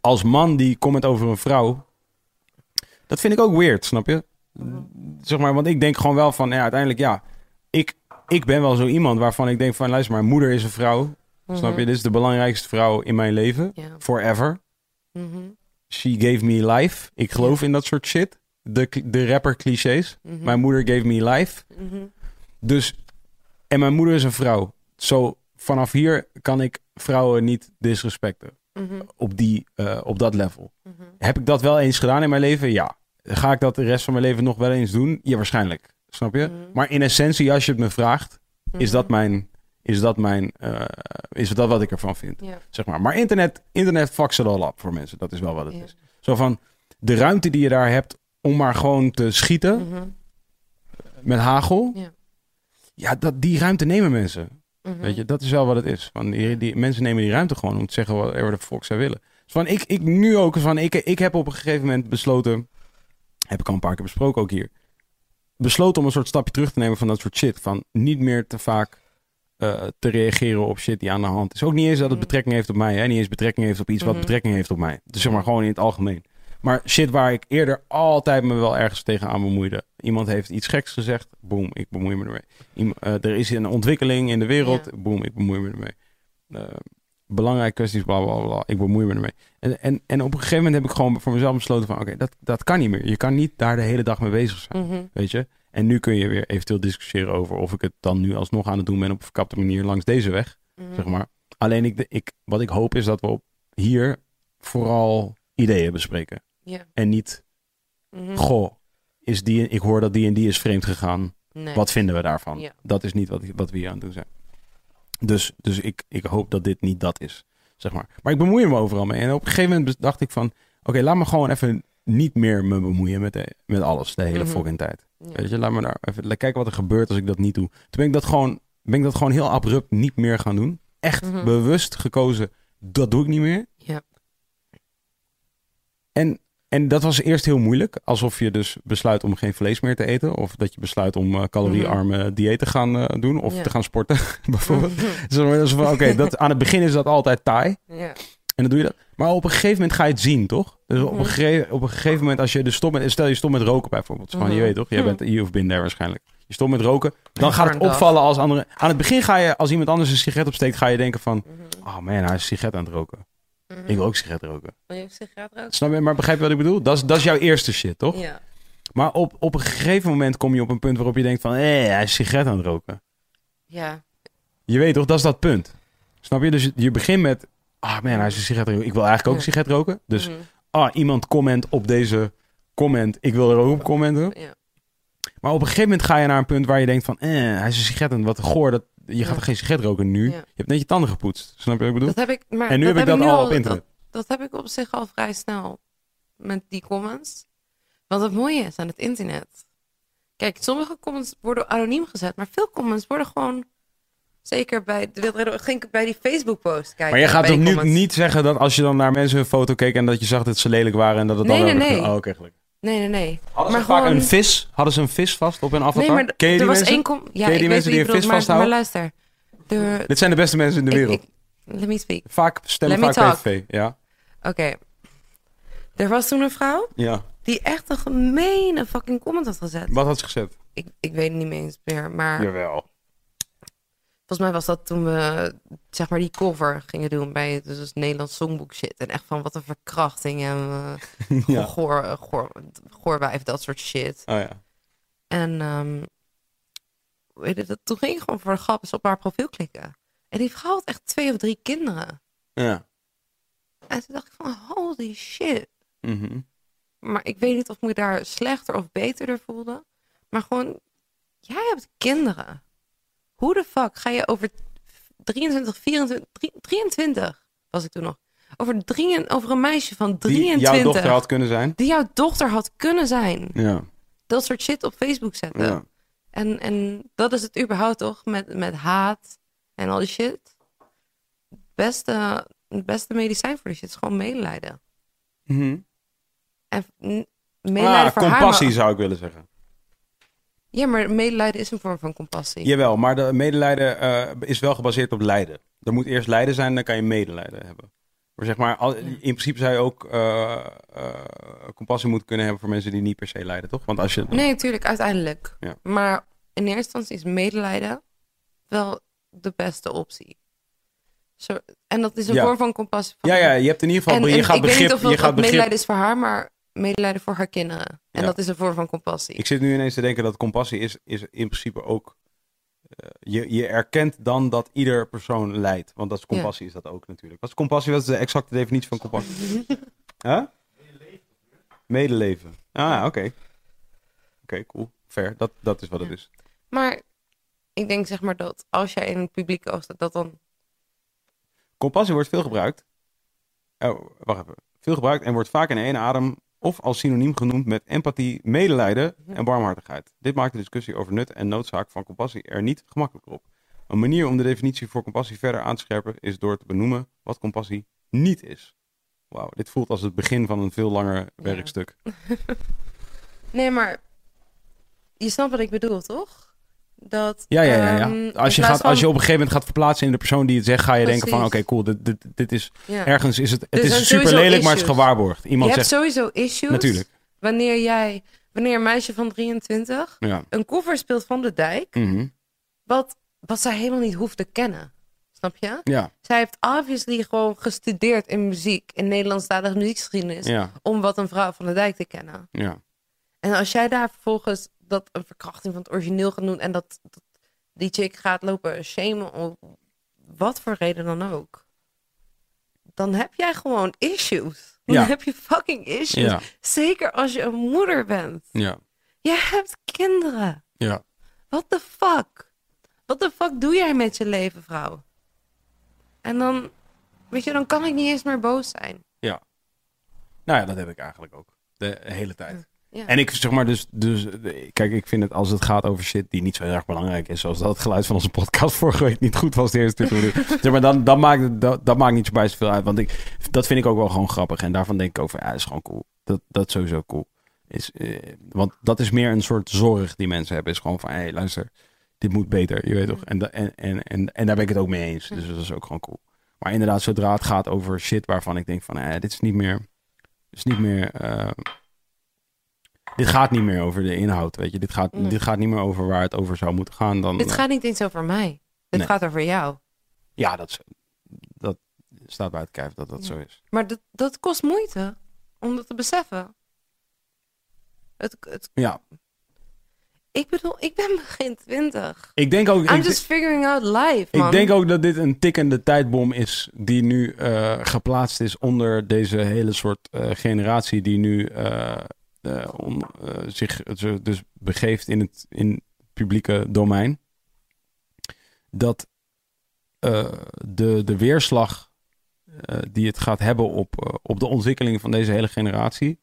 als man die comment over een vrouw, dat vind ik ook weird, snap je? Zeg maar, want ik denk gewoon wel van, ja, uiteindelijk, ja, ik, ik ben wel zo iemand waarvan ik denk van, luister maar, moeder is een vrouw. Snap je? Dit is de belangrijkste vrouw in mijn leven. Forever. Mhm. She gave me life. Ik geloof in dat soort shit. De, de rapper clichés. Mhm. Mijn moeder gave me life. Mhm. Dus, en mijn moeder is een vrouw. Zo, vanaf hier kan ik vrouwen niet disrespecten. Mhm. Op, die, eh, op dat level. Heb ik dat wel eens gedaan in mijn leven? Ja. Ga ik dat de rest van mijn leven nog wel eens doen? Ja, waarschijnlijk. Snap je? Maar in essentie, als je het me vraagt, is dat mijn... Is dat, mijn, eh, is dat wat ik ervan vind? Ja. Zeg maar. maar internet, internet fucks het al op voor mensen. Dat is wel wat het Ja. is. Zo van, de ruimte die je daar hebt om maar gewoon te schieten Mhm. met hagel. Ja. Ja, dat, die ruimte nemen mensen. Mhm. Weet je, dat is wel wat het is. Van die, die, mensen nemen die ruimte gewoon om te zeggen wat de fuck zij willen. Dus van, ik, ik nu ook van, ik, ik heb op een gegeven moment besloten, heb ik al een paar keer besproken ook hier, besloten om een soort stapje terug te nemen van dat soort shit. Van niet meer te vaak eh, te reageren op shit die aan de hand is. Ook niet eens dat het Mhm. betrekking heeft op mij. Hè? Niet eens betrekking heeft op iets wat Mhm. betrekking heeft op mij. Dus zeg maar gewoon in het algemeen. Maar shit waar ik eerder altijd me wel ergens tegenaan bemoeide. Iemand heeft iets geks gezegd. Boom, ik bemoei me ermee. Iem- eh, er is een ontwikkeling in de wereld. Ja. Boom, ik bemoei me ermee. Eh, belangrijke kwesties, bla bla bla. Ik bemoei me ermee. En, en, en op een gegeven moment heb ik gewoon voor mezelf besloten van... Oké, dat, dat kan niet meer. Je kan niet daar de hele dag mee bezig zijn. Mhm. Weet je? En nu kun je weer eventueel discussiëren over of ik het dan nu alsnog aan het doen ben op een verkapte manier langs deze weg. Mhm. Zeg maar. Alleen ik, ik, wat ik hoop is dat we op hier vooral ideeën bespreken. En niet, Mhm. goh, is die, ik hoor dat die en die is vreemd gegaan. Nee. Wat vinden we daarvan? Dat is niet wat, wat we hier aan het doen zijn. Dus, dus ik, ik hoop dat dit niet dat is. Zeg maar. maar ik bemoei me overal mee. En op een gegeven moment dacht ik van... Oké, laat me gewoon even niet meer me bemoeien met, met alles de hele Mhm. fucking tijd. Ja. Weet je, laat me daar even laat kijken wat er gebeurt als ik dat niet doe. Toen ben ik dat gewoon, ben ik dat gewoon heel abrupt niet meer gaan doen. Echt Mhm. bewust gekozen, dat doe ik niet meer. Ja. En En dat was eerst heel moeilijk. Alsof je dus besluit om geen vlees meer te eten. Of dat je besluit om eh, caloriearme dieet te gaan eh, doen. Of Ja. te gaan sporten, bijvoorbeeld. Het van, Oké, dat aan het begin is dat altijd taai. Ja. En dan doe je dat. Maar op een gegeven moment ga je het zien, toch? Dus op, een gegeven, op een gegeven moment, als je dus stopt met... Stel je stopt met roken bijvoorbeeld. Van, Je Mhm. weet toch? Jij bent, you've been there waarschijnlijk. Je stopt met roken. Dan gaat het opvallen als andere... Aan het begin ga je, als iemand anders een sigaret opsteekt... ga je denken van... Mhm. Oh man, hij is een sigaret aan het roken. Ik wil ook sigaret roken. Wil je sigaret roken? Snap je? Maar begrijp je wat ik bedoel? Dat is, dat is jouw eerste shit, toch? Ja. Maar op, op een gegeven moment kom je op een punt waarop je denkt van... Hé, hij is een sigaret aan het roken. Ja. Je weet toch, dat is dat punt. Snap je? Dus je, je begint met... Ah man, hij is een sigaret roken. Ik wil eigenlijk ook een sigaret roken. Dus Mhm. ah, iemand comment op deze comment. Ik wil er ook op commenten. Ja. Maar op een gegeven moment ga je naar een punt waar je denkt van... Eh, hij is een sigaret en wat goor. Dat, je gaat Ja. geen sigaret roken nu. Ja. Je hebt net je tanden gepoetst. Snap je wat ik bedoel? Dat heb ik, maar en nu heb ik dat al op internet. Dat, dat heb ik op zich al vrij snel met die comments. Want het mooie is aan het internet. Kijk, sommige comments worden anoniem gezet, maar veel comments worden gewoon. Zeker bij, de Wildredder- ging ik bij die Facebook-post kijken. maar je gaat toch nu comments. niet zeggen dat als je dan naar mensen een foto keek... en dat je zag dat ze lelijk waren en dat het Nee, dan... nee, nee. Oh, oké, gelukkig. Nee, nee, nee. Hadden Maar ze vaak een vis? Hadden ze een vis vast op hun avatar? Nee, maar d- Ken je er die was mensen? één Ja, Ken je ik die weet mensen die een vis bedoelt, maar, maar vasthouden? luister. De, Dit zijn de beste mensen in de ik- wereld. ik- let me speak. Vaak stemmen Let me vaak. PVV. Ja. Oké. Er was toen een vrouw ja. die echt een gemene fucking comment had gezet. Wat had ze gezet? Ik, ik weet het niet meer eens meer, maar... Jawel. Volgens mij was dat toen we zeg maar die cover gingen doen bij het dus Nederlands Songboek shit. En echt van wat een verkrachting en eh Ja. goor, goor, goorwijf, dat soort shit. Oh ja. En ehm, weet je, dat, toen ging ik gewoon voor de grap eens op haar profiel klikken. En die vrouw had echt twee of drie kinderen. Ja. En toen dacht ik van holy shit. Mhm. Maar ik weet niet of ik me daar slechter of beter voelde. Maar gewoon, jij hebt kinderen. Hoe de fuck ga je over 23, 24, drie- 23 was ik toen nog. Over, drie, over een meisje van Die 23. jouw dochter had kunnen zijn. Die jouw dochter had kunnen zijn. Ja. Dat soort shit op Facebook zetten. ja. En, en dat is het überhaupt toch? Met, met haat en al die shit. Het beste, het beste medicijn voor die shit is gewoon medelijden. Mhm. En medelijden Ah, voor haar. compassie maar- zou ik willen zeggen. Ja, maar medelijden is een vorm van compassie. Jawel, maar de medelijden eh, is wel gebaseerd op lijden. Er moet eerst lijden zijn, dan kan je medelijden hebben. Maar zeg maar, al- in principe zou je ook eh, eh, compassie moeten kunnen hebben voor mensen die niet per se lijden, toch? Want als je... Nee, natuurlijk, uiteindelijk. Ja. Maar in eerste instantie is medelijden wel de beste optie. Zo, en dat is een Ja. vorm van compassie. Van Ja, ja, je hebt in ieder geval... En, je en gaat ik weet begrip... niet of je dat, gaat dat begrip medelijden is voor haar, maar medelijden voor haar kinderen. En Ja. dat is een vorm van compassie. Ik zit nu ineens te denken dat compassie is, is in principe ook... eh, je, je erkent dan dat ieder persoon lijdt. Want dat is compassie is dat ook natuurlijk. Wat is compassie? Wat is de exacte definitie van compassie? Huh? Medeleven. Ah, oké. Oké, cool. Fair. Dat, dat is wat het is. Maar ik denk zeg maar dat als jij in het publiek oog staat, dat dan... Compassie wordt veel gebruikt. Oh, wacht even. Veel gebruikt en wordt vaak in één adem of als synoniem genoemd met empathie, medelijden en barmhartigheid. Dit maakt de discussie over nut en noodzaak van compassie er niet gemakkelijker op. Een manier om de definitie voor compassie verder aan te scherpen is door te benoemen wat compassie niet is. Wauw, dit voelt als het begin van een veel langer werkstuk. Nee, maar je snapt wat ik bedoel, toch? Dat, Ja, ja, ja. ehm. Als, je gaat, als je op een gegeven moment gaat verplaatsen in de persoon die het zegt, ga je denken van, oké, cool, dit, dit, dit is, ja. ergens is het, het Er is super lelijk, maar het is gewaarborgd. Je Iemand hebt zegt, sowieso issues. natuurlijk, Wanneer jij, wanneer een meisje van 23 ja. een cover speelt van de dijk, Mhm. wat, wat zij helemaal niet hoeft te kennen. Snap je? Ja, Zij heeft obviously gewoon gestudeerd in muziek, in Nederlandstalige muziekgeschiedenis, om wat een vrouw van de dijk te kennen. ja. En als jij daar vervolgens dat een verkrachting van het origineel gaat doen en dat, dat die chick gaat lopen shamen om wat voor reden dan ook, dan heb jij gewoon issues. Dan Ja. heb je fucking issues. Ja. Zeker als je een moeder bent. Ja, Je hebt kinderen. ja. What the fuck? Wat de fuck doe jij met je leven, vrouw? En dan, weet je, dan kan ik niet eens meer boos zijn. Nou ja, dat heb ik eigenlijk ook. De hele tijd. Ja. En ik zeg maar dus, dus, kijk, ik vind het als het gaat over shit die niet zo heel erg belangrijk is, zoals dat het geluid van onze podcast vorige week niet goed was, de eerste minuten. zeg maar, dan, dan maakt het, dat, dat maakt niet zo bij zoveel uit, want ik, dat vind ik ook wel gewoon grappig en daarvan denk ik over, ja, dat is gewoon cool. Dat, dat is sowieso cool. Is, eh, want dat is meer een soort zorg die mensen hebben. Is gewoon van, hé, hey, luister, dit moet beter. Je weet toch? En, en, en, en, en daar ben ik het ook mee eens. Dus dat is ook gewoon cool. Maar inderdaad, zodra het gaat over shit waarvan ik denk van, eh, dit is niet meer, is niet meer, eh, dit gaat niet meer over de inhoud, weet je. Dit gaat, Nee. dit gaat niet meer over waar het over zou moeten gaan. Dan, Dit eh, gaat niet eens over mij. Dit Nee. gaat over jou. Ja, dat, dat staat buiten kijf dat dat Ja. zo is. Maar dat, dat kost moeite om dat te beseffen. Het, het, Ja, ik bedoel, ik ben begin twintig. ik denk ook... I'm ik, just figuring out life, man. ik denk ook dat dit een tikkende tijdbom is die nu eh, geplaatst is onder deze hele soort eh, generatie die nu eh, om, eh, zich dus begeeft in het in publieke domein. Dat eh, de, de weerslag die het gaat hebben op, op de ontwikkeling van deze hele generatie,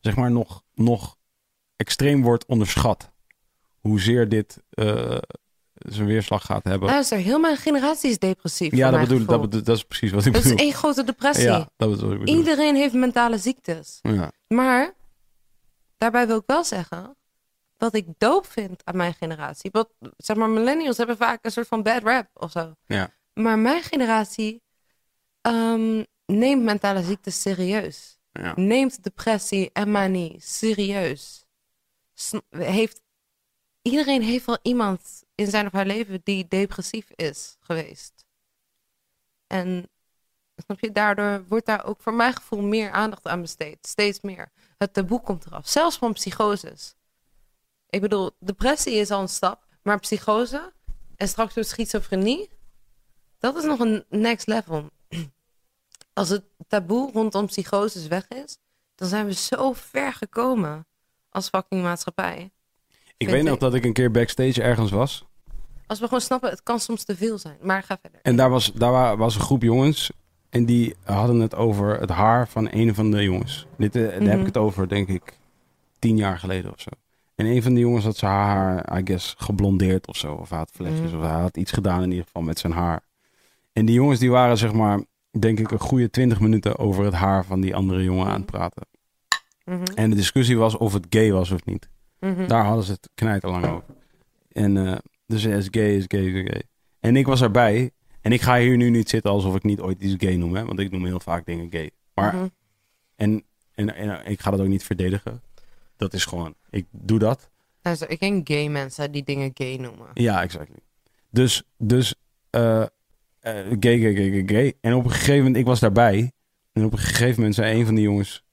zeg maar, nog, nog extreem wordt onderschat. Hoezeer dit zijn weerslag gaat hebben. Luister, heel mijn generatie is depressief. Ja, dat bedoel, ik, dat, bedoel, dat is precies wat ik Het is bedoel. één grote depressie. Ja, dat is ik bedoel. Iedereen heeft mentale ziektes. Ja. Maar daarbij wil ik wel zeggen wat ik doop vind aan mijn generatie. Wat, zeg maar, millennials hebben vaak een soort van bad rap of zo. Ja. Maar mijn generatie ehm, neemt mentale ziektes serieus. Ja. Neemt depressie en manie serieus. Heeft, iedereen heeft wel iemand in zijn of haar leven die depressief is geweest. En snap je, daardoor wordt daar ook voor mijn gevoel meer aandacht aan besteed. Steeds meer. Het taboe komt eraf. Zelfs van psychoses. Ik bedoel, depressie is al een stap. Maar psychose en straks door schizofrenie, dat is nog een next level. Als het taboe rondom psychoses weg is, dan zijn we zo ver gekomen als fucking maatschappij. Ik weet nog dat ik een keer backstage ergens was. Als we gewoon snappen, het kan soms te veel zijn. Maar ga verder. En daar was, daar wa- was een groep jongens. En die hadden het over het haar van een van de jongens. Dit, eh, Daar heb Mhm. ik het over, denk ik, tien jaar geleden of zo. En een van de jongens had zijn haar, I guess, geblondeerd of zo. Of hij had vlechtjes. Mhm. Of hij had iets gedaan in ieder geval met zijn haar. En die jongens die waren, zeg maar, denk ik, een goede twintig minuten over het haar van die andere jongen aan het praten. Mhm, En de discussie was of het gay was of niet. mhm. Daar hadden ze het knijterlang over. En eh, dus is gay, is gay, is gay. En ik was erbij. En ik ga hier nu niet zitten alsof ik niet ooit iets gay noem. Hè? Want ik noem heel vaak dingen gay. Maar, Mhm. en, en, en ik ga dat ook niet verdedigen. Dat is gewoon, ik doe dat. Luister, ik ken gay mensen die dingen gay noemen. Ja, exact. Dus, dus eh, eh, gay, gay, gay, gay, gay. En op een gegeven moment, ik was daarbij. En op een gegeven moment zei een van die jongens...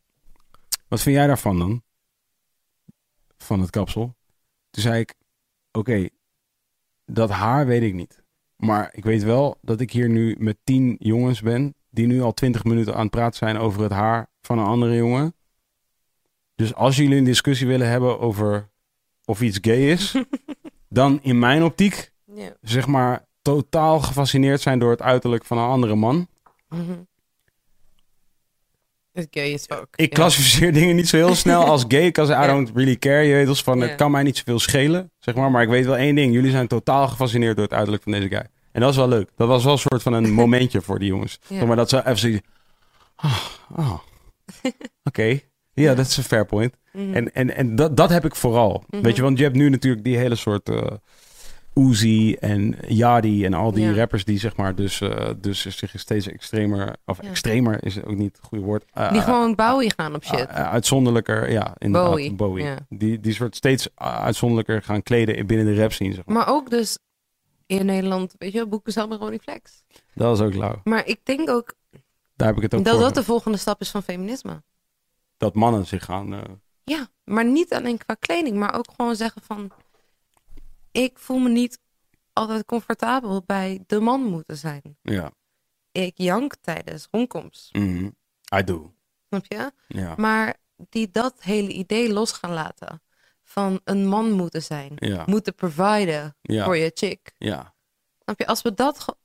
Wat vind jij daarvan dan? Van het kapsel. Toen zei ik... Oké, dat haar weet ik niet. Maar ik weet wel dat ik hier nu met tien jongens ben... die nu al twintig minuten aan het praten zijn over het haar van een andere jongen. Dus als jullie een discussie willen hebben over of iets gay is... dan in mijn optiek zeg maar, totaal gefascineerd zijn door het uiterlijk van een andere man. Het gay. Ik klassificeer dingen niet zo heel snel als gay, because I Ja. don't really care. Je weet als van, het kan mij niet zoveel schelen, zeg maar. Maar ik weet wel één ding, jullie zijn totaal gefascineerd door het uiterlijk van deze guy. En dat is wel leuk. Dat was wel een soort van een momentje voor die jongens. Ja. Maar dat ze even zoiets... Ah. Oké, ja, dat is een fair point. Mhm. En, en, en dat, dat heb ik vooral. Mhm. Weet je, want je hebt nu natuurlijk die hele soort eh Uzi en Yadi en al die Ja. rappers die zeg maar dus, eh, dus zich steeds extremer, of Ja. extremer is ook niet het goede woord. eh, die gewoon Bowie gaan op shit. eh, uitzonderlijker, ja, inderdaad, Bowie, Bowie. ja. Die, die soort steeds uitzonderlijker gaan kleden binnen de rap scene, zeg maar. Maar ook dus in Nederland, weet je, boeken zelf met Ronnie Flex. Dat is ook lauw. Maar ik denk ook Daar heb ik het ook dat voor. dat de volgende stap is van feminisme. Dat mannen zich gaan... Ja, maar niet alleen qua kleding, maar ook gewoon zeggen van... Ik voel me niet altijd comfortabel bij de man moeten zijn. ja. Ik jank tijdens rondkomst, Mhm. I do. snap je? Ja. Maar die dat hele idee los gaan laten van een man moeten zijn. Ja. Moeten providen Ja. voor je chick. Ja. Snap je? Als we dat...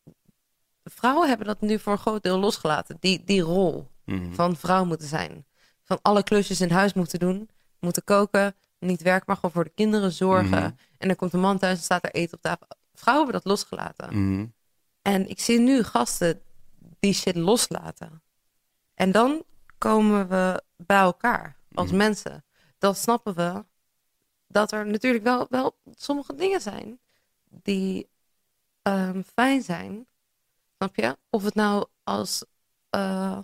Vrouwen hebben dat nu voor een groot deel losgelaten. Die, die rol Mhm. van vrouw moeten zijn. Van alle klusjes in huis moeten doen. Moeten koken. Niet werken, maar gewoon voor de kinderen zorgen. Mhm. En dan komt de man thuis en staat er eten op tafel. Vrouwen hebben dat losgelaten. Mhm. En ik zie nu gasten die shit loslaten. En dan komen we bij elkaar. als Mhm. mensen, dan snappen we dat er natuurlijk wel, wel sommige dingen zijn die ehm, fijn zijn. Snap je? Of het nou als, eh,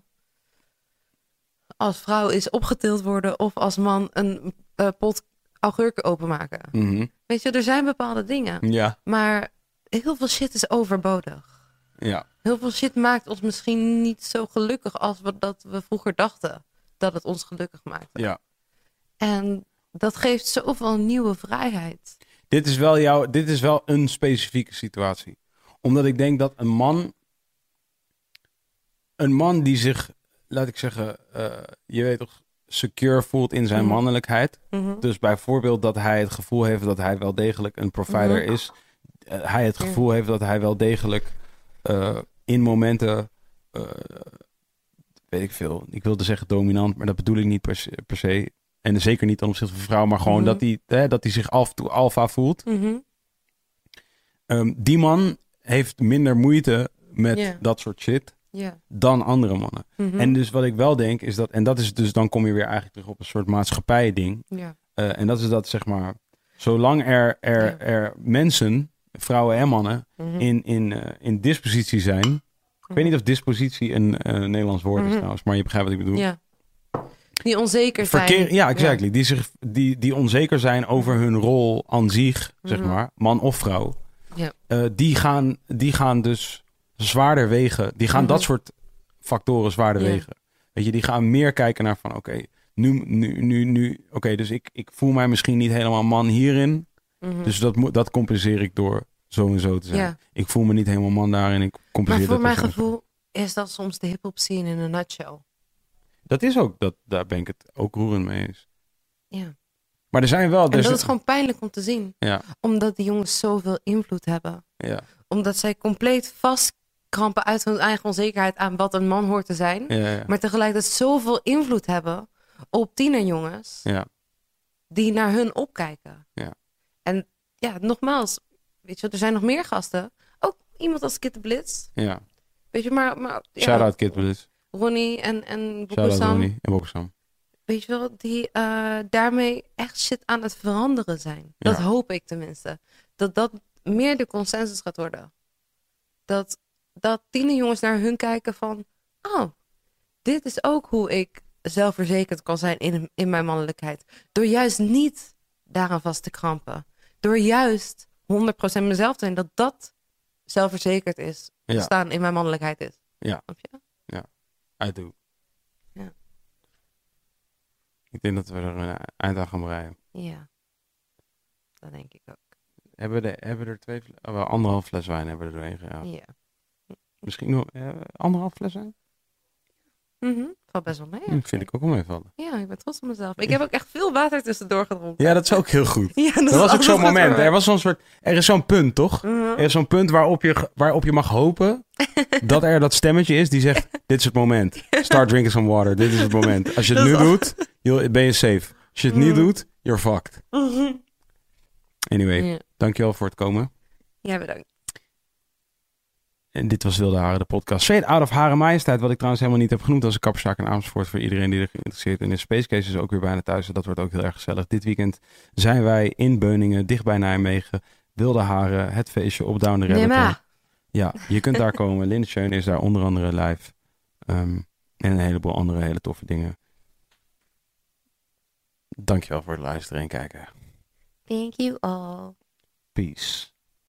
als vrouw is opgetild worden of als man een eh, pot augurken openmaken. Mhm. Weet je, er zijn bepaalde dingen. Ja, Maar heel veel shit is overbodig. ja. Heel veel shit maakt ons misschien niet zo gelukkig als we, dat we vroeger dachten dat het ons gelukkig maakte. ja. En dat geeft zoveel nieuwe vrijheid. Dit is wel jouw, dit is wel een specifieke situatie. Omdat ik denk dat een man, een man die zich, laat ik zeggen, eh, je weet toch, secure voelt in zijn Mhm. mannelijkheid. Mhm. Dus bijvoorbeeld dat hij het gevoel heeft dat hij wel degelijk een provider Mhm. is. Eh, hij het gevoel heeft dat hij wel degelijk eh, in momenten, eh, weet ik veel, ik wilde zeggen dominant, maar dat bedoel ik niet per se. Per se. En zeker niet ten opzichte van vrouwen, maar gewoon dat, hij, hè, dat hij zich af en toe alfa voelt. Ehm, die man heeft minder moeite met dat soort shit Dan andere mannen. Mhm. En dus wat ik wel denk is dat, en dat is dus, dan kom je weer eigenlijk terug op een soort maatschappij-ding. Eh, en dat is dat zeg maar, zolang er, er, er mensen, vrouwen en mannen, Mhm. in, in, eh, in dispositie zijn. Ik weet niet of dispositie een eh, Nederlands woord is Mhm. trouwens, maar je begrijpt wat ik bedoel. ja. Die onzeker zijn. Verkeer, ja, exactly. Die, zich, die, die onzeker zijn over hun rol aan zich, zeg Mhm. maar, man of vrouw. Ja. Eh, die, gaan, die gaan dus zwaarder wegen. Die gaan Mhm. dat soort factoren zwaarder wegen. Weet je, die gaan meer kijken naar van, oké, nu, nu, nu, nu, oké, dus ik, ik voel mij misschien niet helemaal man hierin. Mhm. Dus dat, moet- dat compenseer ik door zo en zo te zijn. Ik voel me niet helemaal man daarin. Ik Maar compenseer voor dat mijn gevoel is dat soms de hip-hop scene in een nutshell. Dat is ook, dat, daar ben ik het ook roerend mee eens. Ja. Maar er zijn wel... En dat is- is gewoon pijnlijk om te zien. Ja, Omdat die jongens zoveel invloed hebben. ja, Omdat zij compleet vastkrampen uit hun eigen onzekerheid aan wat een man hoort te zijn. ja, ja. Maar tegelijkertijd zoveel invloed hebben op tienerjongens ja. die naar hun opkijken. Ja. En ja, nogmaals, weet je, er zijn nog meer gasten. Ook iemand als Kit de Blitz. ja. Weet je, maar, maar Shout-out Kid Bliss. Ronnie en, en Bokusam. Ronnie en. Weet je wel, die eh, daarmee echt shit aan het veranderen zijn. Dat hoop ik tenminste. Dat dat meer de consensus gaat worden. Dat, dat tienerjongens naar hun kijken van... Oh, dit is ook hoe ik zelfverzekerd kan zijn in, in mijn mannelijkheid. Door juist niet daaraan vast te krampen. Door juist 100% mezelf te zijn. Dat dat zelfverzekerd is. Ja. Staan in mijn mannelijkheid is. Ja. Je? I do. Ja. Ik denk dat we er een eind aan gaan breien. Ja. Dat denk ik ook. Hebben we, de, hebben we er twee... Oh, wel anderhalf fles wijn hebben we er doorheen gehaald. Ja. Misschien nog eh, anderhalf fles wijn? Mhm. Valt best wel mee. Hm, vind ik ook wel meevallen. Ja, ik ben trots op mezelf. Ik heb ook echt veel water tussendoor gedronken. Ja, dat is ook heel goed. Ja, Dat was ook zo'n moment. Er was zo'n soort... Er is zo'n punt, toch? Mhm. Er is zo'n punt waarop je, waarop je mag hopen dat er dat stemmetje is die zegt: Dit is het moment. Start drinking some water. Dit is het moment. Als je het Dat nu al- doet, ben je safe. Als je het niet Mhm. doet, you're fucked. Anyway, Ja. dankjewel voor het komen. Ja, bedankt. En dit was Wilde Haren, de podcast. Straight out of Hare Majesteit, wat ik trouwens helemaal niet heb genoemd als een kapperszaak in Amersfoort. Voor iedereen die er geïnteresseerd in is. Space Case is ook weer bijna thuis. en Dat wordt ook heel erg gezellig. Dit weekend zijn wij in Beuningen, dicht bij Nijmegen. Wilde Haren, het feestje op Down the Rabbit. Ja, je kunt daar komen. Linde Schön is daar onder andere live. Ehm, en een heleboel andere hele toffe dingen. Dankjewel voor het luisteren en kijken. Thank you all. Peace.